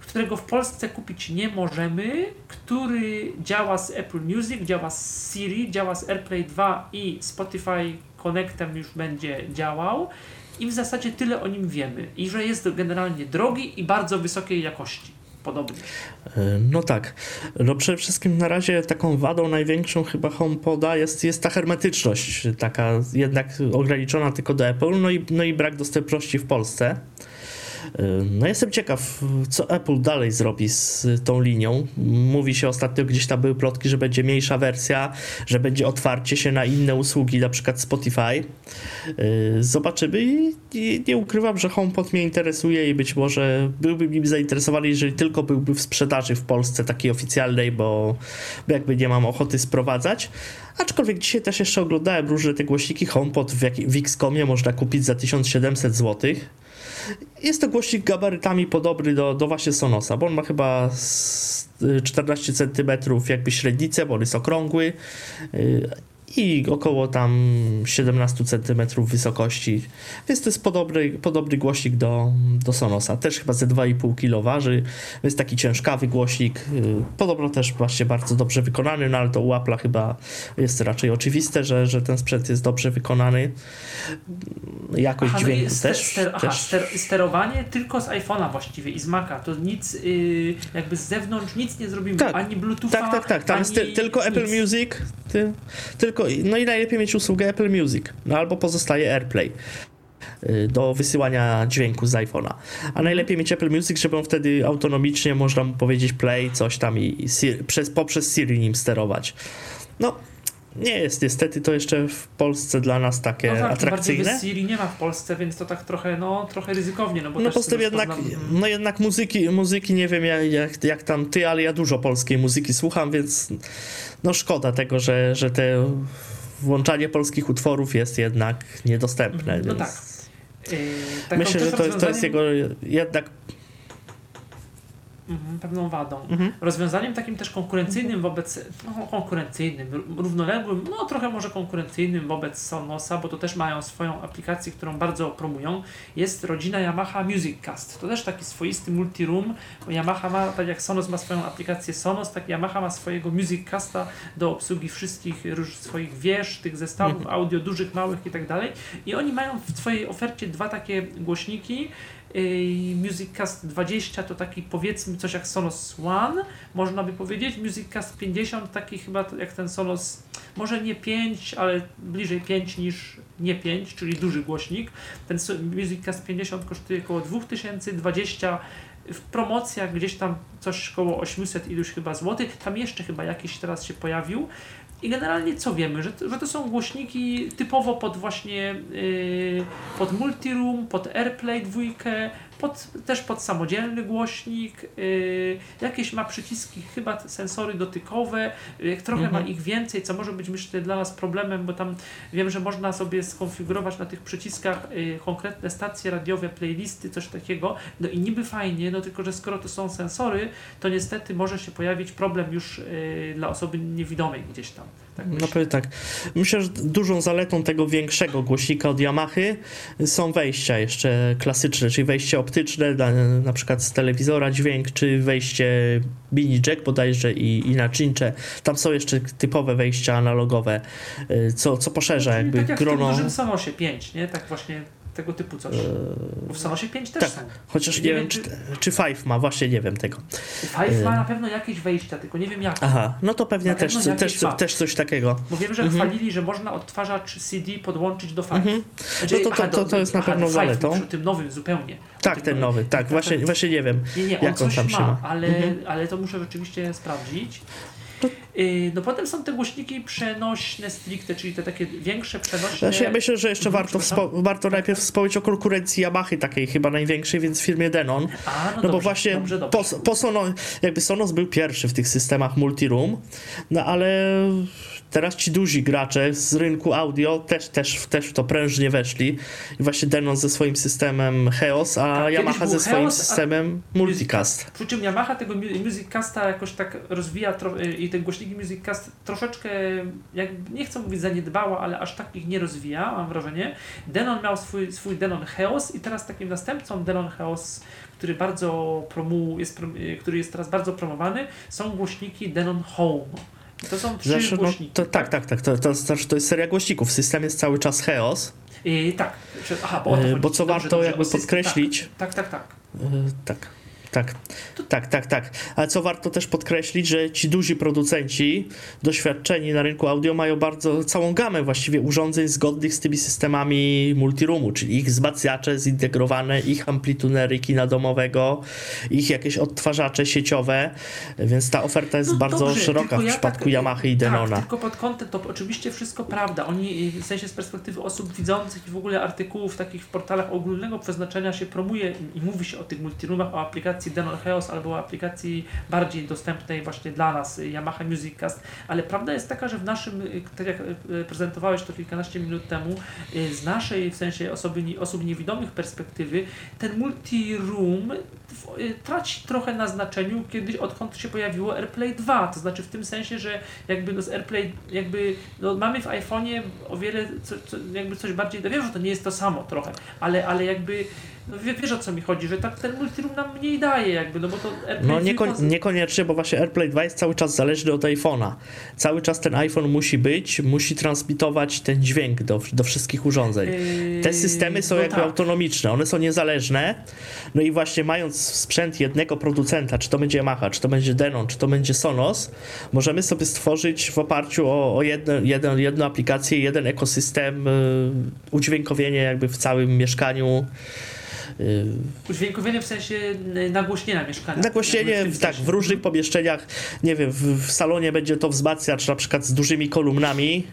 którego w Polsce kupić nie możemy, który działa z Apple Music, działa z Siri, działa z AirPlay 2 i Spotify Connectem już będzie działał. I w zasadzie tyle o nim wiemy. I że jest generalnie drogi i bardzo wysokiej jakości. Podobnie. E, No tak. No przede wszystkim na razie taką wadą największą chyba HomePoda jest, jest ta hermetyczność, taka jednak ograniczona tylko do Apple, no i, no i brak dostępności w Polsce. No jestem ciekaw, co Apple dalej zrobi z tą linią. Mówi się ostatnio, gdzieś tam były plotki, że będzie mniejsza wersja, że będzie otwarcie się na inne usługi, na przykład Spotify. E, Zobaczymy i, nie ukrywam, że HomePod mnie interesuje i być może byłbym nim zainteresowany, jeżeli tylko byłby w sprzedaży w Polsce takiej oficjalnej, bo, jakby nie mam ochoty sprowadzać. Aczkolwiek dzisiaj też jeszcze oglądałem różne te głośniki HomePod w, jak, w Xcomie można kupić za 1700 zł. Jest to głośnik gabarytami podobny do, do właśnie Sonosa, bo on ma chyba s- y, 14 cm jakby średnicę, bo on jest okrągły. Y, i około tam 17 cm wysokości. Więc to jest podobny, podobny głośnik do, do Sonosa. Też chyba ze 2,5 kg waży. Jest taki ciężkawy głośnik. Podobno też właśnie bardzo dobrze wykonany, no ale to u Apple'a chyba jest raczej oczywiste, że, że ten sprzęt jest dobrze wykonany. Jakość Aha, no dźwięku ster, też. ster, aha, też ster, sterowanie tylko z iPhone'a właściwie i z Maca. To nic y, jakby z zewnątrz nic nie zrobimy. Tak. Ani Bluetootha, Tak, tak, tak. Tam ani jest ty, tylko Apple nic. Music. Ty, tylko, no i najlepiej mieć usługę Apple Music. No albo pozostaje AirPlay y, do wysyłania dźwięku z iPhone'a. A najlepiej mieć Apple Music, żeby on wtedy autonomicznie można mu powiedzieć play, coś tam i, i Siri, przez, poprzez Siri nim sterować. No, nie jest niestety to jeszcze w Polsce dla nas takie No tak, atrakcyjne. Siri nie ma w Polsce, więc to tak trochę, no, trochę ryzykownie, no bo No jednak, no jednak muzyki, muzyki nie wiem jak, jak, tam ty, ale ja dużo polskiej muzyki słucham, więc no szkoda tego, że, że te włączanie polskich utworów jest jednak niedostępne. No więc tak. Yy, Myślę, że to jest, to jest jego jednak Mhm, pewną wadą. Mhm. Rozwiązaniem takim też konkurencyjnym wobec, no konkurencyjnym, równoległym, no trochę może konkurencyjnym wobec Sonosa, bo to też mają swoją aplikację, którą bardzo promują, jest rodzina Yamaha Music Cast. To też taki swoisty multiroom, bo Yamaha ma, tak jak Sonos ma swoją aplikację Sonos, tak Yamaha ma swojego Music Casta do obsługi wszystkich róż, swoich wież, tych zestawów audio, dużych, małych i tak dalej. I oni mają w swojej ofercie dwa takie głośniki, Yy, Music Cast 20 to taki powiedzmy coś jak Sonos One, można by powiedzieć. Music Cast 50 taki chyba jak ten Sonos, może nie 5, ale bliżej 5 niż nie 5, czyli duży głośnik. Ten so- Music Cast 50 kosztuje około 2000, 20 w promocjach gdzieś tam coś około 800 iluś chyba złotych. Tam jeszcze chyba jakiś teraz się pojawił. I generalnie co wiemy, że, że to są głośniki typowo pod właśnie yy, pod multiroom, pod AirPlay dwójkę, pod, też pod samodzielny głośnik, yy, jakieś ma przyciski, chyba sensory dotykowe, yy, trochę Mhm. ma ich więcej, co może być myślę dla nas problemem, bo tam wiem, że można sobie skonfigurować na tych przyciskach yy, konkretne stacje radiowe, playlisty, coś takiego, no i niby fajnie, no tylko, że skoro to są sensory, to niestety może się pojawić problem już yy, dla osoby niewidomej gdzieś tam. Tak No myślę. powiem tak. Myślę, że dużą zaletą tego większego głośnika od Yamahy są wejścia jeszcze klasyczne, czyli wejście optyczne, na przykład z telewizora dźwięk, czy wejście mini jack bodajże i, i naczyncze. Tam są jeszcze typowe wejścia analogowe, y, co, co poszerza Czyli jakby tak jak w grono. tym dużym Sonosie 5, nie? Tak właśnie tego typu coś. Bo w Sonosie 5 też tak, są. Chociaż Nie nie wiem, czy, czy- Five ma, właśnie nie wiem tego. Five ma y- na pewno jakieś wejścia, tylko nie wiem jakie. Aha, no to pewnie też, też, ma. też coś takiego. Bo wiem, że Mhm. chwalili, że można odtwarzacz CD podłączyć do Five. Mhm. Znaczy, No to- to- to- to jest na pewno zaletą. przy tym nowym zupełnie. Tak, ten nowy, tak, właśnie, właśnie nie wiem. Nie, nie, on jak on tam się ma, ma. ale, Mhm. ale to muszę rzeczywiście sprawdzić. Yy, No potem są te głośniki przenośne stricte, czyli te takie większe przenośne. Znaczy, ja myślę, że jeszcze Mhm, warto, wspo- warto najpierw wspomnieć o konkurencji Yamahy, takiej chyba największej, więc firmie Denon. A, no, No, dobrze, bo właśnie dobrze, dobrze. Po, po Sonos, jakby Sonos był pierwszy w tych systemach multiroom, no ale teraz ci duzi gracze z rynku audio też, też, też w to prężnie weszli. I właśnie Denon ze swoim systemem Heos, a Tak, Yamaha ze swoim Heos, systemem Multicast. Przy czym Yamaha tego mu- Music Casta jakoś tak rozwija tro- i te głośniki Music Cast troszeczkę, jak, nie chcę mówić zaniedbała, ale aż tak ich nie rozwija, mam wrażenie. Denon miał swój, swój Denon Heos i teraz takim następcą Denon Heos, który bardzo promu, jest, y, który jest teraz bardzo promowany, są głośniki Denon Home. To są trzy Znaczy, no, głośniki. to, tak, tak, tak. To, to, znaczy, to jest seria głośników. System jest cały czas Heos, I tak, że- aha, bo, chodzi. bo co warto dobrze, jakby podkreślić, Tak, tak, tak. tak. Tak. Tak, tak, tak, tak. Ale co warto też podkreślić, że ci duzi producenci, doświadczeni na rynku audio, mają bardzo całą gamę właściwie urządzeń zgodnych z tymi systemami multiroomu, czyli ich wzmacniacze zintegrowane, ich amplitunery kina domowego, ich jakieś odtwarzacze sieciowe, więc ta oferta jest No bardzo dobrze, szeroka w ja przypadku tak, Yamaha i Denona. Tak, tylko pod kątem to oczywiście wszystko prawda. Oni w sensie z perspektywy osób widzących i w ogóle artykułów takich w portalach ogólnego przeznaczenia się promuje i mówi się o tych multiroomach, o aplikacji Denon Heos albo aplikacji bardziej dostępnej właśnie dla nas, y, Yamaha Music Cast, ale prawda jest taka, że w naszym, y, tak jak y, prezentowałeś to kilkanaście minut temu, z naszej w sensie osoby, osób niewidomych perspektywy, ten multiroom traci trochę na znaczeniu kiedyś, odkąd się pojawiło AirPlay 2, to znaczy w tym sensie, że jakby no z AirPlay, jakby no mamy w iPhone'ie o wiele, co, co, jakby coś bardziej, no wiem, że to nie jest to samo trochę, ale, ale jakby, no wie, wiesz o co mi chodzi, że tak ten multiroom nam mniej daje jakby, no bo to AirPlay No nieko, niekoniecznie, bo właśnie AirPlay 2 jest cały czas zależny od iPhone'a. Cały czas ten iPhone musi być, musi transmitować ten dźwięk do, do wszystkich urządzeń. Yy, Te systemy są no jakby tak. autonomiczne, one są niezależne. No i właśnie mając sprzęt jednego producenta, czy to będzie Yamaha, czy to będzie Denon, czy to będzie Sonos, możemy sobie stworzyć w oparciu o, o jedno, jedno, jedną aplikację, jeden ekosystem, y, udźwiękowienie jakby w całym mieszkaniu Udźwiękowienie w sensie y, nagłośnienia mieszkania. Nagłośnienie, w tak, w różnych pomieszczeniach, nie wiem, w, w salonie będzie to wzmacniacz na przykład z dużymi kolumnami,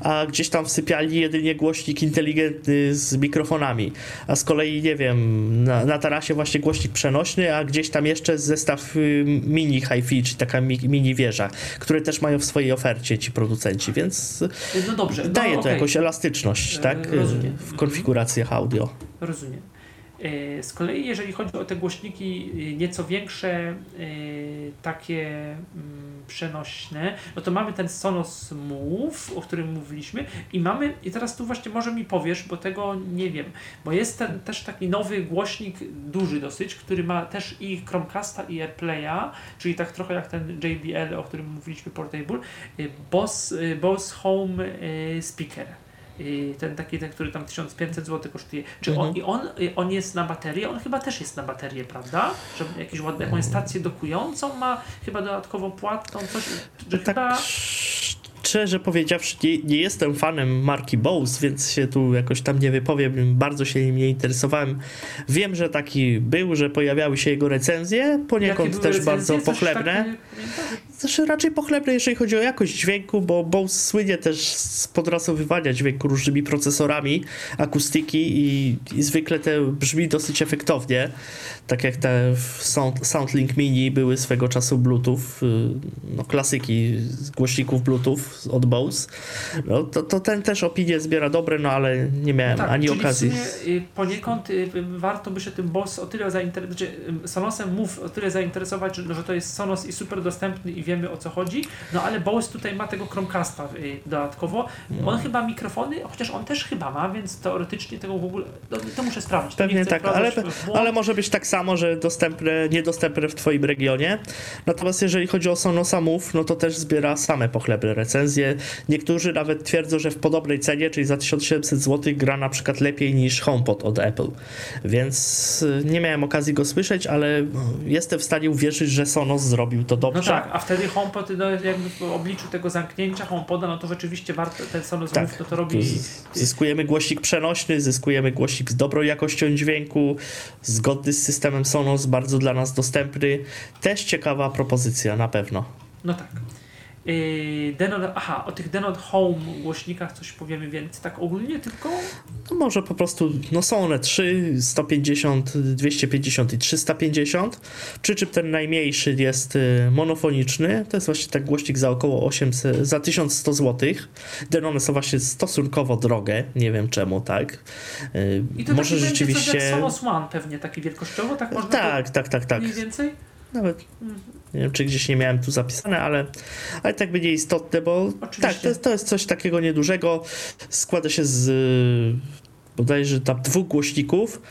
a gdzieś tam w sypialni jedynie głośnik inteligentny z mikrofonami, a z kolei, nie wiem, na, na tarasie właśnie głośnik przenośny, a gdzieś tam jeszcze zestaw y, mini hi-fi, czyli taka mi, mini wieża, które też mają w swojej ofercie ci producenci, więc No dobrze. no daje to okej. jakąś elastyczność, E, tak, rozumiem. w konfiguracjach audio. Rozumiem. E, Z kolei, jeżeli chodzi o te głośniki e, nieco większe, e, takie mm, przenośne, no to mamy ten Sonos Move, o którym mówiliśmy i mamy, i teraz tu właśnie może mi powiesz, bo tego nie wiem, bo jest ten, też taki nowy głośnik, duży dosyć, który ma też i Chromecasta i AirPlaya, czyli tak trochę jak ten JBL, o którym mówiliśmy, Portable, Bose, Bose Home Speaker. Y, ten taki, ten, który tam 1500 zł kosztuje. Czy on, Mhm. i on, y, on jest na baterię? On chyba też jest na baterię, prawda? Że jakiś ładny, jakąś stację dokującą ma, chyba dodatkowo płatną, coś, że Tak chyba... szczerze powiedziawszy, nie, nie jestem fanem marki Bose, więc się tu jakoś tam nie wypowiem, bardzo się nim nie interesowałem. Wiem, że taki był, że pojawiały się jego recenzje, poniekąd też recenzje? bardzo pochlebne. takie? Znaczy raczej pochlebne, jeżeli chodzi o jakość dźwięku, bo Bose słynie też z podrasowywania dźwięku różnymi procesorami, akustyki i, i zwykle te brzmi dosyć efektownie, tak jak te Sound, SoundLink Mini były swego czasu Bluetooth, y, no klasyki z głośników Bluetooth od Bose. No, to, to ten też opinie zbiera dobre, no ale nie miałem Tak, ani okazji. Sumie, y, poniekąd y, warto by się tym Bose o tyle zainteresować, znaczy, Sonosem Move o tyle zainteresować, że, że to jest Sonos i super dostępny i wiemy o co chodzi, no ale Bose tutaj ma tego Chromecasta y, dodatkowo. No. On chyba mikrofony, chociaż on też chyba ma, więc teoretycznie tego w ogóle, no, to muszę sprawdzić. Pewnie tak, ale, ale może być tak samo, że dostępne, niedostępne w Twoim regionie. Natomiast jeżeli chodzi o Sonosa Move, no to też zbiera same pochlebne recenzje. Niektórzy nawet twierdzą, że w podobnej cenie, czyli za 1700 zł, gra na przykład lepiej niż HomePod od Apple. Więc y, nie miałem okazji go słyszeć, ale y, jestem w stanie uwierzyć, że Sonos zrobił to No dobrze. tak, a wtedy HomePod, no, jakby w obliczu tego zamknięcia HomePoda, no to rzeczywiście warto, ten Sonos Tak, no to robi... Zyskujemy głośnik przenośny, zyskujemy głośnik z dobrą jakością dźwięku, zgodny z systemem Sonos, bardzo dla nas dostępny. Też ciekawa propozycja, na pewno. No tak. Yy, Denon, aha, o tych Denon Home głośnikach coś powiemy więcej, tak ogólnie tylko No może po prostu, no są one 3, 150, 250 i 350, przy czym ten najmniejszy jest y, monofoniczny, to jest właśnie tak głośnik za około 800, za 1100 zł. Denony są właśnie stosunkowo drogie, nie wiem czemu, tak. Y, i to może będzie coś rzeczywiście... jak Sonos One pewnie, taki wielkościowo, tak można Tak, tak, tak, tak. mniej więcej? Nawet nie wiem, czy gdzieś nie miałem tu zapisane, ale, ale tak będzie istotne, bo Oczywiście. tak, to jest, to jest coś takiego niedużego. Składa się z y, bodajże tam dwóch głośników,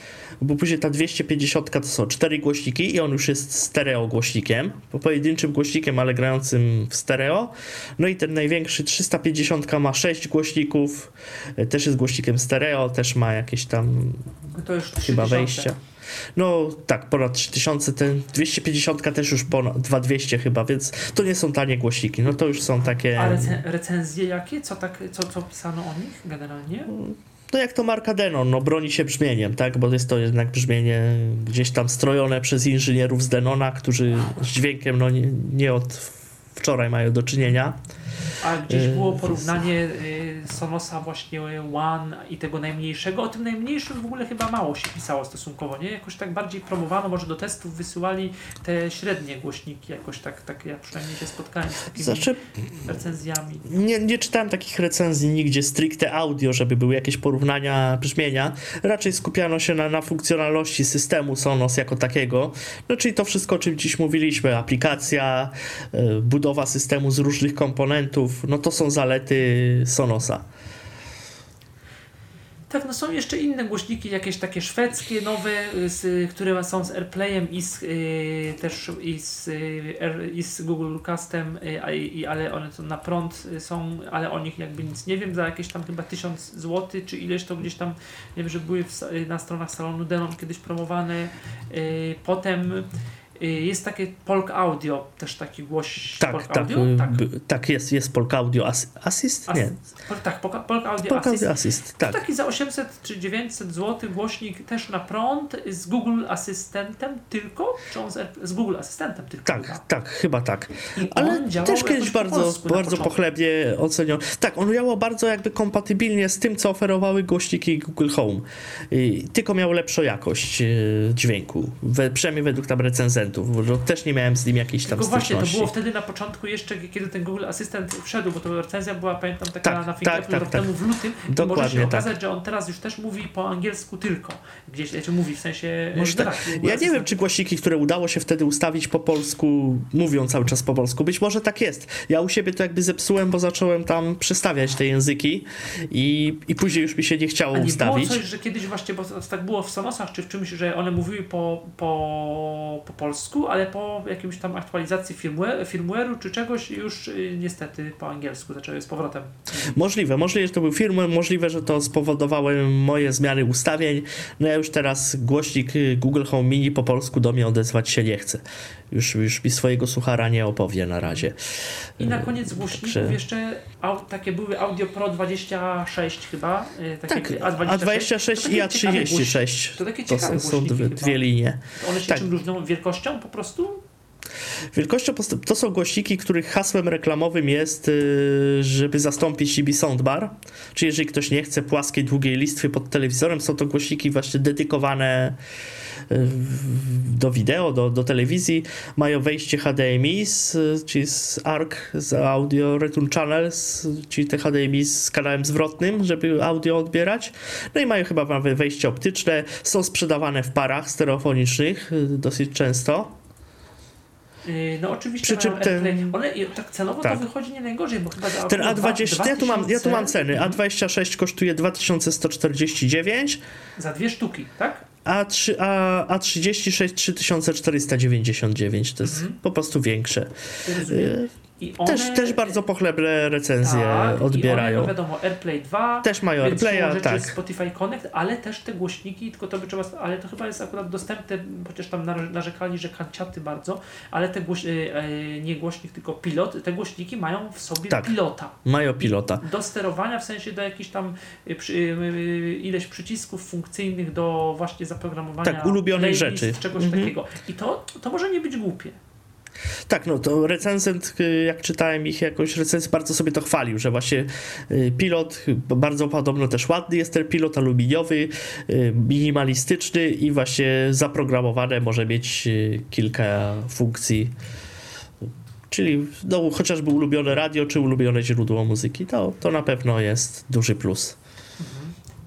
bo później ta 250 to są cztery głośniki i on już jest stereo głośnikiem, po pojedynczym głośnikiem, ale grającym w stereo. No i ten największy 350 ma sześć głośników, y, też jest głośnikiem stereo, też ma jakieś tam chyba 3000. wejścia. No tak, ponad 3000, ten 250 też już ponad 2200 chyba, więc to nie są tanie głośniki, no to już są takie, A rece- recenzje jakie? Co, tak, co, co pisano o nich generalnie? no jak to marka Denon, no broni się brzmieniem, tak, bo jest to jednak brzmienie gdzieś tam strojone przez inżynierów z Denona, którzy z dźwiękiem no nie, nie od wczoraj mają do czynienia. A gdzieś Yy, było porównanie y, Sonosa właśnie One i tego najmniejszego. O tym najmniejszym w ogóle chyba mało się pisało stosunkowo, nie? Jakoś tak bardziej promowano, może do testów wysyłali te średnie głośniki, jakoś tak, tak ja przynajmniej się spotkałem z takimi Znaczy, recenzjami. Nie, nie czytałem takich recenzji nigdzie stricte audio, żeby były jakieś porównania brzmienia. Raczej skupiano się na, na funkcjonalności systemu Sonos jako takiego. No, czyli to wszystko, o czym dziś mówiliśmy, aplikacja, y, budowa systemu z różnych komponentów, no to są zalety Sonosa. Tak, no są jeszcze inne głośniki, jakieś takie szwedzkie, nowe, y, z, które są z AirPlayem i z, y, też i z, y, i z Google Castem, y, ale one są na prąd y, są, ale o nich jakby nic nie wiem, za jakieś tam chyba 1000 zł, czy ileś to gdzieś tam, nie wiem, że były w, na stronach salonu Denon kiedyś promowane. Y, potem Jest takie Polk Audio, też taki głoś Tak, Polk tak, Audio? y, tak. tak, jest, jest Polk Audio As- Assist? As- Nie, tak, Polk, Polk Audio Polk Assist. Assist, tak. Taki za 800 czy 900 zł głośnik też na prąd z Google Asystentem tylko? Czy on z, z Google Asystentem tylko? Tak, chyba? tak, chyba tak. I Ale też kiedyś bardzo, bardzo pochlebnie oceniony. Tak, on działał bardzo jakby kompatybilnie z tym, co oferowały głośniki Google Home. I tylko miał lepszą jakość dźwięku, we, przynajmniej według tam recenzentów, bo też nie miałem z nim jakiejś tam Tylko właśnie, to styczności. było wtedy na początku jeszcze, kiedy ten Google Asystent wszedł, bo to recenzja była, pamiętam, taka Tak, na tak, Fingerful tak, rok tak. temu w lutym. I może Dokładnie się tak. okazać, że on teraz już też mówi po angielsku tylko. Gdzieś, znaczy mówi w sensie... Może e, tak. wyraźnie, Google Ja nie wiem, czy głośniki, które udało się wtedy ustawić po polsku, mówią cały czas po polsku. Być może tak jest. Ja u siebie to jakby zepsułem, bo zacząłem tam przestawiać te języki i, i później już mi się nie chciało nie ustawić. było coś, że kiedyś właśnie, bo tak było w Sonosach czy w czymś, że one mówiły po, po, po polsku, ale po jakimś tam aktualizacji firmware, firmware'u czy czegoś już y, niestety po angielsku zaczęły z powrotem. Możliwe, możliwe, że to był firmware, możliwe, że to spowodowały moje zmiany ustawień. No ja już teraz głośnik y, Google Home Mini po polsku do mnie odezwać się nie chce. Już, już mi swojego suchara nie opowie na razie. I na koniec głośników Także- jeszcze au, takie były Audio Pro 26 chyba. y, Takie Tak, A26, A26 To i takie ciekawe A36. To takie To ciekawe są, są dwie, dwie linie. One się tak. czym różnią? Wielkością po prostu? Wielkością to są głośniki, których hasłem reklamowym jest, y, żeby zastąpić CB Soundbar. Czyli jeżeli ktoś nie chce płaskiej, długiej listwy pod telewizorem, są to głośniki właśnie dedykowane y, do wideo, do, do telewizji. Mają wejście HDMI, z, czyli z ARC, z Audio Return Channels, czyli te HDMI z kanałem zwrotnym, żeby audio odbierać. No i mają chyba nawet wejście optyczne. Są sprzedawane w parach stereofonicznych y, dosyć często. Y, No oczywiście Przy czym ten-. One tak cenowo Tak. to wychodzi nie najgorzej, bo chyba Ten około dwa- A20, ja tu mam, ja tu mam 2000 ceny. A26 kosztuje 2149, Za dwie sztuki, tak? A3, A, A36 3499. To jest Mhm. po prostu większe. Rozumiem. I one, Też, też bardzo pochlebne recenzje tak, I odbierają. one, no wiadomo, AirPlay 2. Też mają AirPlaya, tak. Spotify Connect, ale też te głośniki, tylko to by trzeba, ale to chyba jest akurat dostępne, chociaż tam nar- narzekali, że kanciaty bardzo, ale te głoś, e, e, nie głośnik, tylko pilot, te głośniki mają w sobie Tak. pilota. Mają pilota. Do sterowania, w sensie do jakichś tam przy, y, ileś przycisków funkcyjnych do właśnie zaprogramowania Tak, ulubionych rzeczy. czegoś Mhm. takiego. I to, to może nie być głupie. Tak, no to recenzent, y, jak czytałem ich jakoś recenzję, bardzo sobie to chwalił, że właśnie y, pilot, y, bardzo podobno też ładny jest ten pilot aluminiowy, minimalistyczny i właśnie zaprogramowane może mieć kilka funkcji. Czyli no, chociażby ulubione radio czy ulubione źródło muzyki, to, to na pewno jest duży plus.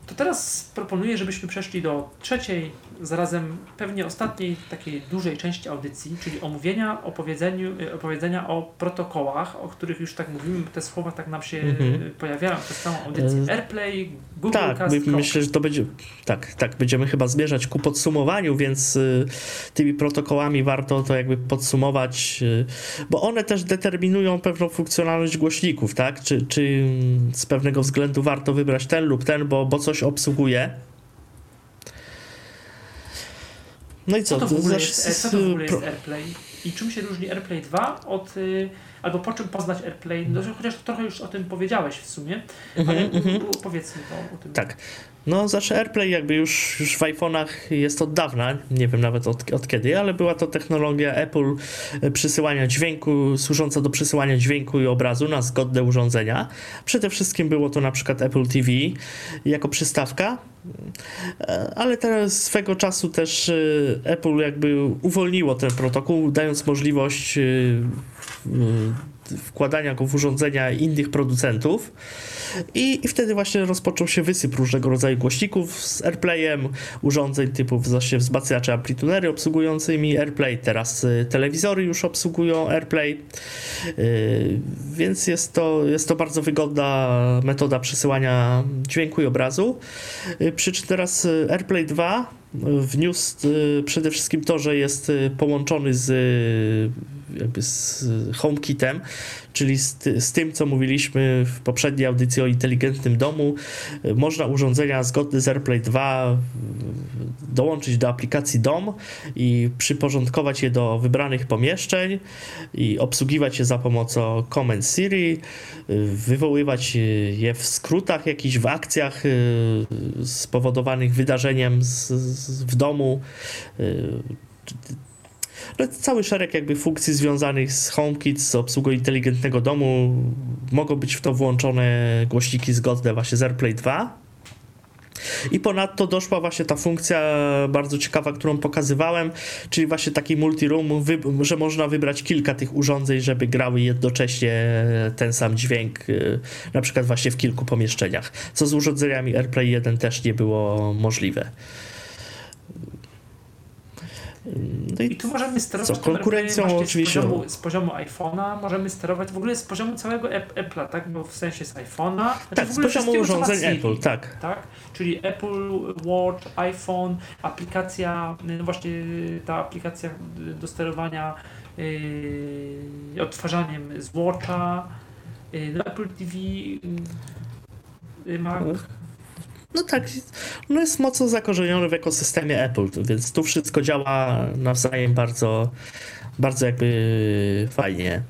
To teraz proponuję, żebyśmy przeszli do trzeciej, zarazem pewnie ostatniej takiej dużej części audycji, czyli omówienia, opowiedzeniu, y, opowiedzenia o protokołach, o których już tak mówimy, te słowa tak nam się Mhm. y, pojawiają przez całą audycję. E, AirPlay, Google Tak, Cast, my, myślę, że to będzie. Tak, tak, będziemy chyba zmierzać ku podsumowaniu, więc y, tymi protokołami warto to jakby podsumować, y, bo one też determinują pewną funkcjonalność głośników, tak? Czy, czy mm, z pewnego względu warto wybrać ten lub ten, bo, bo coś obsługuje. No i co? Co to w ogóle jest, co to w ogóle jest AirPlay? I czym się różni AirPlay 2 od... y, Albo po czym poznać AirPlay? No, chociaż trochę już o tym powiedziałeś w sumie, ale Mhm, u- u- powiedzmy to o tym. Tak. No, zawsze AirPlay jakby już, już w iPhone'ach jest od dawna, nie wiem nawet od, od kiedy, ale była to technologia Apple e, przysyłania dźwięku, służąca do przysyłania dźwięku i obrazu na zgodne urządzenia. Przede wszystkim było to na przykład Apple TV jako przystawka, e, ale teraz swego czasu też e, Apple jakby uwolniło ten protokół, dając możliwość wkładania go w urządzenia innych producentów. I, I wtedy właśnie rozpoczął się wysyp różnego rodzaju głośników z AirPlayem, urządzeń typu właśnie wzmacniacze amplitudery obsługującymi AirPlay, teraz y, telewizory już obsługują AirPlay, y, więc jest to, jest to bardzo wygodna metoda przesyłania dźwięku i obrazu. Y, przy czym teraz AirPlay 2 wniósł przede wszystkim to, że jest połączony z jakby z HomeKitem, czyli z, z tym, co mówiliśmy w poprzedniej audycji o inteligentnym domu. Można urządzenia zgodne z AirPlay 2 dołączyć do aplikacji dom i przyporządkować je do wybranych pomieszczeń i obsługiwać je za pomocą Command Siri, wywoływać je w skrótach jakichś, w akcjach spowodowanych wydarzeniem z, z, w domu no, cały szereg jakby funkcji związanych z HomeKit, z obsługą inteligentnego domu. Mogą być w to włączone głośniki zgodne właśnie z AirPlay 2. I ponadto doszła właśnie ta funkcja bardzo ciekawa, którą pokazywałem, czyli właśnie taki multi-room, że można wybrać kilka tych urządzeń, żeby grały jednocześnie ten sam dźwięk, y, na przykład właśnie w kilku pomieszczeniach, co z urządzeniami AirPlay 1 też nie było możliwe. No i, I, tu możemy sterować co, konkurencją oczywiście. Z poziomu, z poziomu iPhone'a, możemy sterować w ogóle z poziomu całego Apple'a, tak? Bo w sensie z iPhone'a. Znaczy tak, z poziomu urządzeń Apple, tak. tak. Czyli Apple Watch, iPhone, aplikacja, no właśnie ta aplikacja do sterowania yy, odtwarzaniem z Watcha, yy, no Apple TV, yy, Mac. No tak, no jest mocno zakorzeniony w ekosystemie Apple, więc tu wszystko działa nawzajem bardzo, bardzo jakby fajnie.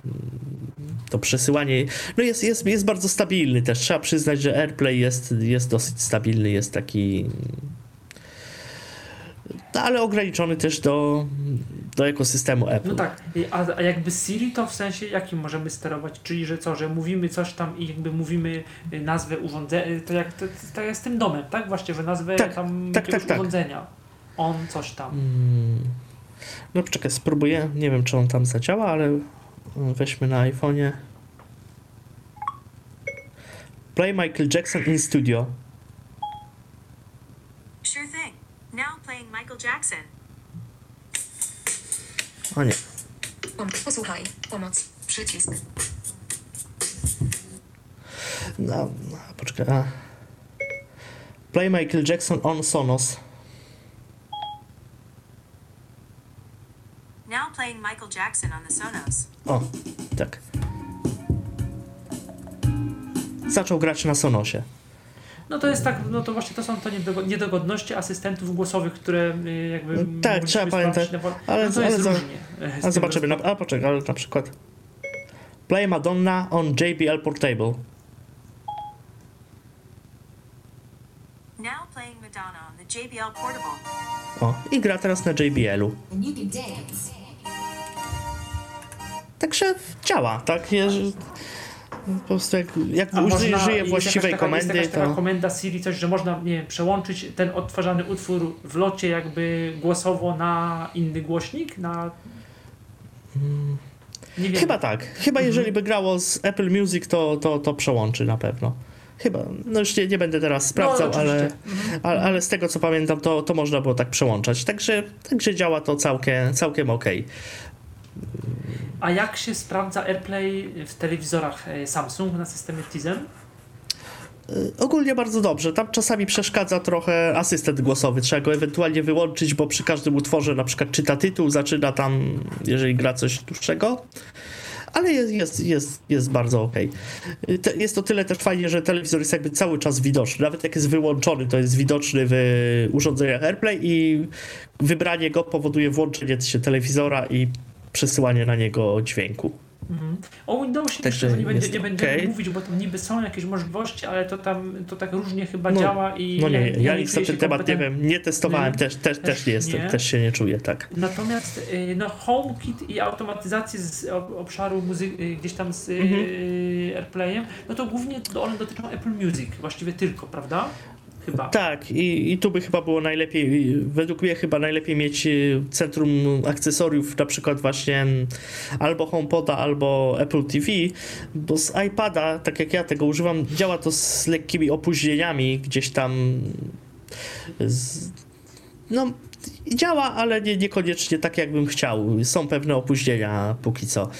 To przesyłanie, no jest, jest, jest bardzo stabilny też. Trzeba przyznać, że AirPlay jest, jest dosyć stabilny, jest taki no, ale ograniczony też do, do ekosystemu Apple. No tak, a, a jakby Siri to w sensie jakim możemy sterować? Czyli, że co, że mówimy coś tam i jakby mówimy y, nazwę urządzenia, y, to jak to, to jest z tym domem, tak? Właściwie nazwę tak, tam tak, tak, tak, urządzenia. On coś tam. Hmm. No poczekaj, spróbuję, nie wiem czy on tam zadziała, ale weźmy na iPhone'ie. Play Michael Jackson in Studio. Sure thing. Now playing Michael Jackson. O nie. Posłuchaj. Pomoc. Przycisk. No, poczekaj. A. Play Michael Jackson on Sonos. Now playing Michael Jackson on the Sonos. O, tak. Zaczął grać na Sonosie. No to jest tak, no to właśnie to są to niedogodności asystentów głosowych, które y, jakby... No, tak, trzeba pamiętać, ale, no ale, za, ale zobaczymy, no, a poczekaj, ale na przykład Play Madonna on JBL Portable. Now playing Madonna on the JBL Portable. O, i gra teraz na JBL-u. Także działa, tak? Po prostu jak, jak użyje właściwej taka, komendy, jest to... taka komenda Siri, coś, że można nie wiem, przełączyć ten odtwarzany utwór w locie jakby głosowo na inny głośnik, na... Nie Chyba tak. Chyba mhm. jeżeli by grało z Apple Music, to, to, to przełączy na pewno. Chyba, no już nie, nie będę teraz sprawdzał, no, ale, mhm. ale, ale, z tego co pamiętam, to, to można było tak przełączać. Także, także działa to całkiem, całkiem ok. A jak się sprawdza AirPlay w telewizorach e, Samsung na systemie Tizen? E, ogólnie bardzo dobrze. Tam czasami przeszkadza trochę asystent głosowy. Trzeba go ewentualnie wyłączyć, bo przy każdym utworze na przykład czyta tytuł, zaczyna tam, jeżeli gra coś dłuższego. Ale jest, jest, jest, jest bardzo ok. E, jest to tyle też fajnie, że telewizor jest jakby cały czas widoczny. Nawet jak jest wyłączony, to jest widoczny w urządzeniach AirPlay i wybranie go powoduje włączenie się telewizora i przesyłanie na niego dźwięku. Mhm. O Windowsie Także nie, będzie, nie będziemy okay. mówić, bo tam niby są jakieś możliwości, ale to tam to tak różnie chyba no, działa i. No nie, ja, ja nic na ten temat nie wiem, nie testowałem, nie, też, też, też, nie jestem, nie. też się nie czuję, tak. Natomiast y, no, HomeKit i automatyzację z obszaru muzyki, y, gdzieś tam z y, mhm. AirPlayem, no to głównie one dotyczą Apple Music, właściwie tylko, prawda? Chyba. Tak, i, i tu by chyba było najlepiej, według mnie chyba najlepiej mieć y, centrum akcesoriów, na przykład właśnie albo HomePoda, albo Apple TV, bo z iPada, tak jak ja tego używam, działa to z lekkimi opóźnieniami, gdzieś tam z, no działa, ale nie, niekoniecznie tak, jakbym chciał. Są pewne opóźnienia póki co.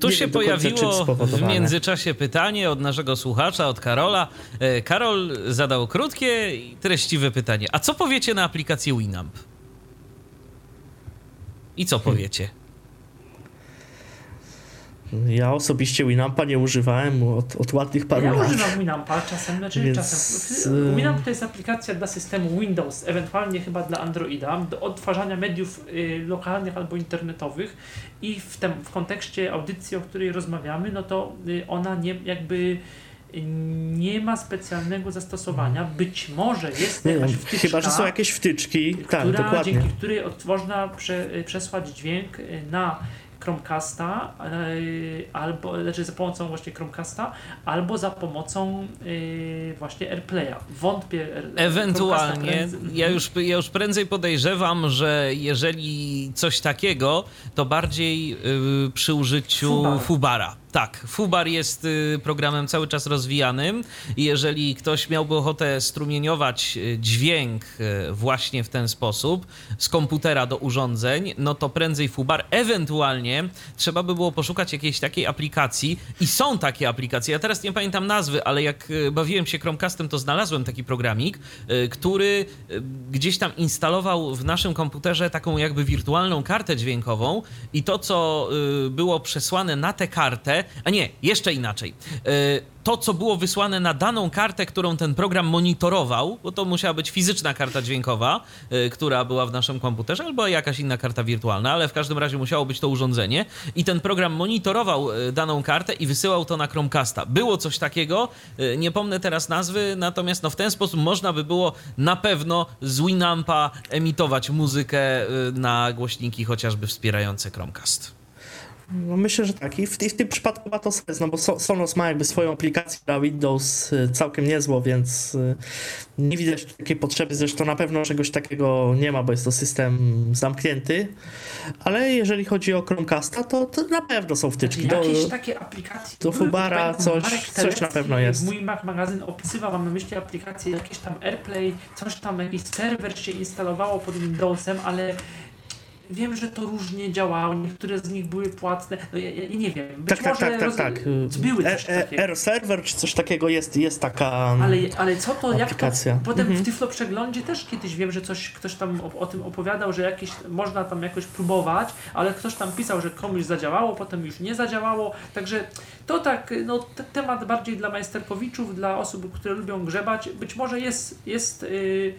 Tu nie się pojawiło w międzyczasie pytanie od naszego słuchacza, od Karola. E, Karol zadał krótkie i treściwe pytanie. A co powiecie na aplikację Winamp? I co hmm. Ja osobiście Winampa nie używałem od, od ładnych paru Ja lat. używam Winampa czasem, znaczy Więc, czasem. y- Winamp to jest aplikacja dla systemu Windows, ewentualnie chyba dla Androida, do odtwarzania mediów y, lokalnych albo internetowych i w, tym, w kontekście audycji, o której rozmawiamy, no to y, ona nie jakby y, nie ma specjalnego zastosowania. Być może jest jakaś wtyczka, chyba, że są jakieś wtyczki. Tak, która, dokładnie. dzięki której można prze, y, przesłać dźwięk na Chromecasta y, albo znaczy za pomocą właśnie Chromecasta albo za pomocą y, właśnie AirPlaya. Wątpię. R- Ewentualnie, ja już, ja już prędzej podejrzewam, że jeżeli coś takiego, to bardziej y, przy użyciu Fubar. Fubara. Tak, Fubar jest y, programem cały czas rozwijanym i jeżeli ktoś miałby ochotę strumieniować y, dźwięk y, właśnie w ten sposób z komputera do urządzeń, no to prędzej Fubar. Ewentualnie trzeba by było poszukać jakiejś takiej aplikacji i są takie aplikacje. Ja teraz nie pamiętam nazwy, ale jak bawiłem się Chromecastem, to znalazłem taki programik, który gdzieś tam instalował w naszym komputerze taką jakby wirtualną kartę dźwiękową i to, co było przesłane na tę kartę, a nie, jeszcze inaczej. Y, To, co było wysłane na daną kartę, którą ten program monitorował, bo to musiała być fizyczna karta dźwiękowa, y, która była w naszym komputerze, albo jakaś inna karta wirtualna, ale w każdym razie musiało być to urządzenie. I ten program monitorował y, daną kartę i wysyłał to na Chromecasta. Było coś takiego, nie pomnę teraz nazwy, natomiast no, w ten sposób można by było na pewno z Winampa emitować muzykę na głośniki chociażby wspierające Chromecast. No myślę, że tak. I w, I w tym przypadku ma to sens, no bo So- Sonos ma jakby swoją aplikację dla Windows y, całkiem niezłą, więc y, nie widać takiej potrzeby. Zresztą na pewno czegoś takiego nie ma, bo jest to system zamknięty. Ale jeżeli chodzi o Chromecasta, to, to na pewno są wtyczki. Do, Jakieś takie aplikacje. do były, Fubara coś- coś na pewno jest. Mój Mac magazyn opisywał, mam na myśli aplikacje, jakieś tam AirPlay, coś tam, jakiś serwer się instalowało pod Windowsem, ale wiem, że to różnie działało, niektóre z nich były płatne, no ja, ja nie wiem, być tak, tak, może tak, tak, roz- tak. były coś E- e- takiego. Air Server czy coś takiego jest, jest taka. Ale, ale co to, jak to, Aplikacja. potem Mhm. w Tyflo Przeglądzie też kiedyś wiem, że coś, ktoś tam o, o tym opowiadał, że jakieś, można tam jakoś próbować, ale ktoś tam pisał, że komuś zadziałało, potem już nie zadziałało, także to tak, no te, temat bardziej dla majsterkowiczów, dla osób, które lubią grzebać, być może jest, jest Yy,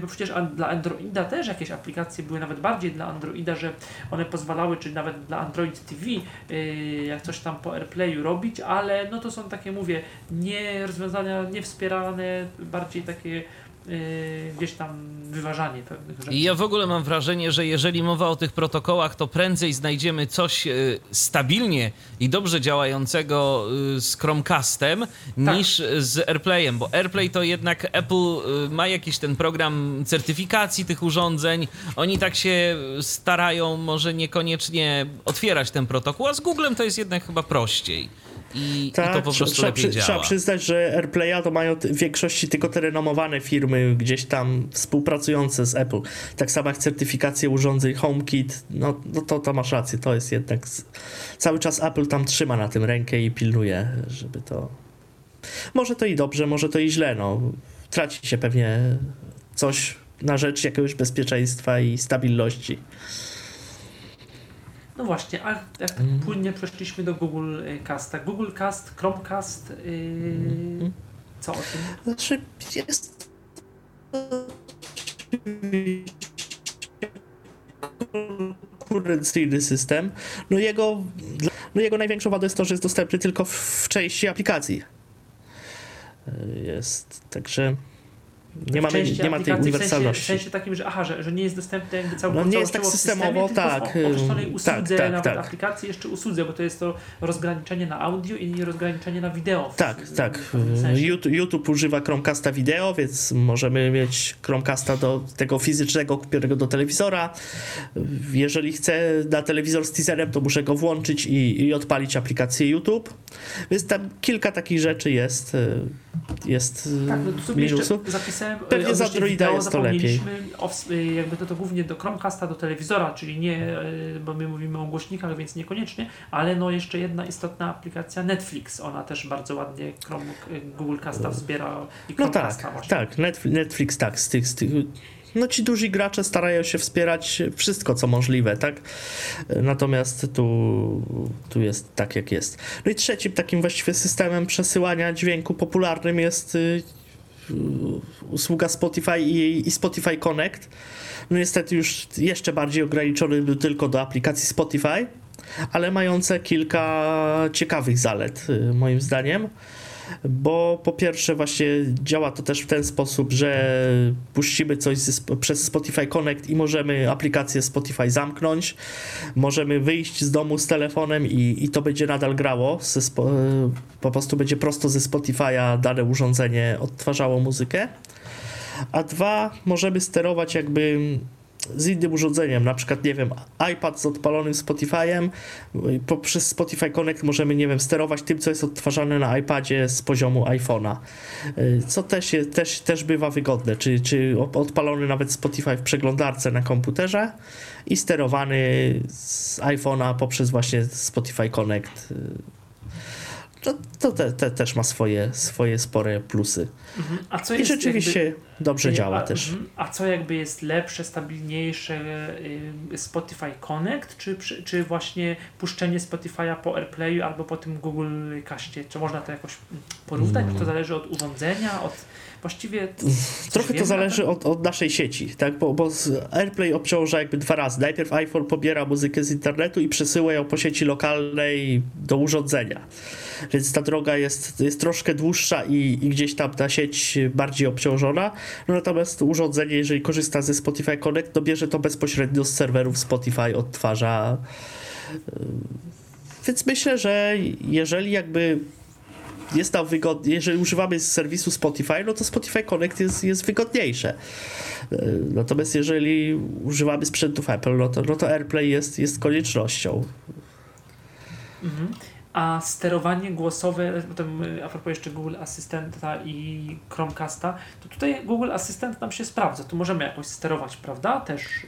bo przecież dla Androida też jakieś aplikacje były nawet bardziej dla Androida, że one pozwalały, czy nawet dla Android TV, yy, jak coś tam po AirPlayu robić, ale no to są takie, mówię, nie rozwiązania niewspierane, bardziej takie yy, gdzieś tam wyważanie pewnych rzeczy. I ja w ogóle mam wrażenie, że jeżeli mowa o tych protokołach, to prędzej znajdziemy coś e, stabilnie i dobrze działającego e, z Chromecastem niż z AirPlayem, bo AirPlay to jednak Apple ma jakiś ten program certyfikacji tych urządzeń. Oni tak się starają, może niekoniecznie otwierać ten protokół, a z Googlem to jest jednak chyba prościej. I, i to po trze- prostu trzeba, lepiej działa. trzeba przyznać, że AirPlaya to mają w większości tylko te renomowane firmy gdzieś tam współpracujące z Apple. Tak samo jak certyfikacje urządzeń HomeKit, no, no to, to masz rację, to jest jednak cały czas Apple tam trzyma na tym rękę i pilnuje, żeby to... Może to i dobrze, może to i źle, no. Traci się pewnie coś na rzecz jakiegoś bezpieczeństwa i stabilności. No właśnie, a jak tak Mm. płynnie przeszliśmy do Google y, Casta. Google Cast, Chromecast, yy, co o tym? Znaczy jest konkurencyjny system. No jego, no jego największą wadą jest to, że jest dostępny tylko w, w części aplikacji. Jest, także nie, mamy, nie ma tej uniwersalności. W sensie, w sensie takim, że aha, że, że nie jest dostępny jakby cały No nie jest tak systemowo, systemie, tylko tak, w określonej usłudze, tak, tak, tak. aplikacji jeszcze usłudze, bo to jest to rozgraniczenie na audio i rozgraniczenie na wideo. Tak, w- tak. w sensie. YouTube, YouTube używa Chromecasta wideo, więc możemy mieć Chromecasta do tego fizycznego kupionego do telewizora. Jeżeli chcę na telewizor z teaserem, to muszę go włączyć i, i odpalić aplikację YouTube. Więc tam kilka takich rzeczy jest. y, Jest y, Tak, no tu sobie minusów. jeszcze Pewnie e, z odnośnie Androida wideo jest to lepiej. e, jakby to, to głównie do Chromecasta, do telewizora, czyli nie, e, bo my mówimy o głośnikach, więc niekoniecznie, ale no jeszcze jedna istotna aplikacja Netflix. Ona też bardzo ładnie Chrome, Google Casta wspiera i No Chromecasta tak, właśnie. tak. Netflix, Netflix tak, z tych, z tych no ci duzi gracze starają się wspierać wszystko, co możliwe, tak? Natomiast tu, tu jest tak, jak jest. No i trzecim takim właściwie systemem przesyłania dźwięku popularnym jest y, usługa Spotify i, i Spotify Connect. No niestety już jeszcze bardziej ograniczony tylko do aplikacji Spotify, ale mające kilka ciekawych zalet, y, moim zdaniem bo po pierwsze właśnie działa to też w ten sposób, że puścimy coś ze, przez Spotify Connect i możemy aplikację Spotify zamknąć, możemy wyjść z domu z telefonem i, i to będzie nadal grało, po prostu będzie prosto ze Spotify'a dane urządzenie odtwarzało muzykę, a dwa, możemy sterować jakby z innym urządzeniem, na przykład, nie wiem, iPad z odpalonym Spotify'em, poprzez Spotify Connect możemy, nie wiem, sterować tym, co jest odtwarzane na iPadzie z poziomu iPhone'a, co też, jest, też, też bywa wygodne, czy, czy odpalony nawet Spotify w przeglądarce na komputerze i sterowany z iPhone'a poprzez właśnie Spotify Connect to, to te, te też ma swoje, swoje spore plusy. Mhm. A co I rzeczywiście jakby, dobrze działa a, też. Mhm. A co jakby jest lepsze, stabilniejsze y, Spotify Connect, czy, czy właśnie puszczenie Spotify'a po AirPlayu albo po tym Google Castie? Czy można to jakoś porównać? Mm. To zależy od urządzenia, od właściwie... Trochę to zależy od, od, naszej sieci, tak? Bo, bo AirPlay obciąża jakby dwa razy. Najpierw iPhone pobiera muzykę z internetu i przesyła ją po sieci lokalnej do urządzenia. Więc ta droga jest, jest troszkę dłuższa i, i gdzieś tam ta sieć bardziej obciążona. No natomiast urządzenie, jeżeli korzysta ze Spotify Connect, to bierze to bezpośrednio z serwerów Spotify, odtwarza. Więc myślę, że jeżeli jakby jest tam wygodnie, jeżeli używamy serwisu Spotify, no to Spotify Connect jest, jest wygodniejsze. Natomiast jeżeli używamy sprzętów Apple, no to, no to AirPlay jest, jest koniecznością. Mhm a sterowanie głosowe, potem y, a propos jeszcze Google Asystenta i Chromecasta, to tutaj Google Asystent nam się sprawdza. Tu możemy jakoś sterować, prawda? Też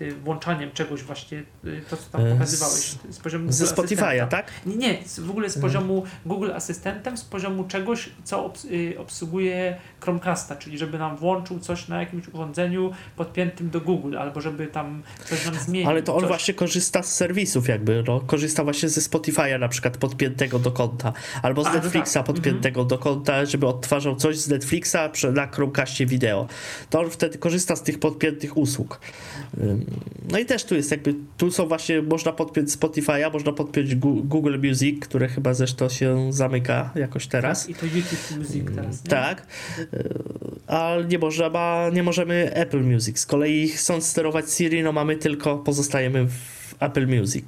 yy, włączaniem czegoś właśnie, yy, to co tam e, pokazywałeś z poziomu Ze Spotify'a, tak? Nie, nie, w ogóle z poziomu Google Asystentem, z poziomu czegoś, co obs yy, obsługuje Chromecasta, czyli żeby nam włączył coś na jakimś urządzeniu podpiętym do Google, albo żeby tam coś nam zmienił. Ale to on coś. właśnie korzysta z serwisów jakby, no. korzysta właśnie ze Spotify'a na przykład przykład podpiętego do konta, albo z A, no Netflixa tak. podpiętego mhm. do konta, żeby odtwarzał coś z Netflixa na Chromecastie wideo. To on wtedy korzysta z tych podpiętych usług. No i też tu jest jakby, tu są właśnie, można podpiąć Spotify'a, można podpiąć Google Music, które chyba zresztą się zamyka jakoś teraz. Tak, I to YouTube Music teraz, nie? Tak, a nie, można, nie możemy Apple Music. Z kolei chcąc sterować Siri, no mamy tylko, pozostajemy w Apple Music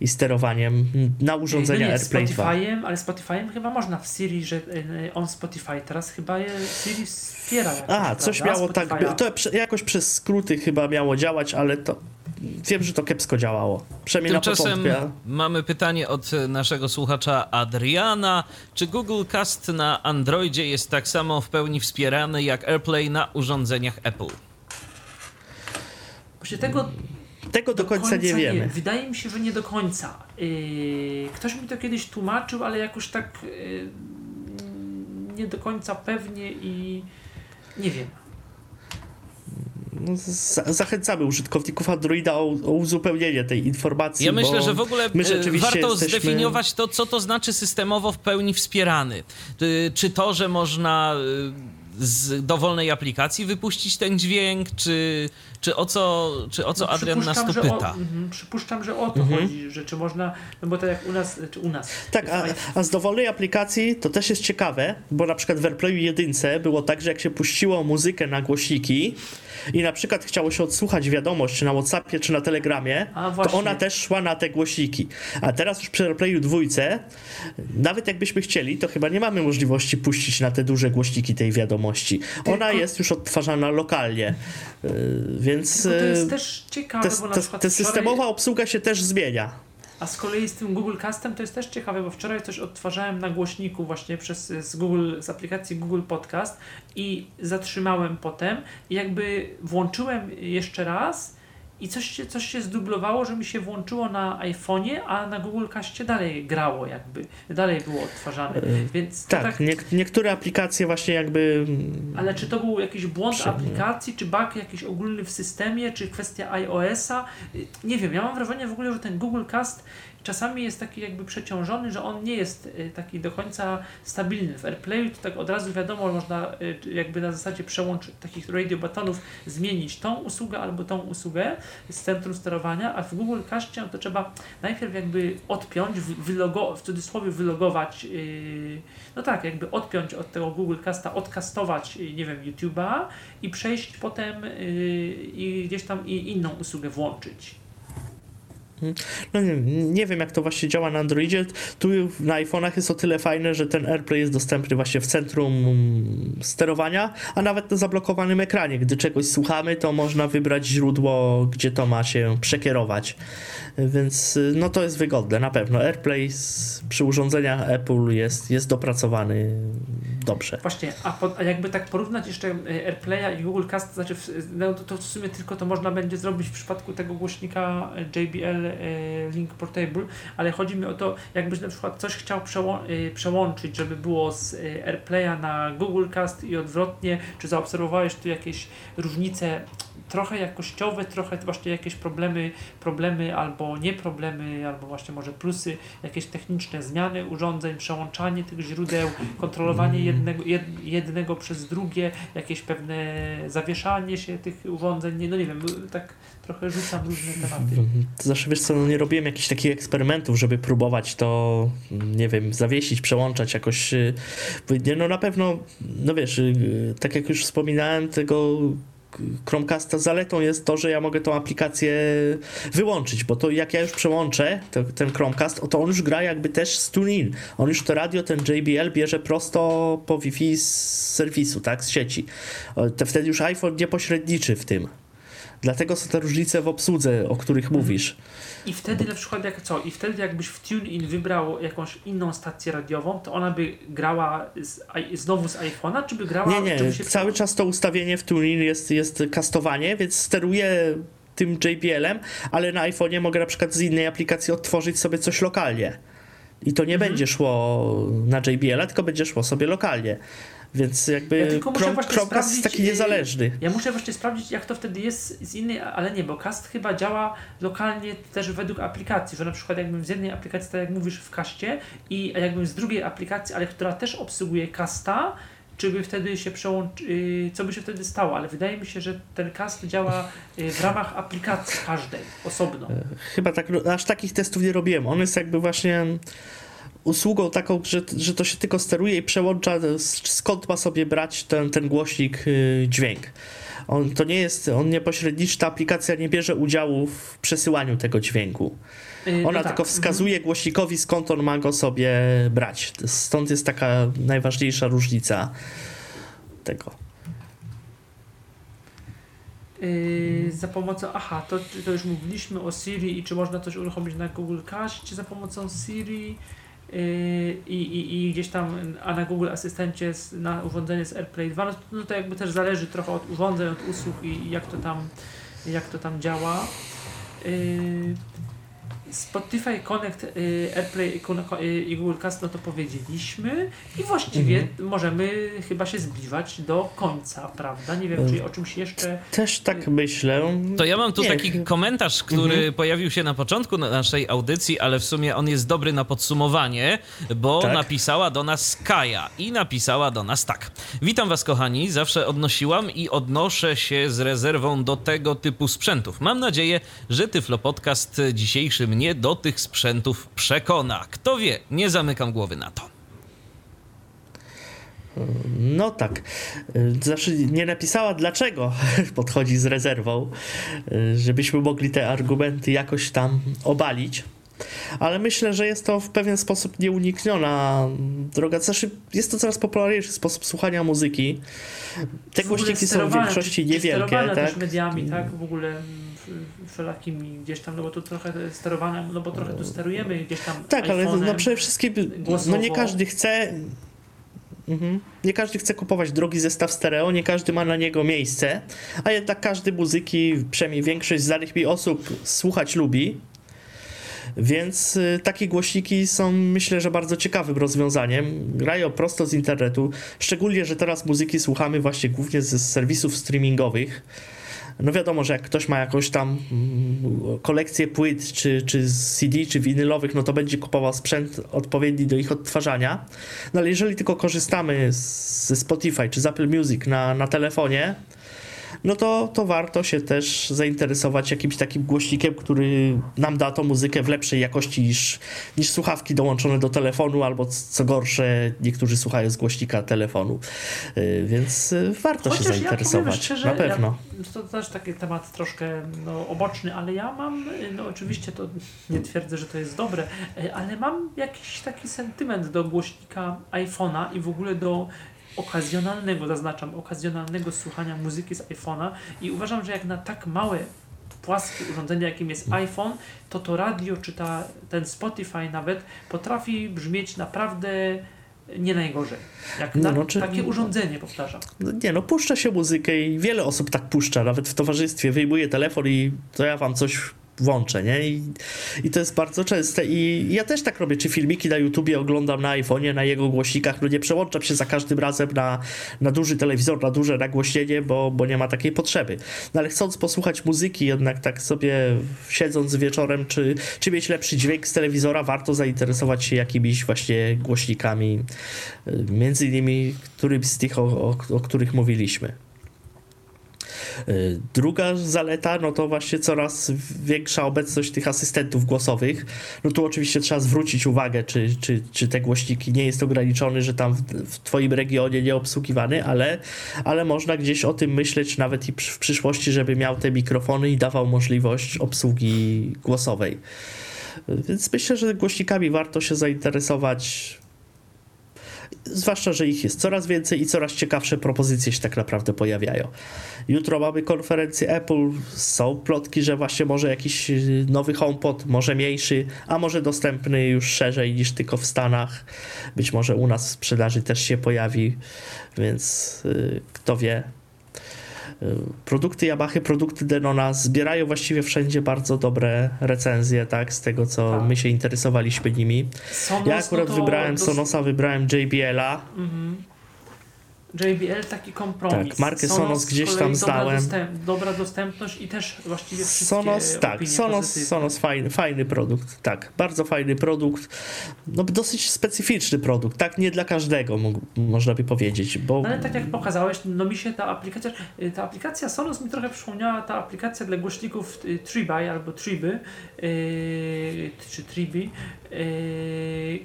i sterowaniem na urządzenia no nie, AirPlay Spotify'em, ale Spotify'em chyba można w Siri, że y, on Spotify teraz chyba Siri wspiera. Jakoś, A, coś prawda? miało tak, to jakoś przez skróty chyba miało działać, ale to wiem, że to kiepsko działało. Przynajmniej Tymczasem na mamy pytanie od naszego słuchacza Adriana. Czy Google Cast na Androidzie jest tak samo w pełni wspierany jak AirPlay na urządzeniach Apple? Właśnie tego tego do, do końca, końca, nie wiemy. Nie. Wydaje mi się, że nie do końca. Yy, ktoś mi to kiedyś tłumaczył, ale jakoś tak yy, nie do końca pewnie i nie wiem. No, zachęcamy użytkowników Androida o, o, uzupełnienie tej informacji. Ja myślę, że w ogóle y, warto jesteśmy... zdefiniować to, co to znaczy systemowo w pełni wspierany. Czy to, że można y, z dowolnej aplikacji wypuścić ten dźwięk, czy, czy o co, czy o co no, Adrian nas tu pyta? O, mm, przypuszczam, że o to mhm. chodzi, że czy można, no bo tak jak u nas, czy u nas. Tak, a, a, z dowolnej aplikacji to też jest ciekawe, bo na przykład w AirPlayu jedynce było tak, że jak się puściło muzykę na głośniki, i na przykład chciało się odsłuchać wiadomość na Whatsappie czy na Telegramie, to ona też szła na te głośniki. A teraz już przy AirPlayu dwójce, nawet jakbyśmy chcieli, to chyba nie mamy możliwości puścić na te duże głośniki tej wiadomości. Ona jest już odtwarzana lokalnie, y, więc... to jest y, też ciekawe, te, bo na przykład te systemowa obsługa się też zmienia. A z kolei z tym Google Castem to jest też ciekawe, bo wczoraj coś odtwarzałem na głośniku właśnie przez, z, Google, z aplikacji Google Podcast i zatrzymałem potem i jakby włączyłem jeszcze raz i coś się, coś się zdublowało, że mi się włączyło na iPhone'ie, a na Google Castie dalej grało jakby, dalej było odtwarzane, Yy, więc Tak, tak, nie, niektóre aplikacje właśnie jakby... ale czy to był jakiś błąd Prze- aplikacji, czy bug jakiś ogólny w systemie, czy kwestia iOS-a? Y, Nie wiem, ja mam wrażenie w ogóle, że ten Google Cast czasami jest taki jakby przeciążony, że on nie jest y, taki do końca stabilny. W AirPlayu to tak od razu wiadomo, można y, jakby na zasadzie przełącz takich radio batonów zmienić tą usługę albo tą usługę z centrum sterowania, a w Google Castie no to trzeba najpierw jakby odpiąć, wy- wylogo, w cudzysłowie wylogować yy, no tak, jakby odpiąć od tego Google Casta, odkastować, y, nie wiem, YouTube'a i przejść potem i gdzieś tam i inną usługę włączyć. No nie, nie wiem, jak to właśnie działa na Androidzie. Tu na iPhone'ach jest o tyle fajne, że ten AirPlay jest dostępny właśnie w centrum sterowania, a nawet na zablokowanym ekranie. Gdy czegoś słuchamy, to można wybrać źródło, gdzie to ma się przekierować. Więc no to jest wygodne, na pewno. AirPlay przy urządzeniach Apple jest, jest dopracowany dobrze. Właśnie, a, po, a jakby tak porównać jeszcze y, AirPlaya i Google Cast, znaczy w, no to, to w sumie tylko to można będzie zrobić w przypadku tego głośnika y, JBL y, Link Portable, ale chodzi mi o to, jakbyś na przykład coś chciał przełą- przełączyć, żeby było z AirPlaya na Google Cast i odwrotnie, czy zaobserwowałeś tu jakieś różnice trochę jakościowe, trochę właśnie jakieś problemy, problemy albo nie problemy, albo właśnie może plusy, jakieś techniczne zmiany urządzeń, przełączanie tych źródeł, kontrolowanie jednego, jed, jednego przez drugie, jakieś pewne zawieszanie się tych urządzeń, nie, no nie wiem, tak trochę rzucam różne tematy. To znaczy, wiesz co, no nie robiłem jakichś takich eksperymentów, żeby próbować to, nie wiem, zawiesić, przełączać jakoś. y, no na pewno, no wiesz, y, tak jak już wspominałem, tego Chromecasta zaletą jest to, że ja mogę tą aplikację wyłączyć, bo to jak ja już przełączę to, ten Chromecast, to on już gra jakby też z TuneIn. On już to radio, ten JBL bierze prosto po Wi-Fi z serwisu, tak, z sieci. To wtedy już iPhone nie pośredniczy w tym. Dlatego są te różnice w obsłudze, o których mówisz. I wtedy na przykład jak co? I wtedy jakbyś w TuneIn wybrał jakąś inną stację radiową, to ona by grała z, znowu z iPhone'a, czy by grała... Nie, nie, się cały czas to ustawienie w TuneIn jest, jest kastowanie, więc steruję tym JBL-em, ale na iPhone'ie mogę na przykład z innej aplikacji odtworzyć sobie coś lokalnie. I to nie Mhm. będzie szło na JBL-a, tylko będzie szło sobie lokalnie. Więc jakby Ja Chromecast jest taki yy, niezależny. Ja muszę właśnie sprawdzić, jak to wtedy jest z innej, ale nie, bo Cast chyba działa lokalnie też według aplikacji, że na przykład jakbym z jednej aplikacji, tak jak mówisz, w Kaście i jakbym z drugiej aplikacji, ale która też obsługuje Casta, czy by wtedy się przełączy, yy, co by się wtedy stało, ale wydaje mi się, że ten Cast działa yy, w ramach aplikacji każdej, osobno. Chyba tak, no, aż takich testów nie robiłem. On jest jakby właśnie usługą taką, że, że to się tylko steruje i przełącza, skąd ma sobie brać ten, ten głośnik y, dźwięk. On to nie jest, on nie pośredniczy, ta aplikacja nie bierze udziału w przesyłaniu tego dźwięku. Yy, no Ona tak, tylko wskazuje głośnikowi, skąd on ma go sobie brać. Stąd jest taka najważniejsza różnica tego. Yy, za pomocą, aha, to, to już mówiliśmy o Siri i czy można coś uruchomić na Google Cast za pomocą Siri i, i, i gdzieś tam, a na Google Asystencie na urządzenie z AirPlay 2, no, to- no to jakby też zależy trochę od urządzeń, od usług i, i jak to tam, jak to tam działa. Yy, Spotify Connect, y, AirPlay i y, i Google Cast, no to powiedzieliśmy i właściwie możemy chyba się zbliżać do końca, prawda? Nie wiem, czy o czymś jeszcze Też tak myślę. To ja mam tu Nie, taki komentarz, który Mhm. pojawił się na początku na- naszej audycji, ale w sumie on jest dobry na podsumowanie, bo Tak. napisała do nas Kaja i napisała do nas tak. Witam was kochani, zawsze odnosiłam i odnoszę się z rezerwą do tego typu sprzętów. Mam nadzieję, że Tyflo Podcast dzisiejszy mnie do tych sprzętów przekona. Kto wie, nie zamykam głowy na to. No tak. Znaczy, nie napisała dlaczego [laughs] podchodzi z rezerwą, żebyśmy mogli te argumenty jakoś tam obalić. Ale myślę, że jest to w pewien sposób nieunikniona droga. Znaczy, jest to coraz popularniejszy sposób słuchania muzyki. Te głośniki są w większości niewielkie, sterowane tak? też mediami, tak? W ogóle w- wszelakimi gdzieś tam, no bo tu trochę sterowane, no bo trochę tu sterujemy gdzieś tam Tak, ale iPhone'em. no przede wszystkim no głosowo. nie każdy chce Mhm. Nie każdy chce kupować drogi zestaw stereo, nie każdy ma na niego miejsce, a jednak każdy muzyki, przynajmniej większość znanych mi osób słuchać lubi. Więc y, takie głośniki są myślę, że bardzo ciekawym rozwiązaniem. Grają prosto z internetu, szczególnie, że teraz muzyki słuchamy właśnie głównie ze serwisów streamingowych. No wiadomo, że jak ktoś ma jakąś tam mm, kolekcję płyt, czy, czy CD, czy winylowych, no to będzie kupował sprzęt odpowiedni do ich odtwarzania. No ale jeżeli tylko korzystamy ze Spotify czy z Apple Music na, na telefonie, no to, to warto się też zainteresować jakimś takim głośnikiem, który nam da tą muzykę w lepszej jakości niż, niż słuchawki dołączone do telefonu, albo co gorsze, niektórzy słuchają z głośnika telefonu. Y, Więc y, warto się Chociaż ja powiem zainteresować. szczerze, na pewno. Ja, to też taki temat troszkę no, oboczny, ale ja mam, no oczywiście to nie twierdzę, że to jest dobre, e, ale mam jakiś taki sentyment do głośnika iPhone'a i w ogóle do okazjonalnego, zaznaczam, okazjonalnego słuchania muzyki z iPhone'a i uważam, że jak na tak małe płaskie urządzenie, jakim jest iPhone, to to radio czy ta, ten Spotify nawet potrafi brzmieć naprawdę nie najgorzej. Jak na no, czy- takie urządzenie, powtarzam. No Nie no, puszcza się muzykę i wiele osób tak puszcza, nawet w towarzystwie wyjmuje telefon i to ja wam coś włączę, nie? I, I to jest bardzo częste i ja też tak robię, czy filmiki na YouTubie oglądam na iPhone'ie, na jego głośnikach, no nie przełączam się za każdym razem na, na duży telewizor, na duże nagłośnienie, bo, bo nie ma takiej potrzeby. No ale chcąc posłuchać muzyki, jednak tak sobie siedząc wieczorem, czy, czy mieć lepszy dźwięk z telewizora, warto zainteresować się jakimiś właśnie głośnikami, między innymi którymś z tych, o, o, o których mówiliśmy. Y, Druga zaleta, no to właśnie coraz większa obecność tych asystentów głosowych. No tu oczywiście trzeba zwrócić uwagę, czy, czy, czy te głośniki nie jest ograniczony, że tam w, w twoim regionie nie obsługiwany, ale, ale można gdzieś o tym myśleć nawet i w przyszłości, żeby miał te mikrofony i dawał możliwość obsługi głosowej. Y, Więc myślę, że głośnikami warto się zainteresować zwłaszcza, że ich jest coraz więcej i coraz ciekawsze propozycje się tak naprawdę pojawiają. Jutro mamy konferencję Apple, są plotki, że właśnie może jakiś y, nowy HomePod, może mniejszy, a może dostępny już szerzej niż tylko w Stanach. Być może u nas w sprzedaży też się pojawi, więc y, kto wie. Produkty Yamaha, produkty Denona zbierają właściwie wszędzie bardzo dobre recenzje, tak, z tego co Tak. my się interesowaliśmy nimi. Sonos, Ja akurat no to wybrałem Sonosa, wybrałem JBL-a. Mhm. JBL taki kompromis. Tak, markę Sonos z gdzieś tam znałem. Dostęp, dobra dostępność i też właściwie wszystkie Sonos, tak, Sonos, pozytywne. Sonos fajny, fajny produkt, tak, bardzo fajny produkt, no dosyć specyficzny produkt, tak, nie dla każdego, mo- można by powiedzieć, bo... No ale tak jak pokazałeś, no mi się ta aplikacja, y, ta aplikacja Sonos mi trochę przypomniała ta aplikacja dla głośników y, Triby albo Triby, yy, czy Triby yy,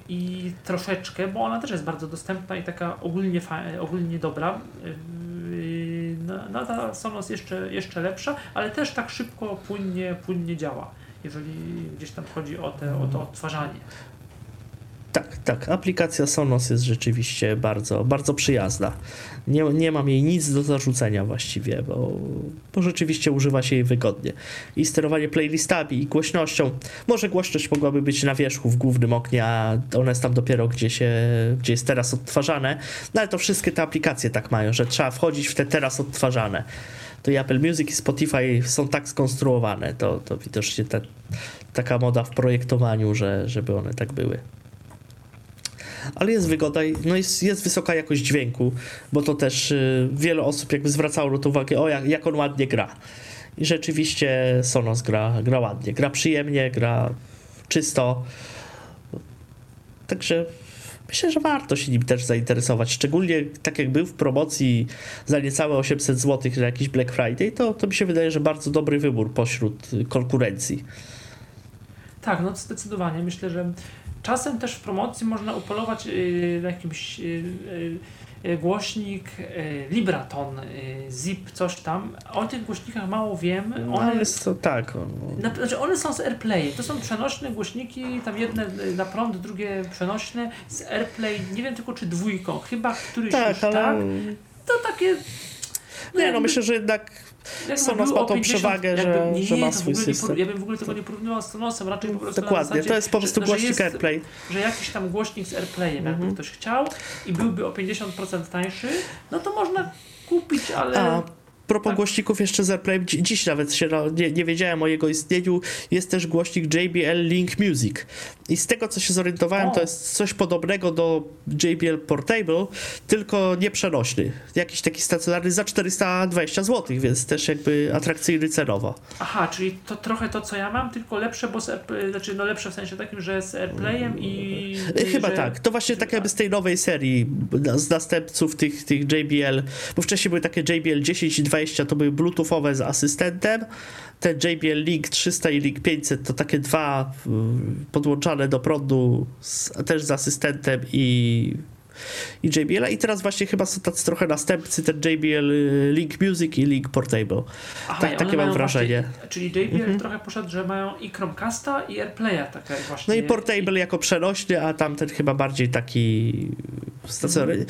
troszeczkę, bo ona też jest bardzo dostępna i taka ogólnie, ogólnie dobra. Yy, ta Sonos jeszcze, jeszcze lepsza, ale też tak szybko, płynnie, płynnie działa, jeżeli gdzieś tam chodzi o, te, o to odtwarzanie. Tak, tak, aplikacja Sonos jest rzeczywiście bardzo, bardzo przyjazna. Nie, nie mam jej nic do zarzucenia właściwie, bo, bo rzeczywiście używa się jej wygodnie. I sterowanie playlistami i głośnością. Może głośność mogłaby być na wierzchu w głównym oknie, a ona jest tam dopiero gdzie, się, gdzie jest teraz odtwarzane. No ale to wszystkie te aplikacje tak mają, że trzeba wchodzić w te teraz odtwarzane. To i Apple Music i Spotify są tak skonstruowane. To, to widocznie ta, taka moda w projektowaniu, że, żeby one tak były ale jest wygoda, no jest, jest wysoka jakość dźwięku, bo to też y, wiele osób jakby zwracało na to uwagę, o jak, jak on ładnie gra. I rzeczywiście Sonos gra, gra ładnie, gra przyjemnie, gra czysto. Także myślę, że warto się nim też zainteresować. Szczególnie tak jak był w promocji za niecałe 800 zł na jakiś Black Friday, to, to mi się wydaje, że bardzo dobry wybór pośród konkurencji. Tak, no zdecydowanie. Myślę, że czasem też w promocji można upolować yy, jakimś yy, yy, głośnik yy, Libraton, Zip, coś tam. O tych głośnikach mało wiem. No, One, ale jest to tak. o, na, znaczy one są z AirPlay. To są przenośne głośniki, tam jedne y, na prąd, drugie przenośne z AirPlay. Nie wiem tylko czy dwójką. Chyba któryś już tak, ale tak. To takie Nie, no myślę, że jednak jakby Sonos ma tą 50 przewagę, że- nie, że ma swój system. por- Ja bym w ogóle tego nie porównywał z Sonosem, raczej po prostu Dokładnie, zasadzie, to jest po że- prostu że głośnik jest- AirPlay. że jakiś tam głośnik z AirPlayem, jakby Mhm. ktoś chciał i byłby o 50% tańszy, no to można kupić, ale... A propos tak. głośników jeszcze z AirPlay, dzi- dziś nawet się no, nie, nie wiedziałem o jego istnieniu, jest też głośnik JBL Link Music. I z tego co się zorientowałem, O. to jest coś podobnego do JBL Portable, tylko nieprzenośny. Jakiś taki stacjonarny za 420 zł, więc też jakby atrakcyjny cenowo. Aha, czyli to trochę to, co ja mam, tylko lepsze, bo Airplay, znaczy no lepsze w sensie takim, że z AirPlayem i... Y, Chyba że- tak. To właśnie tak jakby z tej nowej serii z następców tych, tych JBL, bo wcześniej były takie JBL 10 i 20, to były bluetoothowe z asystentem. Te JBL Link 300 i Link 500 to takie dwa y, podłączane do prądu z, też z asystentem i i JBL, i teraz właśnie chyba są tacy trochę następcy, ten JBL y, Link Music i Link Portable. Aha, tak- i takie mam wrażenie. Mhm. Właśnie, czyli JBL trochę poszedł, że mają i Chromecasta i AirPlaya takie No właśnie. i Portable jako przenośny, a tamten chyba bardziej taki stacjonarny.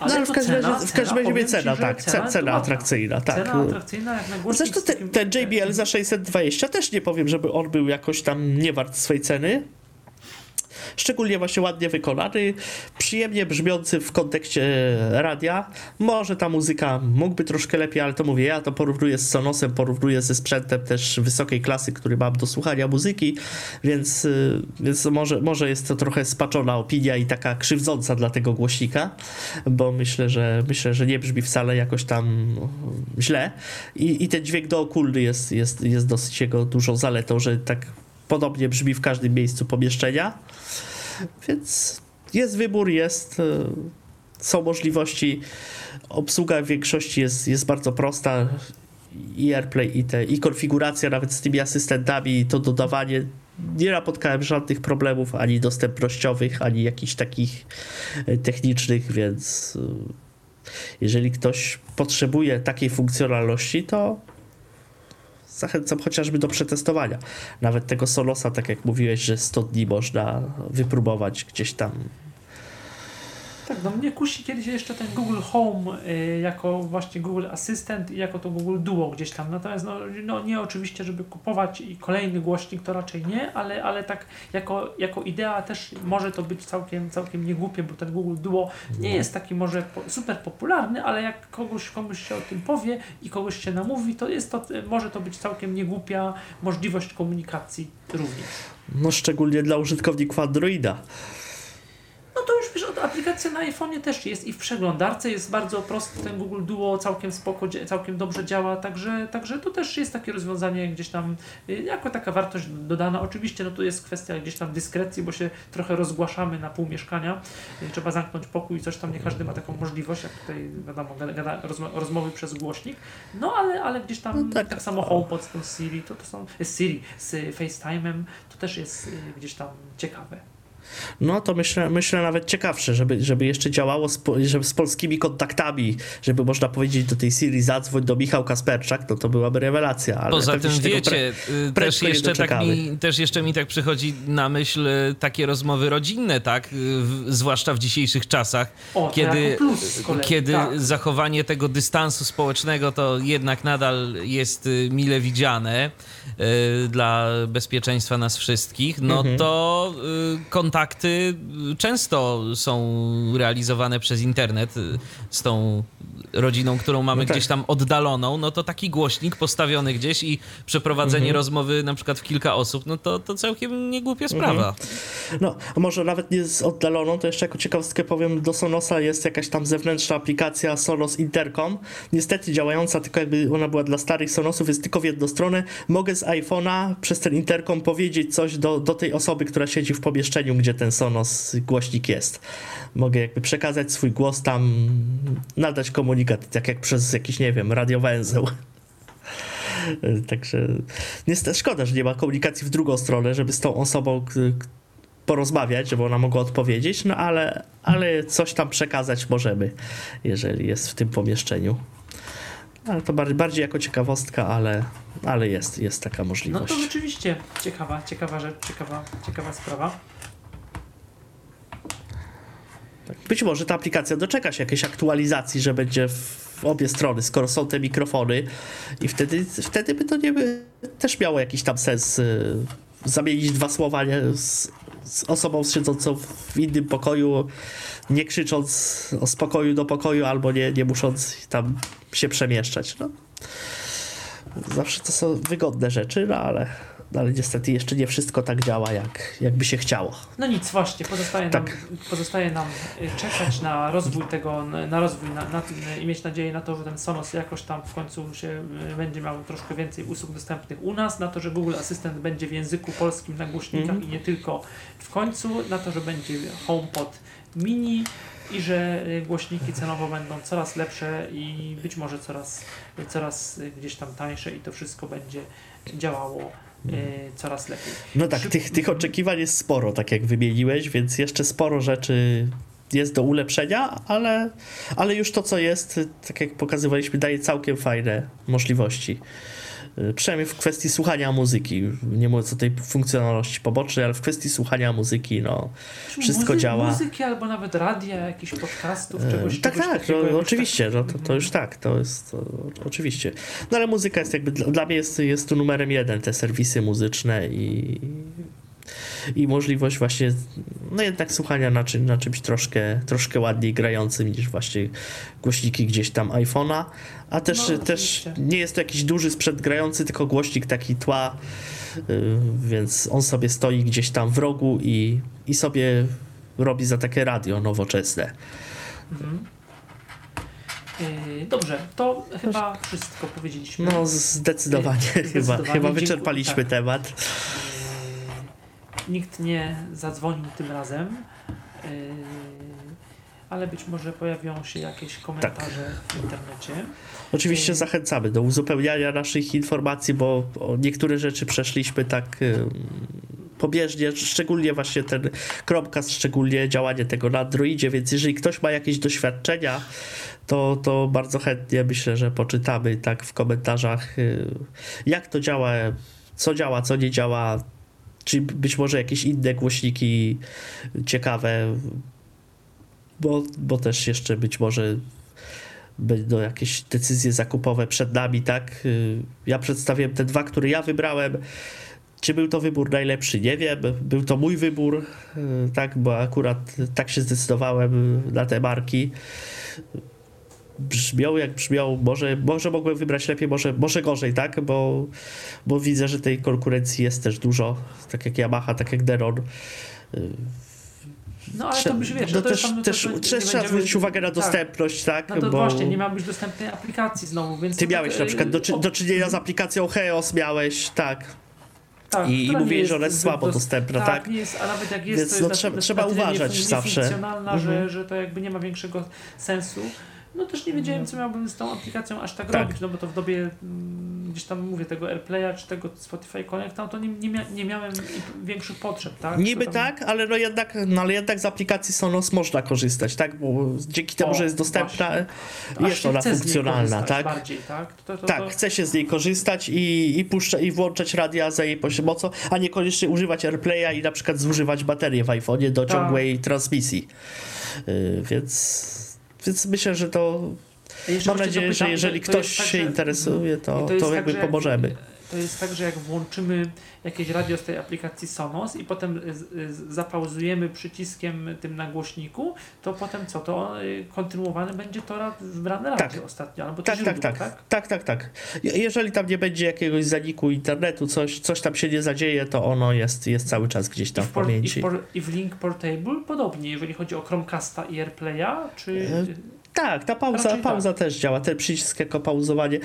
Ale no, ale to w każdym cena- razie, w każdym razie ci, cena, że tak, cena, cena atrakcyjna, tak. Cena atrakcyjna jak na Zresztą ten JBL za 620 też nie powiem, żeby on był jakoś tam nie wart swej ceny. Szczególnie właśnie ładnie wykonany, przyjemnie brzmiący w kontekście radia. Może ta muzyka mógłby troszkę lepiej, ale to mówię, ja to porównuję z Sonosem, porównuję ze sprzętem też wysokiej klasy, który mam do słuchania muzyki, więc, y, więc może, może jest to trochę spaczona opinia i taka krzywdząca dla tego głośnika, bo myślę, że myślę, że nie brzmi wcale jakoś tam źle i, i ten dźwięk dookólny jest, jest, jest dosyć jego dużą zaletą, że tak podobnie brzmi w każdym miejscu pomieszczenia. Więc jest wybór, jest, e, są możliwości. Obsługa w większości jest, jest bardzo prosta. I AirPlay, i, te, i konfiguracja nawet z tymi asystentami, to dodawanie. Nie napotkałem żadnych problemów ani dostępnościowych, ani jakichś takich e, technicznych, więc e, jeżeli ktoś potrzebuje takiej funkcjonalności, to zachęcam chociażby do przetestowania. Nawet tego Solosa, tak jak mówiłeś, że 100 dni można wypróbować gdzieś tam. Tak, no mnie kusi kiedyś jeszcze ten Google Home y, jako właśnie Google Assistant i jako to Google Duo gdzieś tam. Natomiast no, no nie oczywiście, żeby kupować i kolejny głośnik to raczej nie, ale, ale tak jako, jako idea też może to być całkiem, całkiem niegłupie, bo ten Google Duo nie jest taki może po, super popularny, ale jak kogoś, komuś się o tym powie i kogoś się namówi, to jest to, może to być całkiem niegłupia możliwość komunikacji również. No szczególnie dla użytkowników Androida. No to już wiesz, od- aplikacja na iPhone'ie też jest i w przeglądarce jest bardzo prosty, ten Google Duo całkiem spoko, całkiem dobrze działa, także, także to też jest takie rozwiązanie gdzieś tam, y, jako taka wartość dodana. Oczywiście no to jest kwestia gdzieś tam dyskrecji, bo się trochę rozgłaszamy na pół mieszkania, Y, trzeba zamknąć pokój i coś tam, nie każdy ma taką możliwość, jak tutaj wiadomo, gada, rozmo- rozmowy przez głośnik, no ale, ale gdzieś tam No tak, tak. samo HomePod z tą Siri, to, to są, z Siri, z FaceTime'em, to też jest y, gdzieś tam ciekawe. No to myślę, myślę nawet ciekawsze, żeby, żeby jeszcze działało z, żeby z polskimi kontaktami, żeby można powiedzieć do tej Siri zadzwoń do Michał Kasperczak, no to byłaby rewelacja. Ale Poza pewnie tym wiecie, y, też jeszcze, tak mi, też jeszcze mi tak przychodzi na myśl y, takie rozmowy rodzinne, tak? Y, w- Zwłaszcza w dzisiejszych czasach, O, kiedy, plus kiedy tak. zachowanie tego dystansu społecznego to jednak nadal jest mile widziane y, dla bezpieczeństwa nas wszystkich, no Mhm. to y, kontakty często są realizowane przez internet z tą rodziną, którą mamy No tak. gdzieś tam oddaloną, no to taki głośnik postawiony gdzieś i przeprowadzenie Mhm. rozmowy na przykład w kilka osób, no to, to całkiem niegłupia sprawa. No, a może nawet nie z oddaloną, to jeszcze jako ciekawostkę powiem, do Sonosa jest jakaś tam zewnętrzna aplikacja Sonos Intercom, niestety działająca, tylko jakby ona była dla starych Sonosów, jest tylko w jedną stronę. Mogę z iPhone'a przez ten Intercom powiedzieć coś do, do tej osoby, która siedzi w pomieszczeniu, gdzie ten Sonos głośnik jest. Mogę jakby przekazać swój głos tam, nadać komunikat, tak jak przez jakiś, nie wiem, radiowęzeł. [laughs] Także niestety szkoda, że nie ma komunikacji w drugą stronę, żeby z tą osobą porozmawiać, żeby ona mogła odpowiedzieć, no ale, ale coś tam przekazać możemy, jeżeli jest w tym pomieszczeniu. Ale to bardziej, bardziej jako ciekawostka, ale, ale jest, jest taka No możliwość. to rzeczywiście ciekawa, ciekawa rzecz, ciekawa, ciekawa sprawa. Być może ta aplikacja doczeka się jakiejś aktualizacji, że będzie w, obie strony, skoro są te mikrofony i wtedy, wtedy by to nie by też miało jakiś tam sens y, zamienić dwa słowa nie, z, z osobą siedzącą w innym pokoju, nie krzycząc o spokoju do pokoju albo nie, nie musząc tam się przemieszczać. No. Zawsze to są wygodne rzeczy, no ale, ale niestety jeszcze nie wszystko tak działa, jak, jakby się chciało. No nic, właśnie, pozostaje nam, Tak. pozostaje nam y, czekać na rozwój tego, na rozwój na, na y, i mieć nadzieję na to, że ten Sonos jakoś tam w końcu się y, będzie miał troszkę więcej usług dostępnych u nas, na to, że Google Assistant będzie w języku polskim na głośnikach Mhm. i nie tylko w końcu, na to, że będzie HomePod mini i że głośniki cenowo będą coraz lepsze i być może coraz, coraz gdzieś tam tańsze i to wszystko będzie działało coraz lepiej. No tak, Szyb- tych, tych oczekiwań jest sporo, tak jak wymieniłeś, więc jeszcze sporo rzeczy jest do ulepszenia, ale, ale już to, co jest, tak jak pokazywaliśmy, daje całkiem fajne możliwości. Y, Przynajmniej w kwestii słuchania muzyki. Nie mówiąc o tej funkcjonalności pobocznej, ale w kwestii słuchania muzyki, no, wszystko Muzy- działa. Muzyki albo nawet radia, jakichś podcastów, E, czegoś tak, czegoś tak, no, oczywiście, no, to, to już tak, to jest to, oczywiście. No ale muzyka jest jakby, dla, dla mnie jest, jest tu numerem jeden, te serwisy muzyczne i, i możliwość właśnie, no jednak słuchania na, czym, na czymś troszkę, troszkę ładniej grającym niż właśnie głośniki gdzieś tam iPhone'a, a też, No, też nie jest to jakiś duży sprzęt grający, tylko głośnik taki tła, y, więc on sobie stoi gdzieś tam w rogu i, i sobie robi za takie radio nowoczesne. Mhm. Yy, Dobrze, to chyba wszystko powiedzieliśmy. No, zdecydowanie, chyba, Zdecydowanie. chyba Dziękuję. wyczerpaliśmy Tak. temat. Yy, Nikt nie zadzwonił tym razem, yy, ale być może pojawią się jakieś komentarze w internecie. Oczywiście Yy. zachęcamy do uzupełniania naszych informacji, bo niektóre rzeczy przeszliśmy tak ym, pobieżnie, szczególnie właśnie ten Chromecast, szczególnie działanie tego na Androidzie, więc jeżeli ktoś ma jakieś doświadczenia, to, to bardzo chętnie myślę, że poczytamy tak w komentarzach, y, jak to działa, co działa, co nie działa, czy być może jakieś inne głośniki ciekawe, bo, bo też jeszcze być może będą jakieś decyzje zakupowe przed nami, tak? Ja przedstawiłem te dwa, które ja wybrałem. Czy był to wybór najlepszy? Nie wiem. Był to mój wybór, tak? Bo akurat tak się zdecydowałem na te marki. Brzmią jak brzmią, może, może mogłem wybrać lepiej, może, może gorzej, tak? Bo, bo widzę, że tej konkurencji jest też dużo, tak jak Yamaha, tak jak Deron. No ale to byś wiesz, no to też, tam, no to, też, to też trzeba zwrócić uwagę na tak. dostępność, tak? No to bo... właśnie, nie ma być dostępnej aplikacji znowu, więc... Ty to miałeś tak, na przykład do, czy- o- do czynienia z aplikacją Chaos, miałeś, tak. tak, i- i jest że ona jest słabo dos- dostępna, tak? nie jest, a nawet jak jest, Więc to jest no na, trzeba- na, trzeba uważać zawsze. Mhm. że, że to jakby nie ma większego sensu. No też nie wiedziałem, co miałbym z tą aplikacją aż tak, Tak. robić, no bo to w dobie mm, gdzieś tam mówię tego AirPlaya czy tego Spotify Connect, tam to nie, nie, mia, nie miałem większych potrzeb, tak? Niby tam- tak, ale no jednak, no ale jednak z aplikacji Sonos można korzystać, tak? Bo dzięki temu, O, że jest dostępna, jest ona funkcjonalna, tak? Bardziej, tak? To, to, to, Tak, chce się z niej korzystać i, i, puszcza, i włączać radia za jej pomocą, a niekoniecznie używać AirPlaya i na przykład zużywać baterię w iPhone'ie do Tak. ciągłej transmisji. Yy, więc, więc myślę, że to mam nadzieję, że jeżeli to ktoś tak, się interesuje, to, to, tak, jakby że jak- pomożemy. To jest tak, że jak włączymy jakieś radio z tej aplikacji Sonos i potem zapauzujemy przyciskiem tym na głośniku, to potem co? To y, kontynuowane będzie to ra- wybrane radio Tak. ostatnio, albo Tak, tak, źródło, tak, tak, tak, tak. Je- Jeżeli tam nie będzie jakiegoś zaniku internetu, coś, coś tam się nie zadzieje, to ono jest, jest cały czas gdzieś I tam w, w por, i, pamięci. w por, I w Link Portable podobnie, jeżeli chodzi o Chromecasta i AirPlaya, czy... E, Tak, ta pauza, Raczej pauza też działa, ten przycisk jako pauzowanie.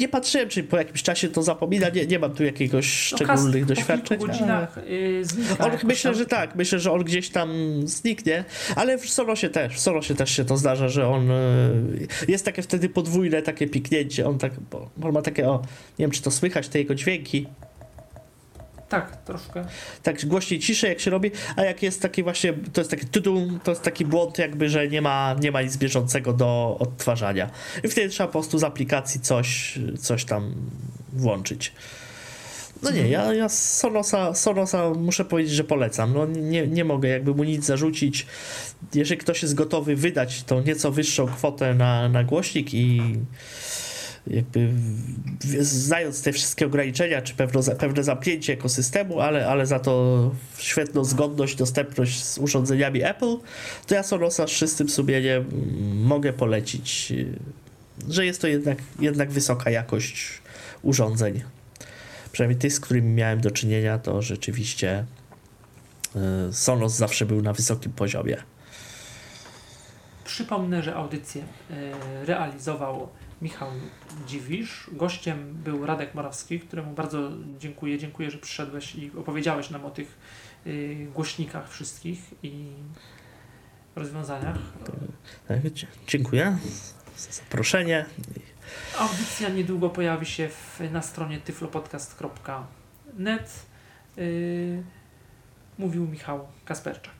Nie patrzyłem, czy po jakimś czasie to zapomina, nie, nie mam tu jakiegoś no, szczególnych cast doświadczeń. Po godzinach y, znika. On, myślę, tam. że tak, myślę, że on gdzieś tam zniknie, ale w Sonosie też, w Sonosie też się to zdarza, że on e, jest takie wtedy podwójne takie piknięcie, on tak, bo on ma takie, o, nie wiem czy to słychać, te jego dźwięki, Tak, troszkę. tak głośniej, ciszej jak się robi, a jak jest taki właśnie, to jest taki tudum, to jest taki błąd jakby, że nie ma, nie ma nic bieżącego do odtwarzania. I wtedy trzeba po prostu z aplikacji coś, coś tam włączyć. No nie, ja, ja Sonosa, Sonosa muszę powiedzieć, że polecam. No nie, nie mogę jakby mu nic zarzucić. Jeżeli ktoś jest gotowy wydać tą nieco wyższą kwotę na, na głośnik i jakby znając te wszystkie ograniczenia, czy pewno, pewne zamknięcie ekosystemu, ale, ale za to świetną zgodność, dostępność z urządzeniami Apple, to ja Sonosa z czystym sumieniem mogę polecić, że jest to jednak, jednak wysoka jakość urządzeń. Przynajmniej tych, z którymi miałem do czynienia, to rzeczywiście y, Sonos zawsze był na wysokim poziomie. Przypomnę, że audycję e, realizował Michał Dziwisz. Gościem był Radek Morawski, któremu bardzo dziękuję. Dziękuję, że przyszedłeś i opowiedziałeś nam o tych y, głośnikach wszystkich i rozwiązaniach. Tak, dzie- Dziękuję za zaproszenie. Audycja niedługo pojawi się w, na stronie tyflopodcast.net. Y, mówił Michał Kasperczak.